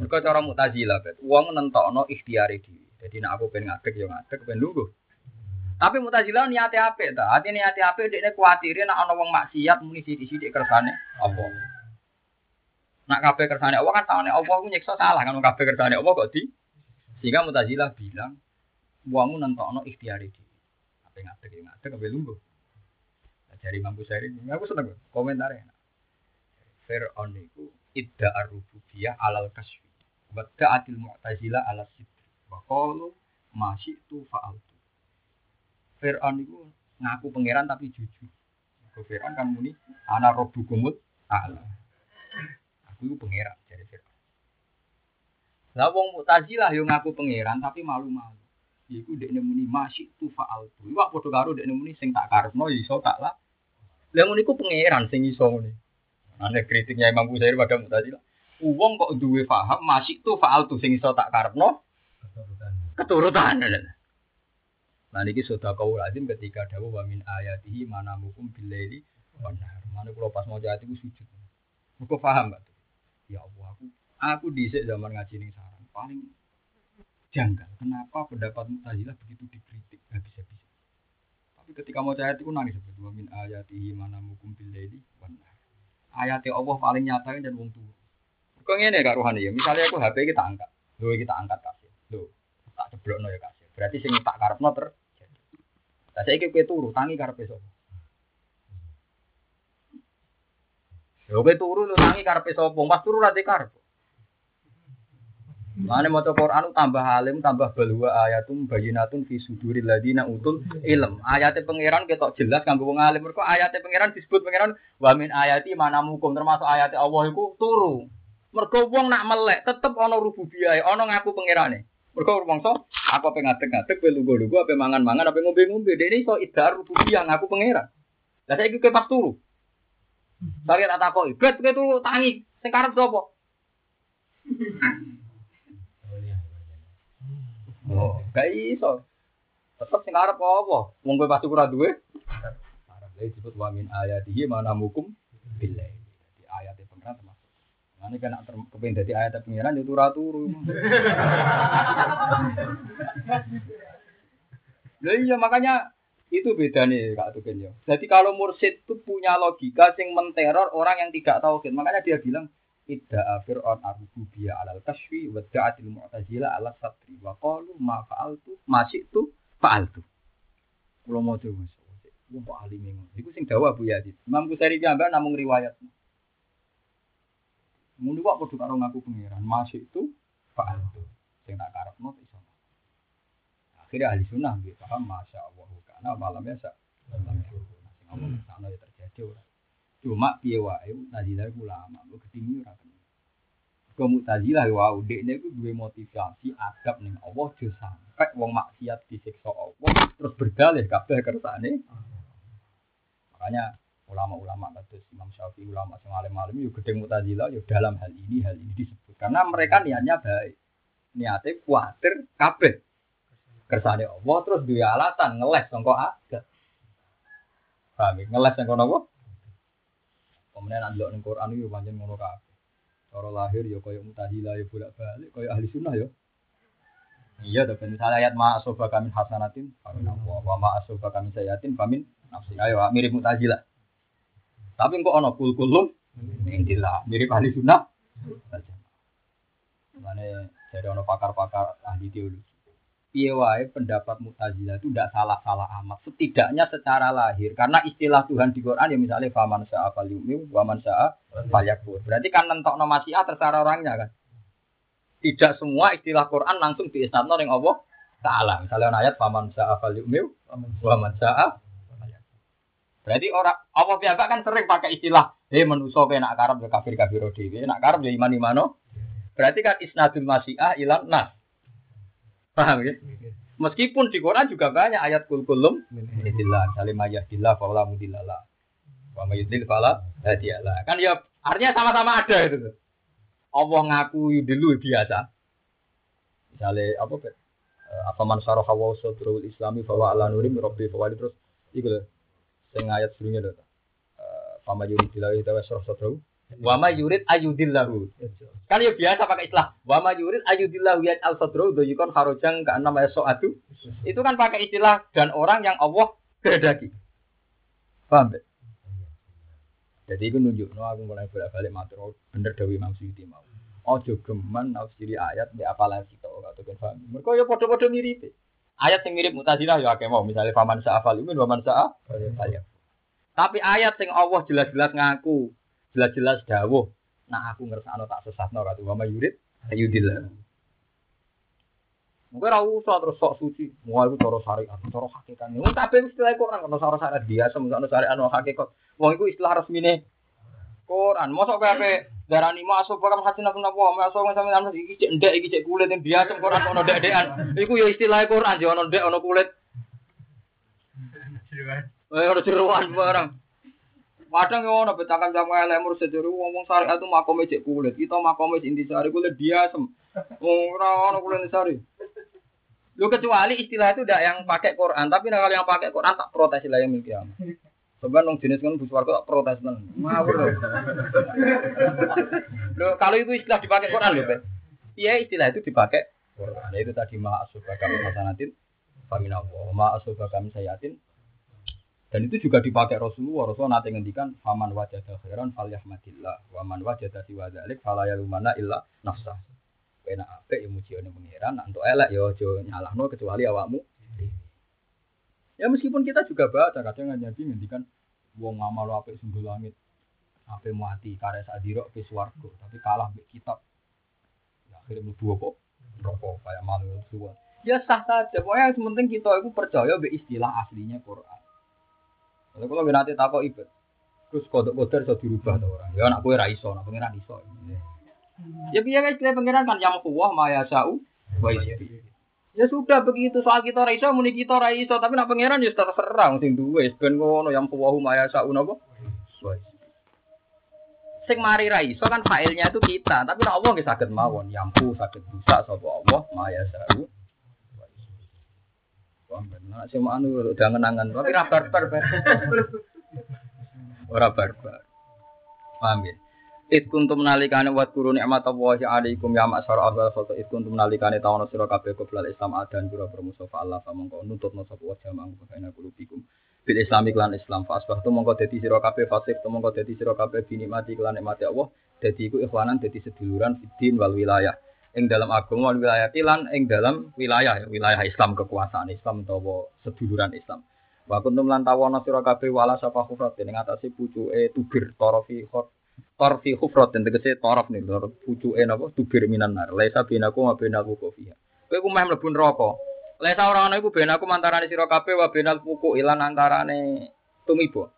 Mergo cara Mu'tazilah, Bet. Wong nentokno ikhtiare dhewe. Jadi nek aku pengen ngadeg ya ngadeg, pengen lungguh. Tapi Mu'tazilah niate apik ta. Ati niate apik dekne kuwatire nek ana wong maksiat muni sithik-sithik kersane apa. Nak kabeh kersane Allah kan tangane Allah ku nyiksa salah kan kabeh kersane Allah kok di sehingga Mu'tazilah bilang wong nentokno ikhtiare dhewe. Apa ngadeg ya ngadeg, apa lungguh. Nah, Dari Imam Busairi, aku seneng komentarnya. Fir'aun itu idda ar-rububiyah alal kaswi. Wa ta'atil mu'tazila ala sidri. Wa qalu ma syi'tu fa'altu. Fir'aun itu ngaku pangeran tapi jujur. Kau Fir'aun kan muni ana rabbukumut a'la. Aku itu pangeran dari Fir'aun. Lah wong Mu'tazilah yo ngaku pangeran tapi malu-malu. Iku dekne muni masih tu faal tu. Iwak padha karo dekne muni sing tak karepno ya iso tak lah. Lah ngono iku pangeran sing iso ngene. Ane kritiknya Imam Busairi pada Mu'tazilah. Uang kok duwe paham masih tu faal tu sing iso tak karepno keturutan. Nah niki sudah kau lazim ketika dawuh wa min ayatihi mana mukum bilaili wan nahar. Mana kula pas mau jati ku sujud. Kok paham, Mbak? Ya Allah, aku aku dhisik zaman ngaji ning sarang paling janggal. Kenapa pendapat Mu'tazilah begitu dikritik habis-habis? Tapi ketika mau ayat itu nangis seperti min ayatihi mana mukum bilaili wan nahar. Ayat Allah paling nyata dan wong tuwa. Kok gak rohani ya. Misalnya aku HP kita angkat. Lho kita angkat kasih. Lho, tak ceblokno ya kasih. Berarti sing tak karepno terjadi. Lah saiki kowe turu tangi karepe sapa? Lho kowe turu lu tangi karepe sapa? Pas turu ra karep. Mane maca Quran tambah alim, tambah balwa ayatum bayinatun fi suduril ladina utul ilm. Ayate pangeran ketok jelas kanggo wong alim. Mergo ayate pangeran disebut pangeran wa min ayati manamukum termasuk ayate Allah iku turu. Mergo wong nak melek tetep ana rububiyah, ana ngaku pangerane. Mergo rumangsa aku pengen ngadeg-ngadeg kowe lugu-lugu ape mangan-mangan ape ngombe-ngombe. Dene iso idhar rububiyah ngaku pangeran. Lah saiki kowe pas turu. Saya tak takoki, "Bet tangi, sing karep sapa?" Oh, gak iso. Tetep sing arep apa? Wong kowe pasti ora duwe. Arep lha disebut wa min ayatihi mana mukum billah. Di ayat pengiran termasuk. Mane kan nak kepen dadi ayat pengiran yo turu turu. Lah iya makanya itu beda nih Kak Tuken ya. Jadi kalau mursid itu punya logika sing menteror orang yang tidak tahu Makanya dia bilang idda'a fir'aun ar-rububiyya 'alal kasfi wa da'atil mu'tazila 'ala satri wa qalu ma fa'altu ma syi'tu fa'altu. Kula maca wis. Wong kok alime ngono. Iku sing dawa Bu Yazid. Imam Ghazali piyambak namung riwayat. Ngono kok padha karo ngaku pangeran. Ma syi'tu fa'altu. Sing tak karepno iso. Akhirnya ahli sunnah nggih paham masya Allah karena malamnya sa. Ngomong sana ya terjadi ora. Cuma piye wae Mu'tazilah iku ulama, kok ketinggi ora kena. Kok Mu'tazilah wae dekne iku duwe motivasi adab ning Allah aja sampe wong maksiat disiksa Allah terus berdalih kabeh kersane. Makanya ulama-ulama kados Imam Syafi'i ulama sing alim-alim yo gedeng Mu'tazilah yo dalam hal ini hal ini disebut karena mereka niatnya baik. Niatnya kuatir kabeh kersane Allah terus duwe alasan ngeles sangka adab. Paham ya? Ngeles sangka napa? Kemudian nanti ning Quran itu pancen ngono kabeh. Cara lahir ya kaya mutazilah ya bolak-balik kaya ahli sunnah ya. Iya tuh, misalnya ayat ma asoba kami hasanatin, famin Allah, wa ma asoba kami sayatin, famin nafsi. Ayo, mirip mutazilah. Tapi kok ono kul kulum, indillah, mirip ahli sunnah. Mana dari ono pakar-pakar ahli teologi piye pendapat Mu'tazilah itu tidak salah-salah amat. Setidaknya secara lahir karena istilah Tuhan di Quran ya misalnya faman sa'a falyu'min wa man sa'a falyakfur. Berarti kan nentokno masyiah terserah orangnya kan. Tidak semua istilah Quran langsung diisnadno ning Allah taala. Misalnya ayat faman sa'a falyu'min wa man sa'a Berarti orang Allah piyambak kan sering pakai istilah, "Eh manusa kowe nak karep ya kafir-kafir dhewe, nak karep ya iman-imano." Berarti kan isnadul masyiah ilan nas. Paham ya? Meskipun di Quran juga banyak ayat kul kulum minillah salim ayatillah fala mudillah wa mayudil fala hadiyalah. Kan ya artinya sama-sama ada itu. Allah ngaku dulu biasa. Misalnya apa bet? Apa man sarah hawa sadrul islami fa wa ala nurim rabbi fa terus iku lho. Sing ayat sebelumnya lho. Fama yuridillah ita wasrah sadrul Wa ma yurid ayudillahu. Kan ya biasa pakai istilah wa ma yurid ayudillahu ya al sadru doyikon kharojang ka enam atu. Itu kan pakai istilah dan orang yang Allah kehendaki. Paham ya? Jadi itu nunjuk, no, aku mulai bolak-balik matur bener Dewi Imam Suyuti mau. Ojo geman nafsiri ayat di apalan kita atau kan paham. Mereka ya podo-podo mirip. Ayat yang mirip mutazilah ya akeh mau misalnya faman sa'afal imin waman sa'a. Tapi ayat yang Allah jelas-jelas ngaku jelas-jelas dawuh nah aku ngersakno tak sesatno kata wa yurid ayudillah Mungkin ora usah terus sok suci. Mau itu cara syariat, cara hakikat. Wong kabeh istilah Quran ono cara syariat biasa, ono syariat ono hakikat. Wong iku istilah resmine Quran. Mosok kowe ape darani masuk program hasil aku napa masuk sampe sampe iki cek ndek iki cek kulit yang biasa Quran ono dek-dekan. Iku ya istilah Quran, ya ono ndek ono kulit. Eh ono jeroan barang. Kadang yo ono betakan jamu lemur seduru ngomong syariat itu makome cek kulit. Kita makome intisari kulit biasa. Ora ono kulit intisari. Lu kecuali istilah itu tidak yang pakai Quran, tapi kalau yang pakai Quran tak protes lah yang milki Sebenarnya nong jenis kan buswar tak protes nang. Ngawur Lo kalau itu istilah dipakai Quran lho, Iya istilah itu dipakai Quran. Itu tadi ma asuba kami hasanatin famina ma asuba kami sayatin dan itu juga dipakai Rasulullah. Rasulullah nanti ngendikan faman wajada khairan falyahmadillah wa man wajada siwa dzalik fala yalumana illa nafsah. Kowe nak apik ya muji ning pangeran, nak entuk elek ya aja nyalahno kecuali awakmu. Ya meskipun kita juga baca kadang Nabi ngendikan wong ngamal apik sungguh langit. Ape mati karya sadiro ke swarga, tapi kalah mbek kitab. Ya akhirnya mlebu apa? Rokok kayak malu suwan. Ya sah saja, pokoknya yang penting kita itu percaya be istilah aslinya Quran. Kalau kalau nanti takut ibet, terus kodok kodok bisa dirubah tuh orang. Ya anak kue raiso, anak pengiran iso. Ya biar istilah pengiran kan yang kuah maya sau, wa isbi. Ya sudah begitu soal kita raiso, muni kita raiso, tapi nak pengiran ya terserah, sing duwe, ben ngono yang kuah maya sau napa? Isbi. Sing mari raiso kan failnya itu kita, tapi nak Allah nggih saged mawon, yampu saged busa sapa Allah maya sau. Benar sih anu udah ngenangan, tapi ra barbar. Ora barbar. Paham ya? It kuntum nalikane wat guru nikmat Allah alaikum ya masyar Allah foto it kuntum nalikane tawono sira kabeh qoblal Islam adan pura bermusafa Allah samangko nuntutno sapa wa jamang bakaina kulubikum bil islami klan Islam. Fa asbahtu mongko dadi sira kabeh fasik mongko dadi sira kabeh binikmati klan nikmati Allah. Dadi iku ikhwanan dadi seduluran fiddin wal wilayah ing dalam agama wilayah lan ing dalam wilayah ya, wilayah Islam kekuasaan Islam utawa seduluran Islam. Wa kuntum lan tawana sira kabeh wala sapa khufrat ning atase pucuke tubir torofi khot torfi khufrat den tegese torof nih lor pucuke napa? Tubir minan nar. Laisa binaku wa binal wuqufiha kowe ku meh mlebu neraka. Laisa ora ana iku benaku antarane sira kabeh wa binal wuqu ilan antarane tumibo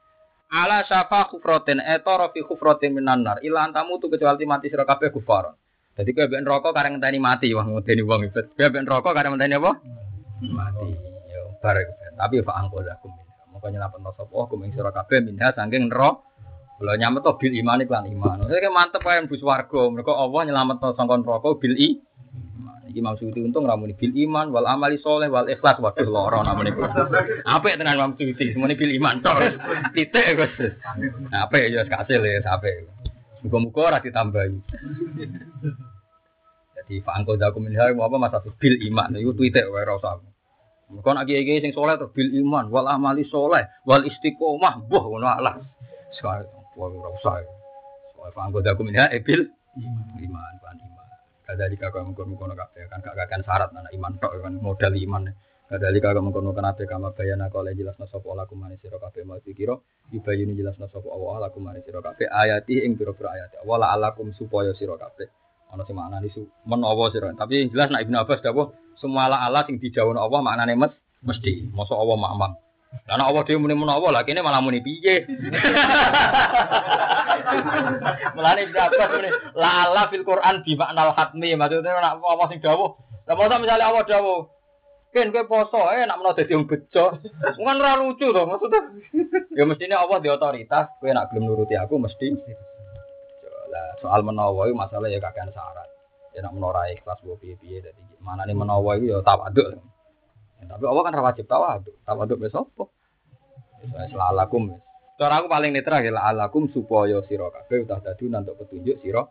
ala syafa khufratin e torofi khufratin minan nar. Ila antamu tu kecuali mati sira kabeh kufar Jadi kowe ben rokok kareng ngenteni mati wah ngenteni wong ibet. Kowe ben rokok kareng ngenteni apa? Mati. Yo bareng. Tapi fa angkol aku minha. Mongko nyelametno sapa aku ing sira kabeh minha saking neraka. Kalau nyamet bil iman iklan iman. Saya mantep wae bus warga. Mereka Allah nyelametno sangkon neraka bil i. Iki maksud untung ramuni bil iman wal amali soleh wal ikhlas waduh loro namanya iku. Apik tenan Imam Suyuti semuanya bil iman tok. Titik Gus. Apik ya kasil ya apik. Muga-muga ora ditambahi. Jadi fa angko daku minha apa masa bil iman iku titik wae ora usah. Mergo nak kiai-kiai sing soleh terus bil iman wal amali soleh wal istiqomah buah ngono alah. Sekarang ora usah. Soal anggota aku minha ebil iman kan iman. Kadali kakak mengkono-kono kabeh kan gak kan syarat anak iman tok kan modal iman. Kadali kakak mengkono ape kama bayana kala jelas sapa Allah kumane sira kabeh mau pikira dibayuni jelas sapa Allah lakum mane sira kabeh ayati ing pira-pira ayat. Wala alakum supaya sira kabeh. Ana sing maknane su menawa sira. Tapi yang jelas nak Ibnu Abbas dawuh semua ala ala sing dijawab Allah maknane mes mesti. Masa Allah makmam. Karena Allah dia muni menawa lah, kini malah muni piye. Melani berapa muni la ala fil Quran di makna hatmi maksudnya nak apa sing dawuh. Lah masa misalnya Allah dawuh Ken kowe poso eh nak menawa dadi wong bejo. Kan ora lucu to maksudnya. Ya mestinya Allah di otoritas, kowe nak belum nuruti aku mesti. Lah soal menawa itu masalah ya kakean syarat. Ya nak menawa ikhlas mbok piye-piye dadi mana nih menawa itu ya tawaduk. Ya, tapi Allah kan ra wajib tawaduk. Tawaduk wis apa? Wis lalakum. Cara aku paling netral ya lalakum supaya sira kabeh utah dadi nantuk petunjuk sira